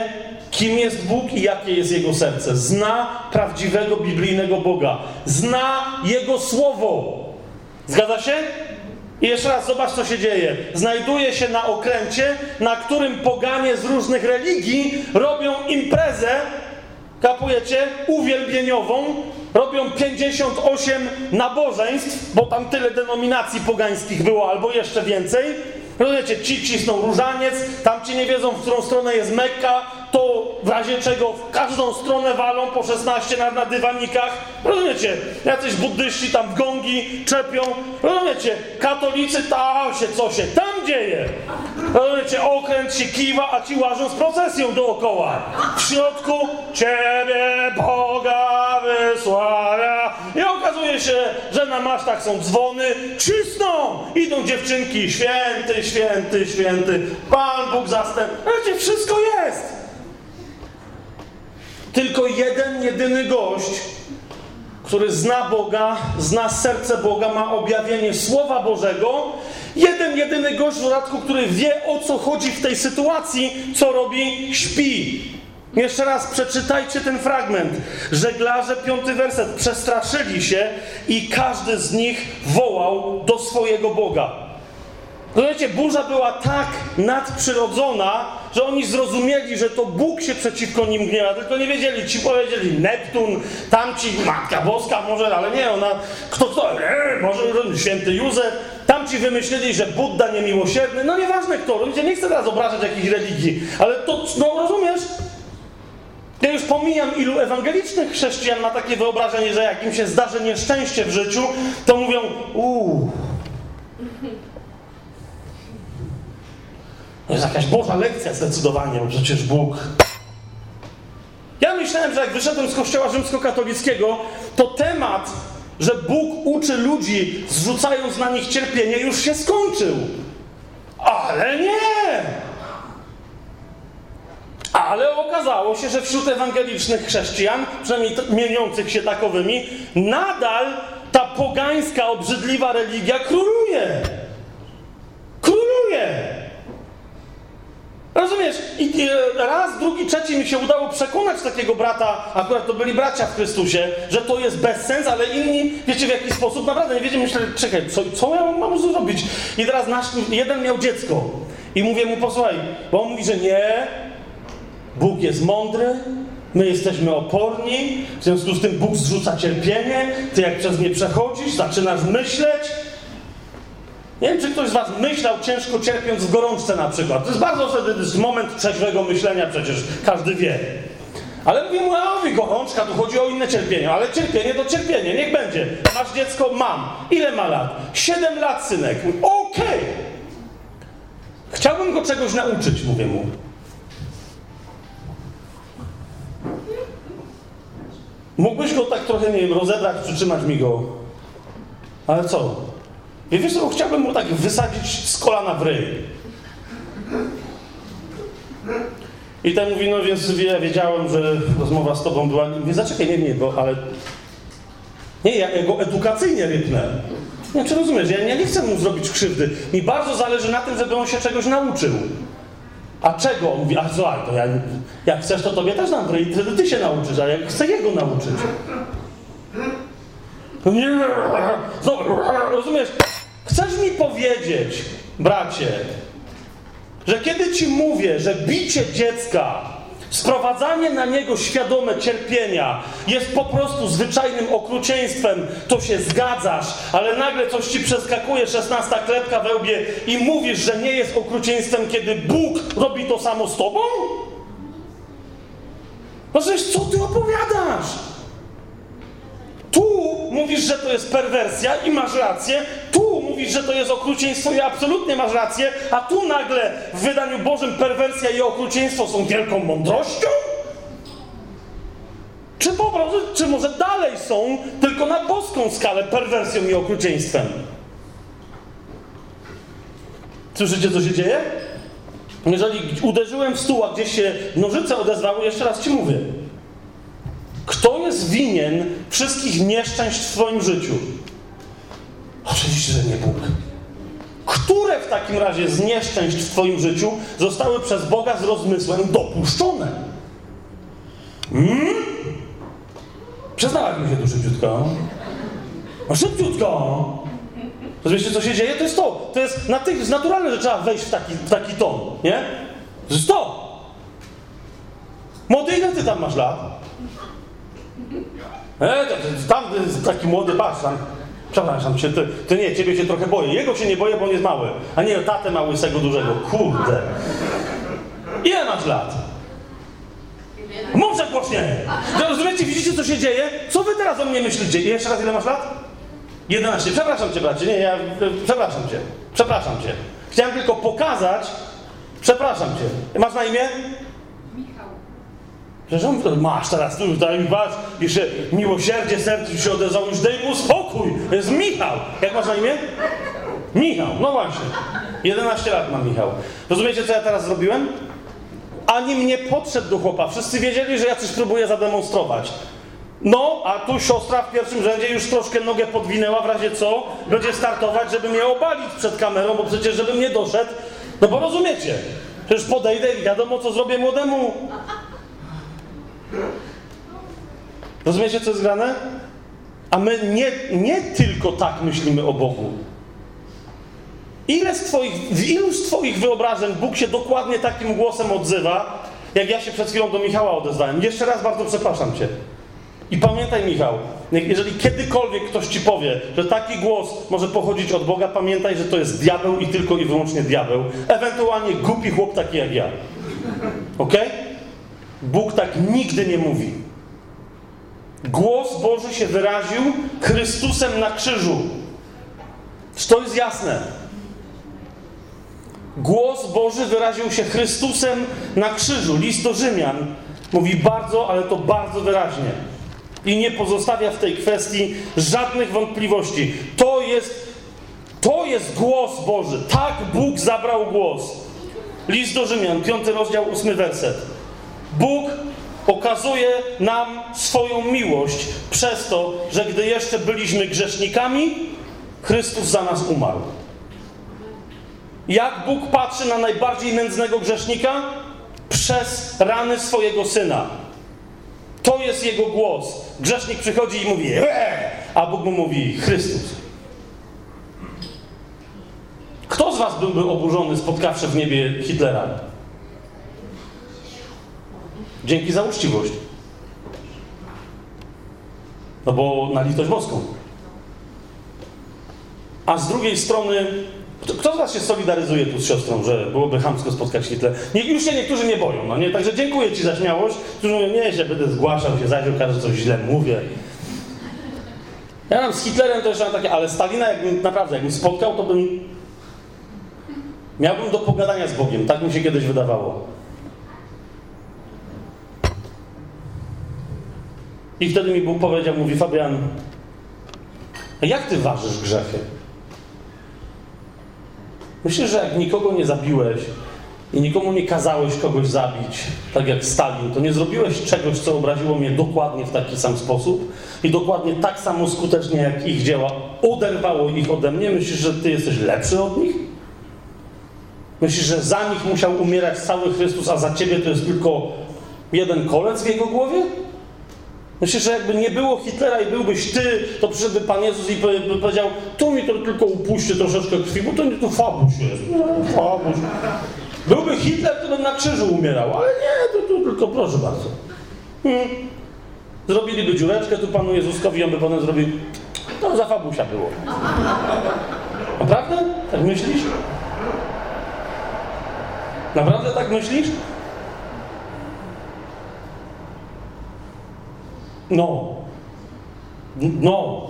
kim jest Bóg i jakie jest Jego serce. Zna prawdziwego biblijnego Boga. Zna Jego Słowo. Zgadza się? I jeszcze raz zobacz, co się dzieje. Znajduje się na okręcie, na którym poganie z różnych religii robią imprezę, kapujecie, uwielbieniową, robią 58 nabożeństw, bo tam tyle denominacji pogańskich było, albo jeszcze więcej. Rozumiecie, ci cisną różaniec, tam ci nie wiedzą, w którą stronę jest Mekka, w razie czego w każdą stronę walą po 16 na, na dywanikach. Rozumiecie, jacyś buddyści tam w gongi czepią. Rozumiecie, katolicy, tam się, co się tam dzieje. Rozumiecie, okręt się kiwa, a ci łażą z procesją dookoła. W środku Ciebie Boga wysławia. I okazuje się, że na masztach są dzwony, cisną! Idą dziewczynki, święty, święty, święty, Pan Bóg zastęp. Wiecie, wszystko jest. Tylko jeden, jedyny gość, który zna Boga, zna serce Boga, ma objawienie Słowa Bożego. Jeden, jedyny gość w dodatku, który wie o co chodzi w tej sytuacji, co robi, śpi. Jeszcze raz przeczytajcie ten fragment. Żeglarze, piąty werset, przestraszyli się i każdy z nich wołał do swojego Boga. Rozumiecie, burza była tak nadprzyrodzona, że oni zrozumieli, że to Bóg się przeciwko nim gniewa, tylko nie wiedzieli. Ci powiedzieli Neptun, tamci Matka Boska, może, ale nie, ona, kto, kto, e, może święty Józef. Tamci wymyślili, że Budda niemiłosierny, no nieważne kto, rozumiecie, nie chcę teraz obrażać jakiejś religii, ale to, no rozumiesz? Ja już pomijam, ilu ewangelicznych chrześcijan ma takie wyobrażenie, że jak im się zdarzy nieszczęście w życiu, to mówią, uuu, To jest jakaś Boża lekcja zdecydowanie, bo przecież Bóg. Ja myślałem, że jak wyszedłem z kościoła rzymskokatolickiego, to temat, że Bóg uczy ludzi, zrzucając na nich cierpienie, już się skończył. Ale nie! Ale okazało się, że wśród ewangelicznych chrześcijan, przynajmniej mieniących się takowymi, nadal ta pogańska, obrzydliwa religia króluje. Króluje! Rozumiesz? I raz, drugi, trzeci mi się udało przekonać takiego brata, akurat to byli bracia w Chrystusie, że to jest bezsens, ale inni, wiecie w jaki sposób, naprawdę nie wiecie, myślę, czekaj, co, co ja mam zrobić? I teraz nasz, jeden miał dziecko i mówię mu, posłuchaj, bo on mówi, że nie, Bóg jest mądry, my jesteśmy oporni, w związku z tym Bóg zrzuca cierpienie, ty jak przez nie przechodzisz, zaczynasz myśleć, nie wiem, czy ktoś z Was myślał ciężko cierpiąc w gorączce na przykład. To jest bardzo wtedy moment trzeźwego myślenia, przecież każdy wie. Ale mówię mu, a gorączka, tu chodzi o inne cierpienie, ale cierpienie to cierpienie, niech będzie. Masz dziecko? Mam. Ile ma lat? Siedem lat, synek. Okej. Okay. Chciałbym go czegoś nauczyć, mówię mu. Mógłbyś go tak trochę, nie wiem, rozebrać, przytrzymać mi go. Ale co? I wiesz co, chciałbym mu tak wysadzić z kolana w ryj. I ten mówi, no więc ja wiedziałem, że rozmowa z tobą była... Mówię, zaczekaj, nie, nie, bo ale... Nie, ja, go edukacyjnie rypnę. Nie, czy rozumiesz, ja, ja nie chcę mu zrobić krzywdy. Mi bardzo zależy na tym, żeby on się czegoś nauczył. A czego? On mówi, a słuchaj, to ja, jak chcesz, to tobie też dam wtedy ty się nauczysz, a ja chcę jego nauczyć. Nie, rozumiesz? Chcesz mi powiedzieć, bracie, że kiedy ci mówię, że bicie dziecka, sprowadzanie na niego świadome cierpienia jest po prostu zwyczajnym okrucieństwem, to się zgadzasz, ale nagle coś ci przeskakuje, szesnasta klepka we łbie i mówisz, że nie jest okrucieństwem, kiedy Bóg robi to samo z tobą? No przecież co ty opowiadasz? Tu mówisz, że to jest perwersja i masz rację, tu mówisz, że to jest okrucieństwo i absolutnie masz rację, a tu nagle w wydaniu Bożym perwersja i okrucieństwo są wielką mądrością? Czy po prostu, czy może dalej są tylko na boską skalę perwersją i okrucieństwem? Słyszycie, co się dzieje? Jeżeli uderzyłem w stół, a gdzieś się nożyce odezwały, jeszcze raz ci mówię. Kto jest winien wszystkich nieszczęść w Twoim życiu? Oczywiście, że nie Bóg. Które w takim razie z nieszczęść w Twoim życiu zostały przez Boga z rozmysłem dopuszczone? Hmm? Przyznałaś się tu szybciutko. No szybciutko! Rozumiecie, co się dzieje? To jest to. To jest naturalne, że trzeba wejść w taki, w taki ton, nie? To jest to. Młody, ile ty tam masz lat? E, tam taki młody, patrz. Przepraszam cię, ty, ty nie, ciebie się trochę boję. Jego się nie boję, bo on jest mały. A nie, tatę ma łysego dużego. Kurde. Ile masz lat? Mówże głośniej! No, Rozumiecie, widzicie, co się dzieje? Co wy teraz o mnie myślicie? Jeszcze raz, ile masz lat? 11. Przepraszam cię, bracie. Nie, ja... Przepraszam cię. Przepraszam cię. Chciałem tylko pokazać... Przepraszam cię. Masz na imię? On to masz teraz tutaj, masz, jeszcze miłosierdzie sercu się odezwał, już daj mu spokój. To jest Michał. Jak masz na imię? Michał, no właśnie. 11 lat ma Michał. Rozumiecie, co ja teraz zrobiłem? Ani mnie podszedł do chłopa. Wszyscy wiedzieli, że ja coś próbuję zademonstrować. No, a tu siostra w pierwszym rzędzie już troszkę nogę podwinęła, w razie co będzie startować, żeby mnie obalić przed kamerą, bo przecież żebym nie doszedł. No bo rozumiecie. Przecież podejdę i wiadomo, co zrobię młodemu. Rozumiecie, co jest grane? A my nie, nie tylko tak myślimy o Bogu. Ile z twoich, w ilu z Twoich wyobrażeń Bóg się dokładnie takim głosem odzywa, jak ja się przed chwilą do Michała odezwałem? Jeszcze raz bardzo przepraszam Cię. I pamiętaj, Michał, jeżeli kiedykolwiek ktoś Ci powie, że taki głos może pochodzić od Boga, pamiętaj, że to jest diabeł i tylko i wyłącznie diabeł. Ewentualnie głupi chłop taki jak ja. Ok? Bóg tak nigdy nie mówi. Głos Boży się wyraził Chrystusem na krzyżu. Czy to jest jasne? Głos Boży wyraził się Chrystusem na krzyżu. List do Rzymian mówi bardzo, ale to bardzo wyraźnie. I nie pozostawia w tej kwestii żadnych wątpliwości. To jest, to jest głos Boży. Tak Bóg zabrał głos. List do Rzymian, 5 rozdział, 8 werset. Bóg okazuje nam swoją miłość przez to, że gdy jeszcze byliśmy grzesznikami, Chrystus za nas umarł. Jak Bóg patrzy na najbardziej nędznego grzesznika? Przez rany swojego syna. To jest jego głos. Grzesznik przychodzi i mówi, eee! a Bóg mu mówi, Chrystus. Kto z was byłby oburzony, spotkawszy w niebie Hitlera? Dzięki za uczciwość. No bo na litość boską. A z drugiej strony, kto, z was się solidaryzuje tu z siostrą, że byłoby chamsko spotkać Hitler? Nie, już się niektórzy nie boją, no nie? Także dziękuję ci za śmiałość. Którzy mówią, nie, się będę zgłaszał, się zajdzie, okaże, że coś źle mówię. Ja mam z Hitlerem jeszcze mam takie, ale Stalina jakbym naprawdę, jakbym spotkał, to bym... Miałbym do pogadania z Bogiem, tak mi się kiedyś wydawało. I wtedy mi Bóg powiedział, mówi, Fabian, jak ty ważysz grzechy? Myślisz, że jak nikogo nie zabiłeś i nikomu nie kazałeś kogoś zabić, tak jak Stalin, to nie zrobiłeś czegoś, co obraziło mnie dokładnie w taki sam sposób i dokładnie tak samo skutecznie jak ich dzieła oderwało ich ode mnie? Myślisz, że ty jesteś lepszy od nich? Myślisz, że za nich musiał umierać cały Chrystus, a za ciebie to jest tylko jeden kolec w jego głowie? Myślisz, że jakby nie było Hitlera i byłbyś ty, to przyszedłby Pan Jezus i powiedział, tu mi to tylko upuści troszeczkę krwi, bo to nie to fabuś jest. Fabuś. Byłby Hitler, to bym na krzyżu umierał, ale nie, to, to tylko proszę bardzo. Hmm. Zrobiliby dziureczkę tu Panu Jezuskowi, on by potem zrobił, to za fabusia było. Naprawdę? Tak myślisz? Naprawdę tak myślisz? No. No.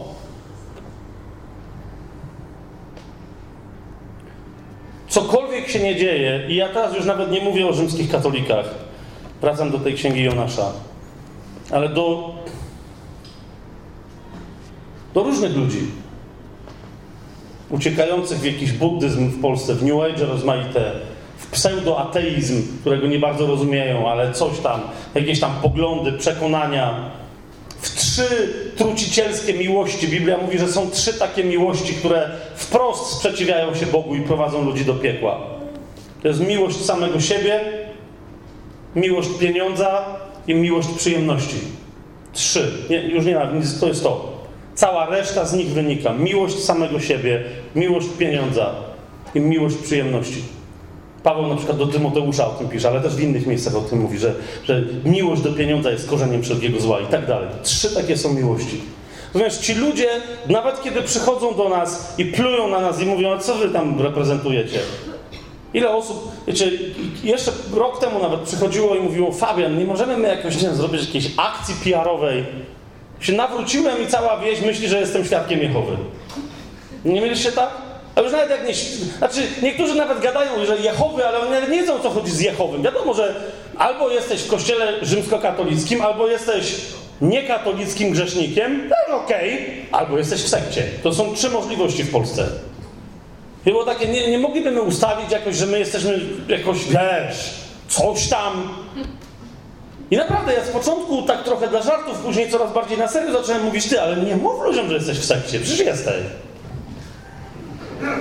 Cokolwiek się nie dzieje, i ja teraz już nawet nie mówię o rzymskich katolikach, wracam do tej księgi Jonasza, ale do, do różnych ludzi, uciekających w jakiś buddyzm w Polsce, w New Age rozmaite, w pseudoateizm, którego nie bardzo rozumieją, ale coś tam, jakieś tam poglądy, przekonania, w trzy trucicielskie miłości. Biblia mówi, że są trzy takie miłości, które wprost sprzeciwiają się Bogu i prowadzą ludzi do piekła. To jest miłość samego siebie, miłość pieniądza i miłość przyjemności. Trzy. Nie, już nie ma, to jest to. Cała reszta z nich wynika. Miłość samego siebie, miłość pieniądza i miłość przyjemności. Paweł na przykład do Tymoteusza o tym pisze, ale też w innych miejscach o tym mówi, że, że miłość do pieniądza jest korzeniem wszelkiego zła i tak dalej. Trzy takie są miłości. Natomiast ci ludzie, nawet kiedy przychodzą do nas i plują na nas i mówią, a co wy tam reprezentujecie? Ile osób, wiecie, jeszcze rok temu nawet przychodziło i mówiło, Fabian, nie możemy my jakoś, nie zrobić jakiejś akcji PR-owej. Się nawróciłem i cała wieś myśli, że jestem świadkiem Jehowy. Nie mieliście tak? A już nawet jak nie... Znaczy, niektórzy nawet gadają, że Jehowy, ale oni nawet nie wiedzą, o co chodzi z Jehowym. Wiadomo, że albo jesteś w kościele rzymskokatolickim, albo jesteś niekatolickim grzesznikiem, też okej, albo jesteś w sekcie. To są trzy możliwości w Polsce. I było takie, nie, nie moglibyśmy ustawić jakoś, że my jesteśmy jakoś, wiesz, coś tam. I naprawdę, ja z początku tak trochę dla żartów, później coraz bardziej na serio zacząłem mówić, ty, ale nie mów ludziom, że jesteś w sekcie, przecież jesteś.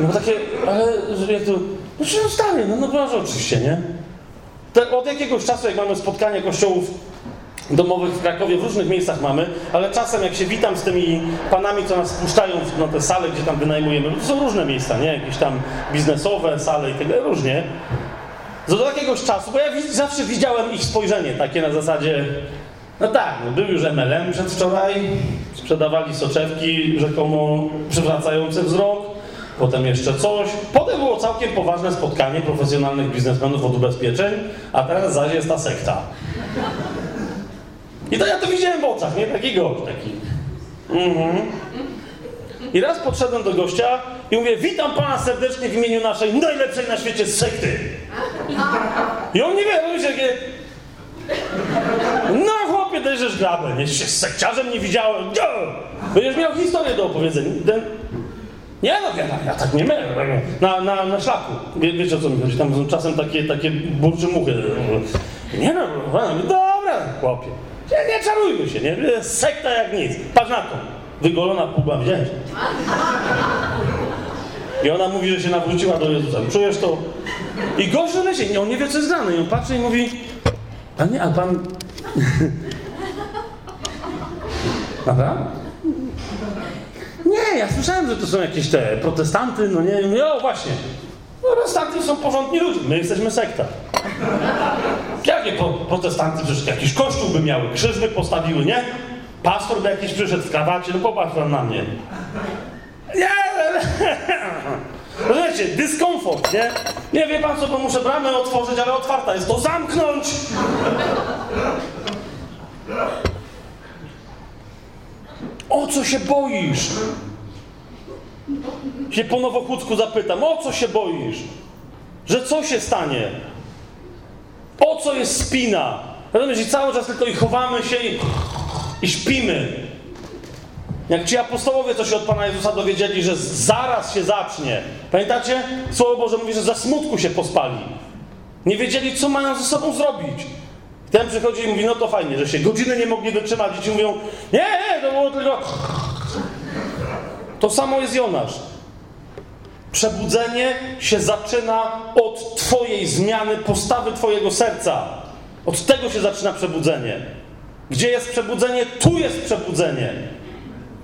No takie, ale jak to, no że stary, no, no proszę oczywiście, nie? Te, od jakiegoś czasu, jak mamy spotkania kościołów domowych w Krakowie, w różnych miejscach mamy, ale czasem jak się witam z tymi panami, co nas wpuszczają na te sale, gdzie tam wynajmujemy, to są różne miejsca, nie? Jakieś tam biznesowe sale i tak różnie. Do jakiegoś czasu, bo ja zawsze widziałem ich spojrzenie takie na zasadzie, no tak, no był już MLM przedwczoraj, sprzedawali soczewki rzekomo przywracające wzrok, potem jeszcze coś. Potem było całkiem poważne spotkanie profesjonalnych biznesmenów od ubezpieczeń, a teraz zaś jest ta sekta. I to ja to widziałem w oczach, nie? Taki gość, taki. Mhm. I raz podszedłem do gościa i mówię, witam pana serdecznie w imieniu naszej najlepszej na świecie sekty. I on nie wie, on się. No chłopie, dajesz grabę, nie? Się z sekciarzem nie widziałem. Będziesz miał historię do opowiedzenia. Nie no, ja, ja tak nie miałem. Na, na, na szlaku. Wie, wiecie o co mi chodzi? Tam są czasem takie, takie burczymuchy. Nie no, dobra, chłopie. Nie, nie czarujmy się, nie? Sekta jak nic. Patrz na to. Wygolona puba wziąć. I ona mówi, że się nawróciła do Jezusa. Czujesz to? I w lesie, on nie wie, co jest grane. I on patrzy i mówi, panie, a pan... Prawda? Nie, ja słyszałem, że to są jakieś te protestanty, no nie, nie, o właśnie. Protestanty są porządni ludzie, my jesteśmy sekta. Jakie pro, protestanty? Przecież jakiś kościół by miały, krzyż by postawiły, nie? Pastor by jakiś przyszedł w krawacie, no popatrz pan na mnie. Nie, Rozumiecie, dyskomfort, nie? Nie wie pan co, bo muszę bramę otworzyć, ale otwarta jest, to zamknąć! O co się boisz? Się po nowochódzku zapytam, o co się boisz? Że co się stanie? Po co jest spina? Rozumiesz, i cały czas tylko i chowamy się i, i śpimy. Jak ci apostołowie, co się od Pana Jezusa dowiedzieli, że zaraz się zacznie. Pamiętacie? Słowo Boże mówi, że za smutku się pospali. Nie wiedzieli, co mają ze sobą zrobić. Ten przychodzi i mówi, no to fajnie, że się godziny nie mogli wytrzymać. I ci mówią, nie, nie, to było tylko... To samo jest Jonasz. Przebudzenie się zaczyna od Twojej zmiany postawy Twojego serca. Od tego się zaczyna przebudzenie. Gdzie jest przebudzenie? Tu jest przebudzenie.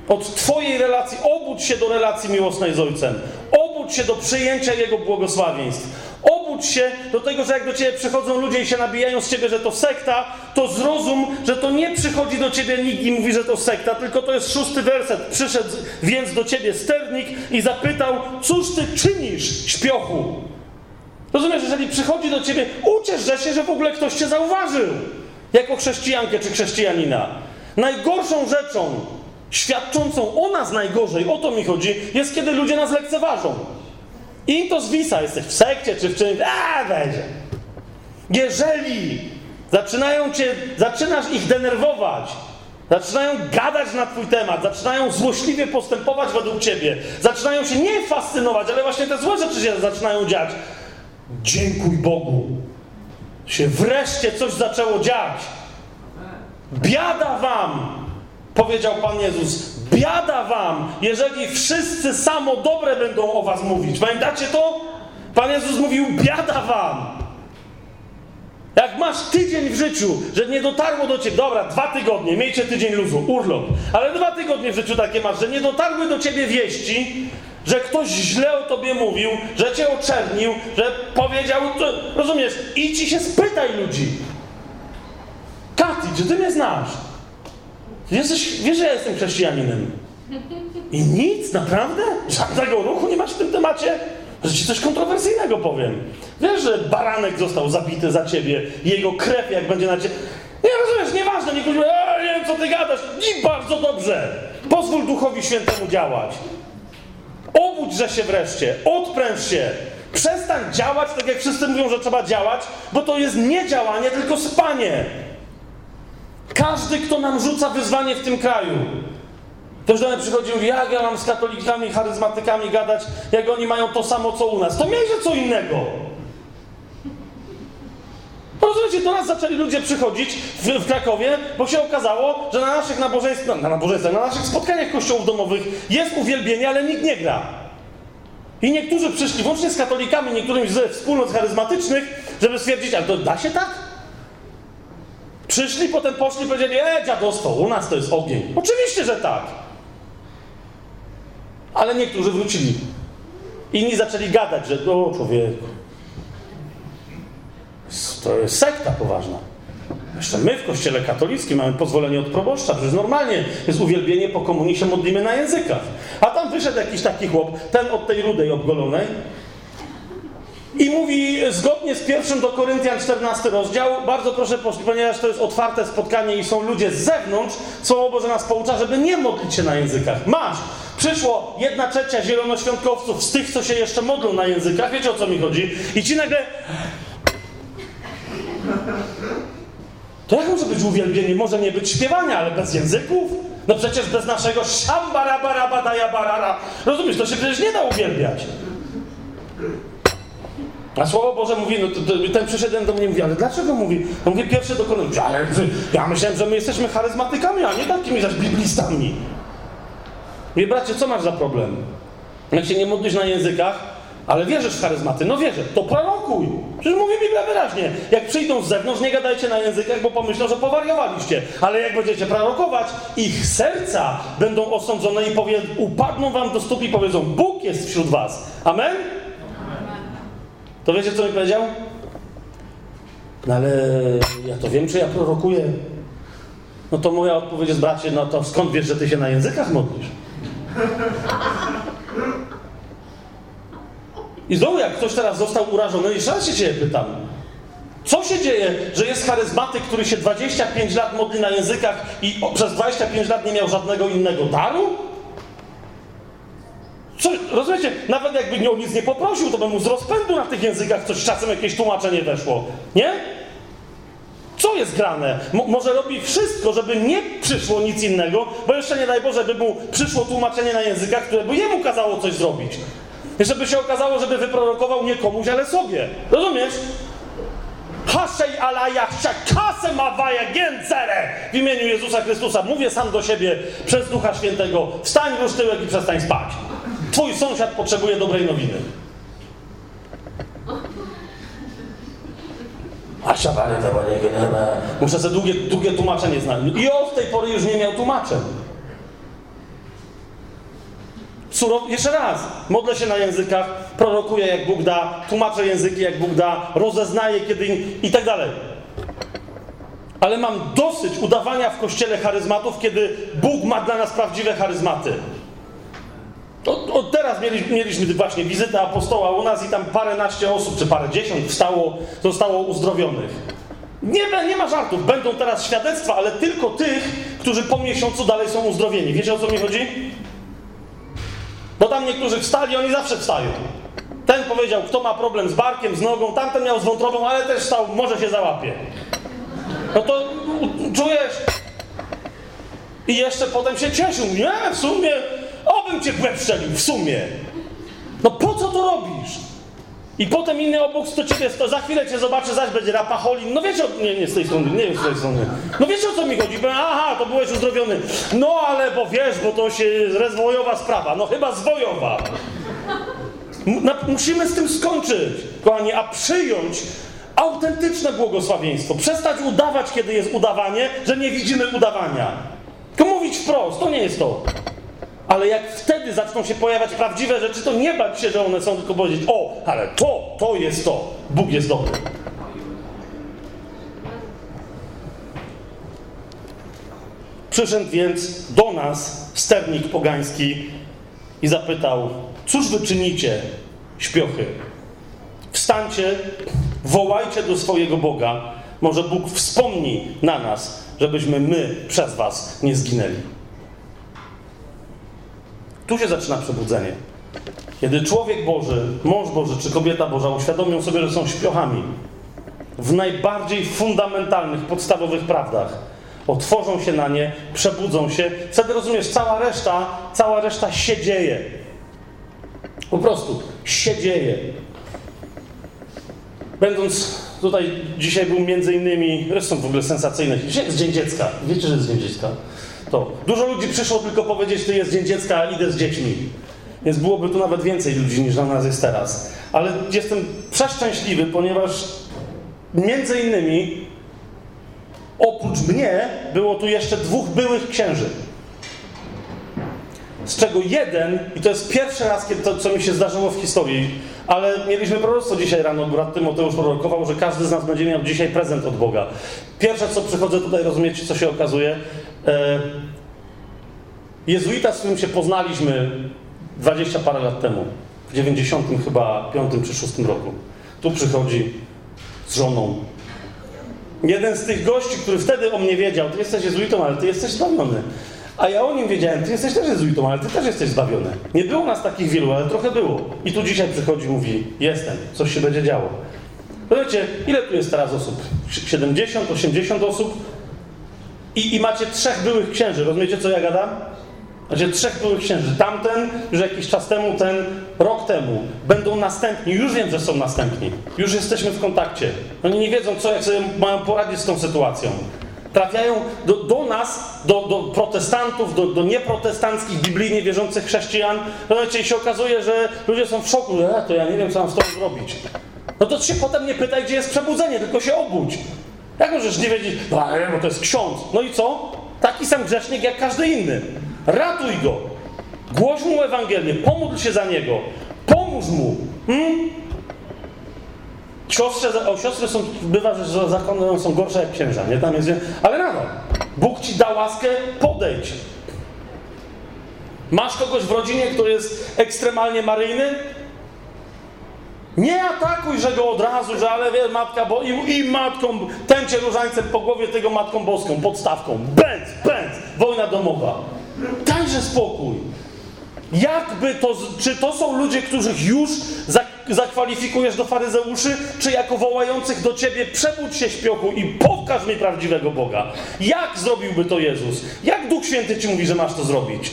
Od Twojej relacji, obudź się do relacji miłosnej z Ojcem. Obudź się do przyjęcia Jego błogosławieństw. Obudź się do tego, że jak do Ciebie przychodzą ludzie i się nabijają z Ciebie, że to sekta, to zrozum, że to nie przychodzi do Ciebie nikt i mówi, że to sekta, tylko to jest szósty werset. Przyszedł więc do Ciebie sternik i zapytał, cóż Ty czynisz, śpiochu? Rozumiesz, jeżeli przychodzi do Ciebie, uciesz się, że w ogóle ktoś Cię zauważył. Jako chrześcijankę czy chrześcijanina. Najgorszą rzeczą, świadczącą o nas najgorzej, o to mi chodzi, jest kiedy ludzie nas lekceważą. Im to zwisa, jesteś w sekcie czy w czymś, a będzie. Jeżeli zaczynają cię, zaczynasz ich denerwować, zaczynają gadać na twój temat, zaczynają złośliwie postępować według ciebie, zaczynają się nie fascynować, ale właśnie te złe rzeczy się zaczynają dziać. Dziękuj Bogu, się wreszcie coś zaczęło dziać. Biada wam, powiedział Pan Jezus, biada wam, jeżeli wszyscy samo dobre będą o was mówić. Pamiętacie to? Pan Jezus mówił, biada wam. Jak masz tydzień w życiu, że nie dotarło do ciebie, dobra, dwa tygodnie, miejcie tydzień luzu, urlop, ale dwa tygodnie w życiu takie masz, że nie dotarły do ciebie wieści, że ktoś źle o tobie mówił, że cię oczernił, że powiedział, to, rozumiesz, idź i się spytaj ludzi. Katy, czy ty mnie znasz? Jesteś, wiesz, że ja jestem chrześcijaninem. I nic, naprawdę? Żadnego ruchu nie masz w tym temacie? Że ci coś kontrowersyjnego powiem. Wiesz, że baranek został zabity za ciebie, jego krew jak będzie na ciebie. Nie rozumiesz, nieważne, nie mówi, e, nie wiem co ty gadasz. I bardzo dobrze. Pozwól Duchowi Świętemu działać. Obudźże się wreszcie, odpręż się. Przestań działać tak, jak wszyscy mówią, że trzeba działać, bo to jest nie działanie, tylko spanie. Każdy, kto nam rzuca wyzwanie w tym kraju. Ktoś do mnie przychodzi i mówi, jak ja mam z katolikami, charyzmatykami gadać, jak oni mają to samo, co u nas. To miejże co innego. Rozumiecie, do nas zaczęli ludzie przychodzić w, w Krakowie, bo się okazało, że na naszych nabożeństwach, na nabożeństwach, na naszych spotkaniach kościołów domowych jest uwielbienie, ale nikt nie gra. I niektórzy przyszli, włącznie z katolikami, niektórymi ze wspólnot charyzmatycznych, żeby stwierdzić, ale to da się tak? Przyszli, potem poszli i powiedzieli, e, dziadostwo, u nas to jest ogień. Oczywiście, że tak. Ale niektórzy wrócili. Inni zaczęli gadać, że o człowieku, to jest sekta poważna. Jeszcze my w kościele katolickim mamy pozwolenie od proboszcza, przecież normalnie jest uwielbienie po komunii, się modlimy na językach. A tam wyszedł jakiś taki chłop, ten od tej rudej obgolonej, i mówi zgodnie z pierwszym do Koryntian 14 rozdział, bardzo proszę, ponieważ to jest otwarte spotkanie i są ludzie z zewnątrz, Słowo Boże nas poucza, żeby nie modlić się na językach. Masz! Przyszło jedna trzecia zielonoświątkowców z tych, co się jeszcze modlą na językach, wiecie o co mi chodzi? I ci nagle... To jak może być uwielbienie? Może nie być śpiewania, ale bez języków? No przecież bez naszego szambarabarabadajabarara. Rozumiesz, to się przecież nie da uwielbiać. A Słowo Boże mówi, no ten przyszedł do mnie mówi, ale dlaczego mówi? No mówi pierwszy do kolei, ale ja myślałem, że my jesteśmy charyzmatykami, a nie takimi zaś biblistami. Mówię, bracie, co masz za problem? Jak się nie modlisz na językach, ale wierzysz w charyzmaty, no wierzę, to prorokuj. Przecież mówi Biblia wyraźnie. Jak przyjdą z zewnątrz, nie gadajcie na językach, bo pomyślą, że powariowaliście. Ale jak będziecie prorokować, ich serca będą osądzone i powie, upadną wam do stóp i powiedzą, Bóg jest wśród was. Amen? To wiecie, co mi powiedział? No ale ja to wiem, czy ja prorokuję. No to moja odpowiedź jest, bracie, no to skąd wiesz, że ty się na językach modlisz? I znowu, jak ktoś teraz został urażony, jeszcze raz się ciebie pytam. Co się dzieje, że jest charyzmatyk, który się 25 lat modli na językach i przez 25 lat nie miał żadnego innego daru? Rozumiecie? Nawet jakby nią nic nie poprosił, to by mu z rozpędu na tych językach coś czasem jakieś tłumaczenie weszło. Nie? Co jest grane? Mo może robi wszystko, żeby nie przyszło nic innego, bo jeszcze nie daj Boże, by mu przyszło tłumaczenie na językach, które by jemu kazało coś zrobić. Żeby się okazało, żeby wyprorokował nie komuś, ale sobie. Rozumiesz? Haszej alaja kasę mawaja gęcere w imieniu Jezusa Chrystusa. Mówię sam do siebie przez Ducha Świętego. Wstań, rusz tyłek i przestań spać. Twój sąsiad potrzebuje dobrej nowiny. A szabany to Muszę sobie długie, długie tłumaczenie znaleźć. I od tej pory już nie miał tłumaczeń. Surow... Jeszcze raz, modlę się na językach, prorokuję jak Bóg da, tłumaczę języki jak Bóg da, rozeznaję kiedy i tak dalej. Ale mam dosyć udawania w kościele charyzmatów, kiedy Bóg ma dla nas prawdziwe charyzmaty. Od, od teraz mieliśmy, mieliśmy właśnie wizytę apostoła u nas i tam paręnaście osób, czy parę dziesiąt wstało, zostało uzdrowionych. Nie, nie ma żartów, będą teraz świadectwa, ale tylko tych, którzy po miesiącu dalej są uzdrowieni. Wiecie o co mi chodzi? Bo tam niektórzy wstali, oni zawsze wstają. Ten powiedział, kto ma problem z barkiem, z nogą, tamten miał z wątrobą, ale też wstał, może się załapie. No to czujesz? I jeszcze potem się cieszył. Nie, w sumie, obym cię w w sumie. No po co to robisz? I potem inny obok do ciebie, to za chwilę cię zobaczy, zaś będzie rapacholin. No wiecie, o, nie, nie z tej strony, nie wiem z tej strony. No wiecie o co mi chodzi? Aha, to byłeś uzdrowiony. No ale bo wiesz, bo to się rezwojowa sprawa. No chyba zwojowa. Musimy z tym skończyć, kochani, a przyjąć autentyczne błogosławieństwo. Przestać udawać, kiedy jest udawanie, że nie widzimy udawania. Tylko mówić wprost, to nie jest to. Ale jak wtedy zaczną się pojawiać prawdziwe rzeczy, to nie bać się, że one są, tylko powiedzieć: O, ale to, to jest to. Bóg jest dobry. Przyszedł więc do nas sternik pogański i zapytał: Cóż wy czynicie, śpiochy? Wstańcie, wołajcie do swojego Boga. Może Bóg wspomni na nas, żebyśmy my przez was nie zginęli. Tu się zaczyna przebudzenie. Kiedy człowiek Boży, mąż Boży czy kobieta Boża uświadomią sobie, że są śpiochami w najbardziej fundamentalnych, podstawowych prawdach, otworzą się na nie, przebudzą się, wtedy rozumiesz, cała reszta, cała reszta się dzieje. Po prostu się dzieje. Będąc tutaj, dzisiaj był między innymi, zresztą w ogóle sensacyjny, dzisiaj Dzień Dziecka. Wiecie, że jest Dzień Dziecka? To dużo ludzi przyszło tylko powiedzieć, ty jest Dzień Dziecka, a idę z dziećmi. Więc byłoby tu nawet więcej ludzi niż na nas jest teraz. Ale jestem przeszczęśliwy, ponieważ między innymi oprócz mnie było tu jeszcze dwóch byłych księży. Z czego jeden, i to jest pierwszy raz, kiedy to, co mi się zdarzyło w historii, ale mieliśmy proroctwo dzisiaj rano, brat Tymoteusz prorokował, że każdy z nas będzie miał dzisiaj prezent od Boga. Pierwsze, co przychodzę tutaj, rozumiecie, co się okazuje? E, jezuita, z którym się poznaliśmy 20 parę lat temu, w 90 chyba 5 czy 6 roku. Tu przychodzi z żoną. Jeden z tych gości, który wtedy o mnie wiedział, ty jesteś jezuitą, ale ty jesteś zbawiony. A ja o nim wiedziałem, ty jesteś też jezuitą, ale ty też jesteś zbawiony. Nie było nas takich wielu, ale trochę było. I tu dzisiaj przychodzi mówi, jestem, coś się będzie działo. Wiecie, ile tu jest teraz osób? 70, 80 osób? I, I macie trzech byłych księży. Rozumiecie, co ja gadam? Macie trzech byłych księży. Tamten, już jakiś czas temu, ten rok temu. Będą następni. Już wiem, że są następni. Już jesteśmy w kontakcie. Oni nie wiedzą, co, jak sobie mają poradzić z tą sytuacją. Trafiają do, do nas, do, do protestantów, do, do nieprotestanckich, biblijnie wierzących chrześcijan. Rozumiecie, i się okazuje, że ludzie są w szoku. E, to ja nie wiem, co mam z tobą zrobić. No to się potem nie pytaj, gdzie jest przebudzenie, tylko się obudź. Jak możesz nie wiedzieć, bo to jest ksiądz. No i co? Taki sam grzesznik jak każdy inny. Ratuj go. Głoś mu Ewangelię, pomódl się za niego. Pomóż mu. Hmm? Siostrze, o, siostry są, bywa, że zakony są gorsze jak księża, nie? Tam jest, ale nadal. Bóg ci da łaskę, podejdź. Masz kogoś w rodzinie, kto jest ekstremalnie maryjny? Nie atakuj, że go od razu, że ale wie, matka, bo i, i matką, tęcie różańcem po głowie tego matką boską, podstawką. Bęc, bęc, wojna domowa. Dajże spokój. Jakby to, czy to są ludzie, których już za, zakwalifikujesz do faryzeuszy, czy jako wołających do ciebie przebudź się śpiochu i pokaż mi prawdziwego Boga? Jak zrobiłby to Jezus? Jak Duch Święty ci mówi, że masz to zrobić?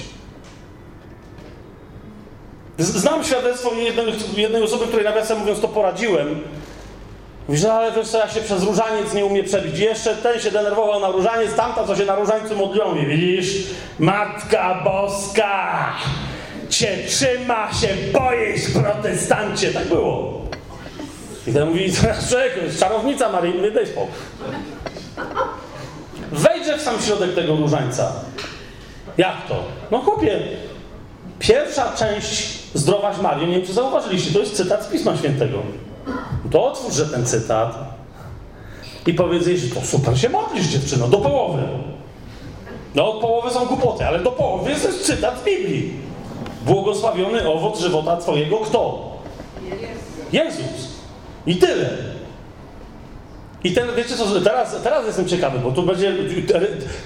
Znam świadectwo jednej, jednej osoby, której nawiasem mówiąc to poradziłem. Mówi, ale wiesz co, ja się przez różaniec nie umie przebić. Jeszcze ten się denerwował na różaniec, tamta co się na różańcu modlią. Mówi, widzisz, Matka Boska cię trzyma, się boisz, protestancie. Tak było. I ten mówi, człowieku, czarownica Maryjny, daj spokój. Wejdzie w sam środek tego różańca. Jak to? No chłopie, pierwsza część Zdrowaś Mario, nie wiem czy zauważyliście, to jest cytat z Pisma Świętego. To otwórzże ten cytat i powiedz jej, że to super się modlisz dziewczyno, do połowy. No od połowy są głupoty, ale do połowy jest cytat Biblii. Błogosławiony owoc żywota twojego kto? Jezus. I tyle. I ten, wiecie co, teraz, teraz jestem ciekawy, bo tu będzie,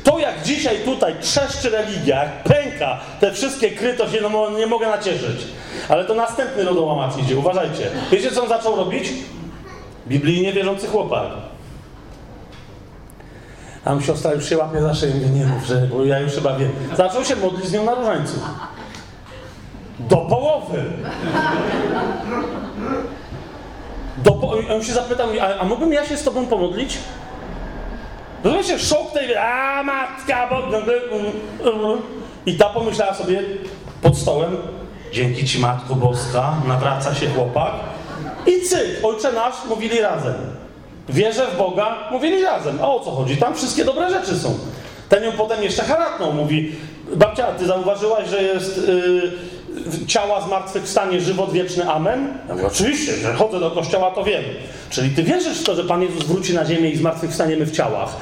to jak dzisiaj tutaj trzeszczy religia, jak pęka te wszystkie kry, to się no, nie mogę nacieszyć. Ale to następny lodołamacz idzie, uważajcie. Wiecie co on zaczął robić? Biblijnie wierzący chłopak. Mu siostra już się łapie za szyję, nie mów, że, bo ja już chyba wiem. Zaczął się modlić z nią na różańcu. Do połowy. Do. On się zapytał, a, a mógłbym ja się z tobą pomodlić? Rozumiecie, szok tej, a matka, bo... I ta pomyślała sobie pod stołem, dzięki ci Matko Boska, nawraca się chłopak. I cyk, Ojcze Nasz mówili razem. Wierzę w Boga, mówili razem. A o co chodzi? Tam wszystkie dobre rzeczy są. Ten ją potem jeszcze haratną, mówi, babcia, ty zauważyłaś, że jest yy, ciała zmartwychwstanie, żywot wieczny, amen? Ja mówię, oczywiście, że chodzę do kościoła, to wiem. Czyli ty wierzysz w to, że Pan Jezus wróci na ziemię i zmartwychwstaniemy w ciałach.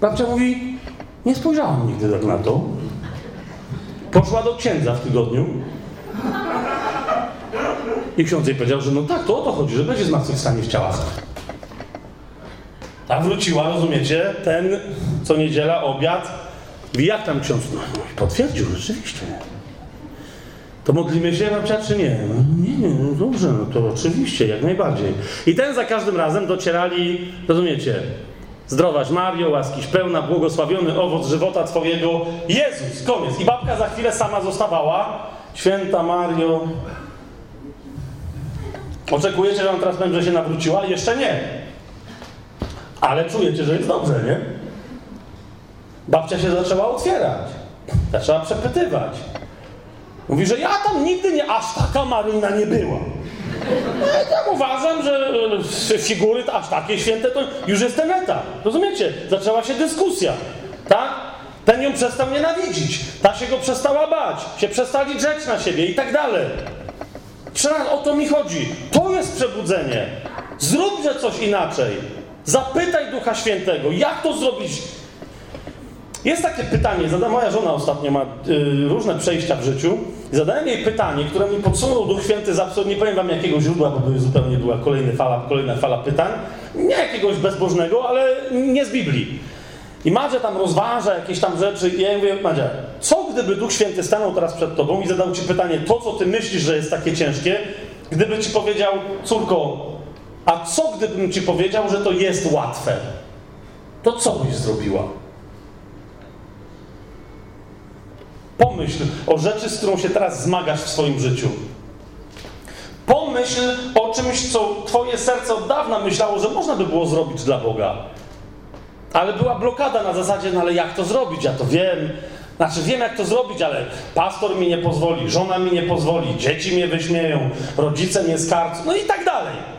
Babcia mówi, nie spojrzałam nigdy tak na to. Poszła do księdza w tygodniu. I ksiądz jej powiedział, że no tak, to o to chodzi, że będzie zmartwychwstanie w ciałach. A wróciła, rozumiecie, ten co niedziela, obiad. I jak tam ksiądz? No, potwierdził, rzeczywiście. To modlimy się, babcia, czy nie? No, nie, nie, no dobrze, no to oczywiście, jak najbardziej. I ten za każdym razem docierali, rozumiecie, Zdrowaś Mario, łaskiś pełna, błogosławiony owoc żywota Twojego, Jezus, koniec. I babka za chwilę sama zostawała. Święta Mario. Oczekujecie, że on teraz będzie się nawróciła? Jeszcze nie. Ale czujecie, że jest dobrze, nie? Babcia się zaczęła otwierać. Zaczęła przepytywać. Mówi, że ja tam nigdy nie, aż taka Maryjna nie była. Ja tak uważam, że figury aż takie święte to już jest ten etap. Rozumiecie? Zaczęła się dyskusja. Tak? Ten ją przestał nienawidzić. Ta się go przestała bać. Się przestali drzeć na siebie i tak dalej. Przecież o to mi chodzi. To jest przebudzenie. Zróbże coś inaczej. Zapytaj Ducha Świętego, jak to zrobić. Jest takie pytanie, zada moja żona ostatnio ma y, różne przejścia w życiu. Zadałem jej pytanie, które mi podsunął Duch Święty z absolutnie, nie powiem wam jakiego źródła, bo były zupełnie była kolejna fala, kolejna fala pytań. Nie jakiegoś bezbożnego, ale nie z Biblii. I Madzia tam rozważa jakieś tam rzeczy i ja jej mówię, Madzia, co gdyby Duch Święty stanął teraz przed tobą i zadał ci pytanie, to co ty myślisz, że jest takie ciężkie, gdyby ci powiedział, córko, a co gdybym ci powiedział, że to jest łatwe? To co byś zrobiła? Pomyśl o rzeczy, z którą się teraz zmagasz w swoim życiu. Pomyśl o czymś, co twoje serce od dawna myślało, że można by było zrobić dla Boga. Ale była blokada na zasadzie, no ale jak to zrobić? Ja to wiem. Znaczy wiem jak to zrobić, ale pastor mi nie pozwoli, żona mi nie pozwoli, dzieci mnie wyśmieją, rodzice mnie skarcą, no i tak dalej.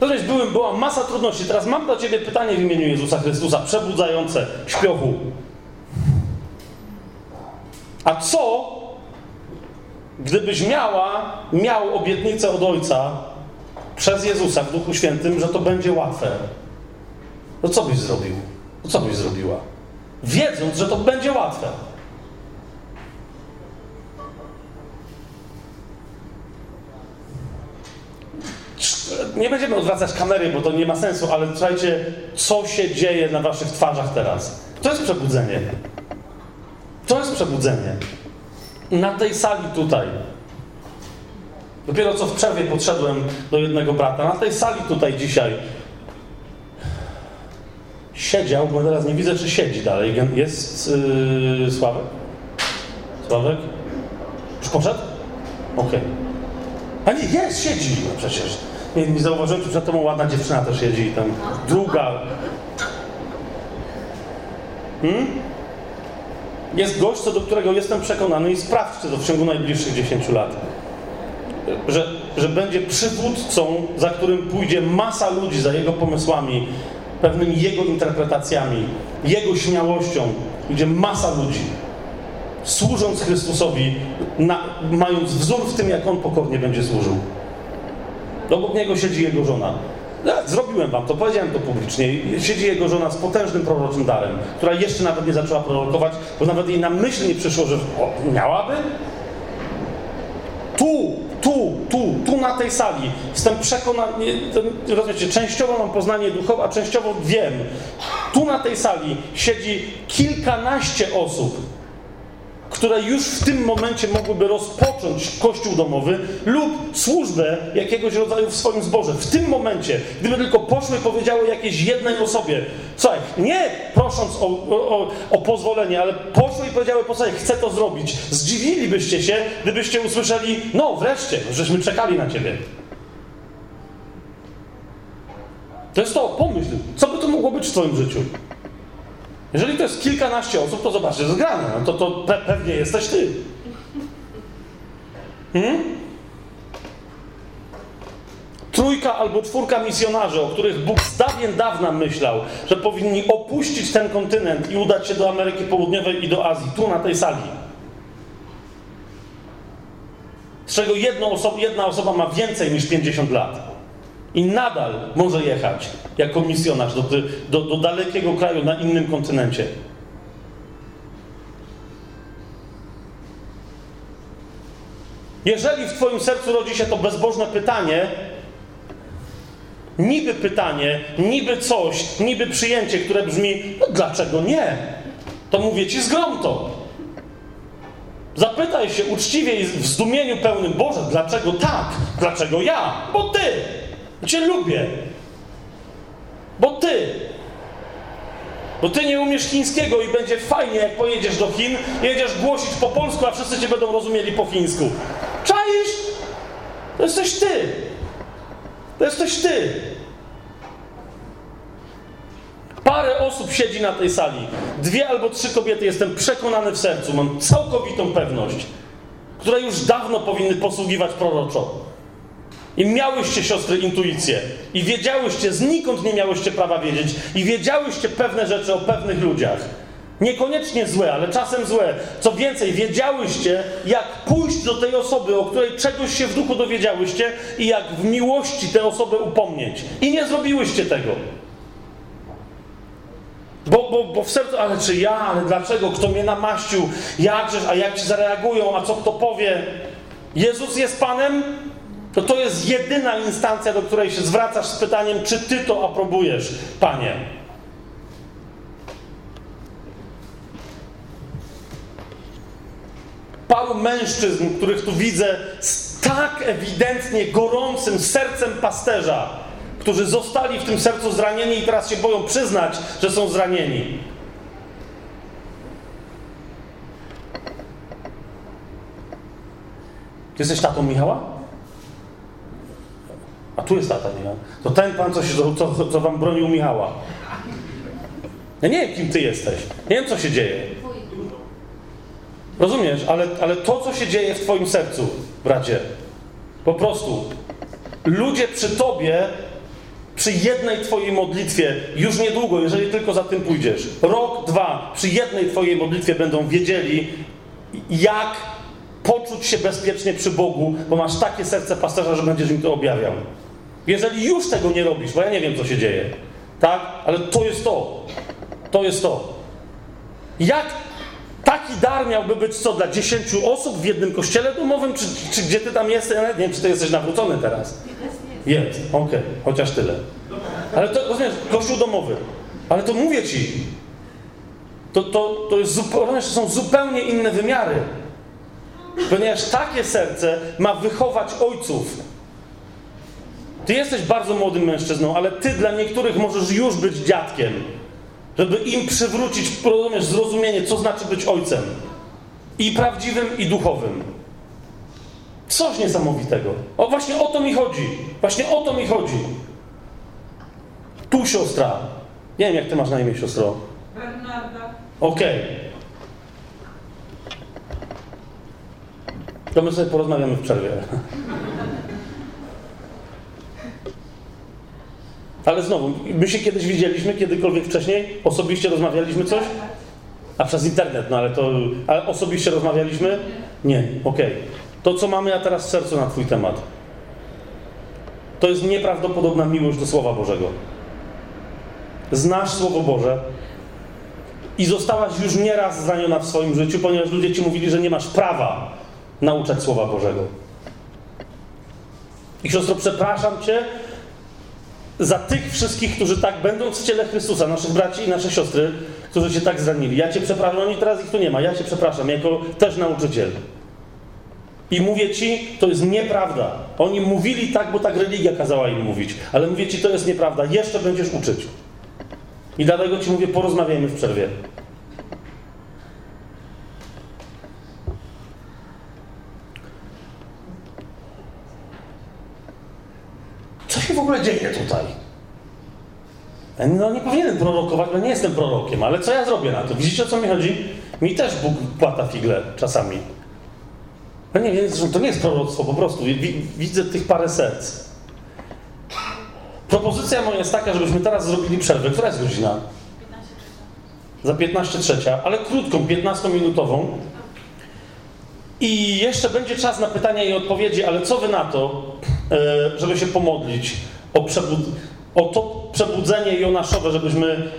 Rozumiesz, byłem, była masa trudności. Teraz mam do ciebie pytanie w imieniu Jezusa Chrystusa, przebudzające śpiochu. A co, gdybyś miała, miał obietnicę od Ojca przez Jezusa w Duchu Świętym, że to będzie łatwe? No co byś zrobił? No co byś zrobiła? Wiedząc, że to będzie łatwe. Nie będziemy odwracać kamery, bo to nie ma sensu, ale słuchajcie, co się dzieje na waszych twarzach teraz? To jest przebudzenie. To jest przebudzenie. Na tej sali tutaj. Dopiero co w przerwie podszedłem do jednego brata. Na tej sali tutaj dzisiaj siedział, bo teraz nie widzę, czy siedzi dalej. Jest yy, Sławek? Sławek? Już poszedł? Okej. A nie, jest, siedzi no przecież. Nie, nie zauważyłem, czy przed tobą ładna dziewczyna też siedzi i tam druga. Hmm? Jest gość, co do którego jestem przekonany i sprawdźcie to w ciągu najbliższych 10 lat. Że, że będzie przywódcą, za którym pójdzie masa ludzi, za jego pomysłami, pewnymi jego interpretacjami, jego śmiałością. Pójdzie masa ludzi służąc Chrystusowi, na, mając wzór w tym, jak On pokornie będzie służył. Obok niego siedzi jego żona. Ja, zrobiłem wam to, powiedziałem to publicznie. Siedzi jego żona z potężnym proroczym darem, która jeszcze nawet nie zaczęła prorokować, bo nawet jej na myśl nie przyszło, że o, miałaby. Tu, tu, tu, tu na tej sali jestem przekonany, rozumiecie, częściowo mam poznanie duchowe, a częściowo wiem. Tu na tej sali siedzi kilkanaście osób, które już w tym momencie mogłyby rozpocząć kościół domowy lub służbę jakiegoś rodzaju w swoim zborze. W tym momencie, gdyby tylko poszły i powiedziały jakiejś jednej osobie, słuchaj, nie prosząc o, o, o pozwolenie, ale poszły i powiedziały, posłuchaj, chcę to zrobić. Zdziwilibyście się, gdybyście usłyszeli, no wreszcie, żeśmy czekali na ciebie. To jest to, pomyśl, co by to mogło być w twoim życiu? Jeżeli to jest kilkanaście osób, to zobaczcie, jest grane. No to, to pe pewnie jesteś ty. Hmm? Trójka albo czwórka misjonarzy, o których Bóg z dawien dawna myślał, że powinni opuścić ten kontynent i udać się do Ameryki Południowej i do Azji, tu na tej sali. Z czego oso jedna osoba ma więcej niż 50 lat. I nadal może jechać jako misjonarz do, do, do dalekiego kraju na innym kontynencie. Jeżeli w Twoim sercu rodzi się to bezbożne pytanie, niby pytanie, niby coś, niby przyjęcie, które brzmi, no dlaczego nie? To mówię Ci zgrom to. Zapytaj się uczciwie i w zdumieniu pełnym, Boże, dlaczego tak? Dlaczego ja? Bo Ty! Cię lubię. Bo ty. Bo ty nie umiesz chińskiego i będzie fajnie, jak pojedziesz do Chin, jedziesz głosić po polsku, a wszyscy cię będą rozumieli po chińsku. Czaisz? To jesteś ty. To jesteś ty. Parę osób siedzi na tej sali. Dwie albo trzy kobiety, jestem przekonany w sercu, mam całkowitą pewność, które już dawno powinny posługiwać proroczo. I miałyście, siostry, intuicję. I wiedziałyście, znikąd nie miałyście prawa wiedzieć. I wiedziałyście pewne rzeczy o pewnych ludziach. Niekoniecznie złe, ale czasem złe. Co więcej, wiedziałyście, jak pójść do tej osoby, o której czegoś się w duchu dowiedziałyście i jak w miłości tę osobę upomnieć. I nie zrobiłyście tego. Bo, bo, bo w sercu, ale czy ja, ale dlaczego? Kto mnie namaścił? Jakżeż, a jak ci zareagują? A co kto powie? Jezus jest Panem? To to jest jedyna instancja, do której się zwracasz z pytaniem, czy ty to aprobujesz, panie. Paru mężczyzn, których tu widzę z tak ewidentnie gorącym sercem pasterza, którzy zostali w tym sercu zranieni i teraz się boją przyznać, że są zranieni. Jesteś tatą Michała? A tu jest tata Michał. To ten pan, co, się, co, co wam bronił Michała. Ja nie wiem, kim ty jesteś. Nie wiem, co się dzieje. Rozumiesz? Ale, ale to, co się dzieje w twoim sercu, bracie, po prostu ludzie przy tobie, przy jednej twojej modlitwie, już niedługo, jeżeli tylko za tym pójdziesz, rok, dwa, przy jednej twojej modlitwie będą wiedzieli, jak poczuć się bezpiecznie przy Bogu, bo masz takie serce pasterza, że będziesz im to objawiał. Jeżeli już tego nie robisz, bo ja nie wiem, co się dzieje, tak? Ale to jest to. To jest to. Jak taki dar miałby być co dla dziesięciu osób w jednym kościele domowym, czy, czy gdzie ty tam jesteś? Ja nie wiem, czy ty jesteś nawrócony teraz. jest. Jest, okej, chociaż tyle. Ale to, rozumiesz, kościół domowy. Ale to mówię ci, to, to, to jest zupełnie, są zupełnie inne wymiary. Ponieważ takie serce ma wychować ojców. Ty jesteś bardzo młodym mężczyzną, ale ty dla niektórych możesz już być dziadkiem. Żeby im przywrócić, rozumiesz, zrozumienie, co znaczy być ojcem. I prawdziwym, i duchowym. Coś niesamowitego. O, właśnie o to mi chodzi. Właśnie o to mi chodzi. Tu siostra. Nie wiem, jak ty masz na imię, siostro. Bernarda. Okej. To my sobie porozmawiamy w przerwie. Ale znowu, my się kiedyś widzieliśmy, kiedykolwiek wcześniej? Osobiście rozmawialiśmy coś? A przez internet, no ale to... Ale osobiście rozmawialiśmy? Nie, okej. To, co mamy ja teraz w sercu na Twój temat, to jest nieprawdopodobna miłość do Słowa Bożego. Znasz Słowo Boże i zostałaś już nieraz zraniona w swoim życiu, ponieważ ludzie Ci mówili, że nie masz prawa nauczać Słowa Bożego. I siostro, przepraszam Cię za tych wszystkich, którzy tak będą w ciele Chrystusa, naszych braci i nasze siostry, którzy Cię tak zranili. Ja Cię przepraszam, oni teraz ich tu nie ma, ja Cię przepraszam, jako też nauczyciel. I mówię Ci, to jest nieprawda. Oni mówili tak, bo tak religia kazała im mówić, ale mówię Ci, to jest nieprawda. Jeszcze będziesz uczyć. I dlatego Ci mówię, porozmawiajmy w przerwie. W ogóle dzieje tutaj? No nie powinienem prorokować, bo nie jestem prorokiem, ale co ja zrobię na to? Widzicie o co mi chodzi? Mi też Bóg płata figle czasami. No nie, więc to nie jest proroctwo, po prostu wi- widzę tych parę serc. Propozycja moja jest taka, żebyśmy teraz zrobili przerwę. Która jest godzina? Za 15 trzecia, ale krótką, 15-minutową. I jeszcze będzie czas na pytania i odpowiedzi, ale co wy na to, żeby się pomodlić o, przebud- o to przebudzenie Jonaszowe, żebyśmy,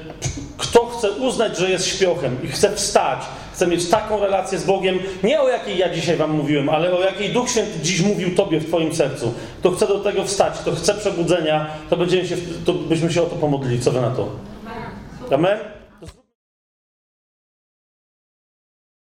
kto chce uznać, że jest śpiochem i chce wstać, chce mieć taką relację z Bogiem, nie o jakiej ja dzisiaj wam mówiłem, ale o jakiej Duch Święty dziś mówił tobie w twoim sercu, kto chce do tego wstać, kto chce przebudzenia, to, będziemy się, to byśmy się o to pomodlili. Co wy na to? Amen?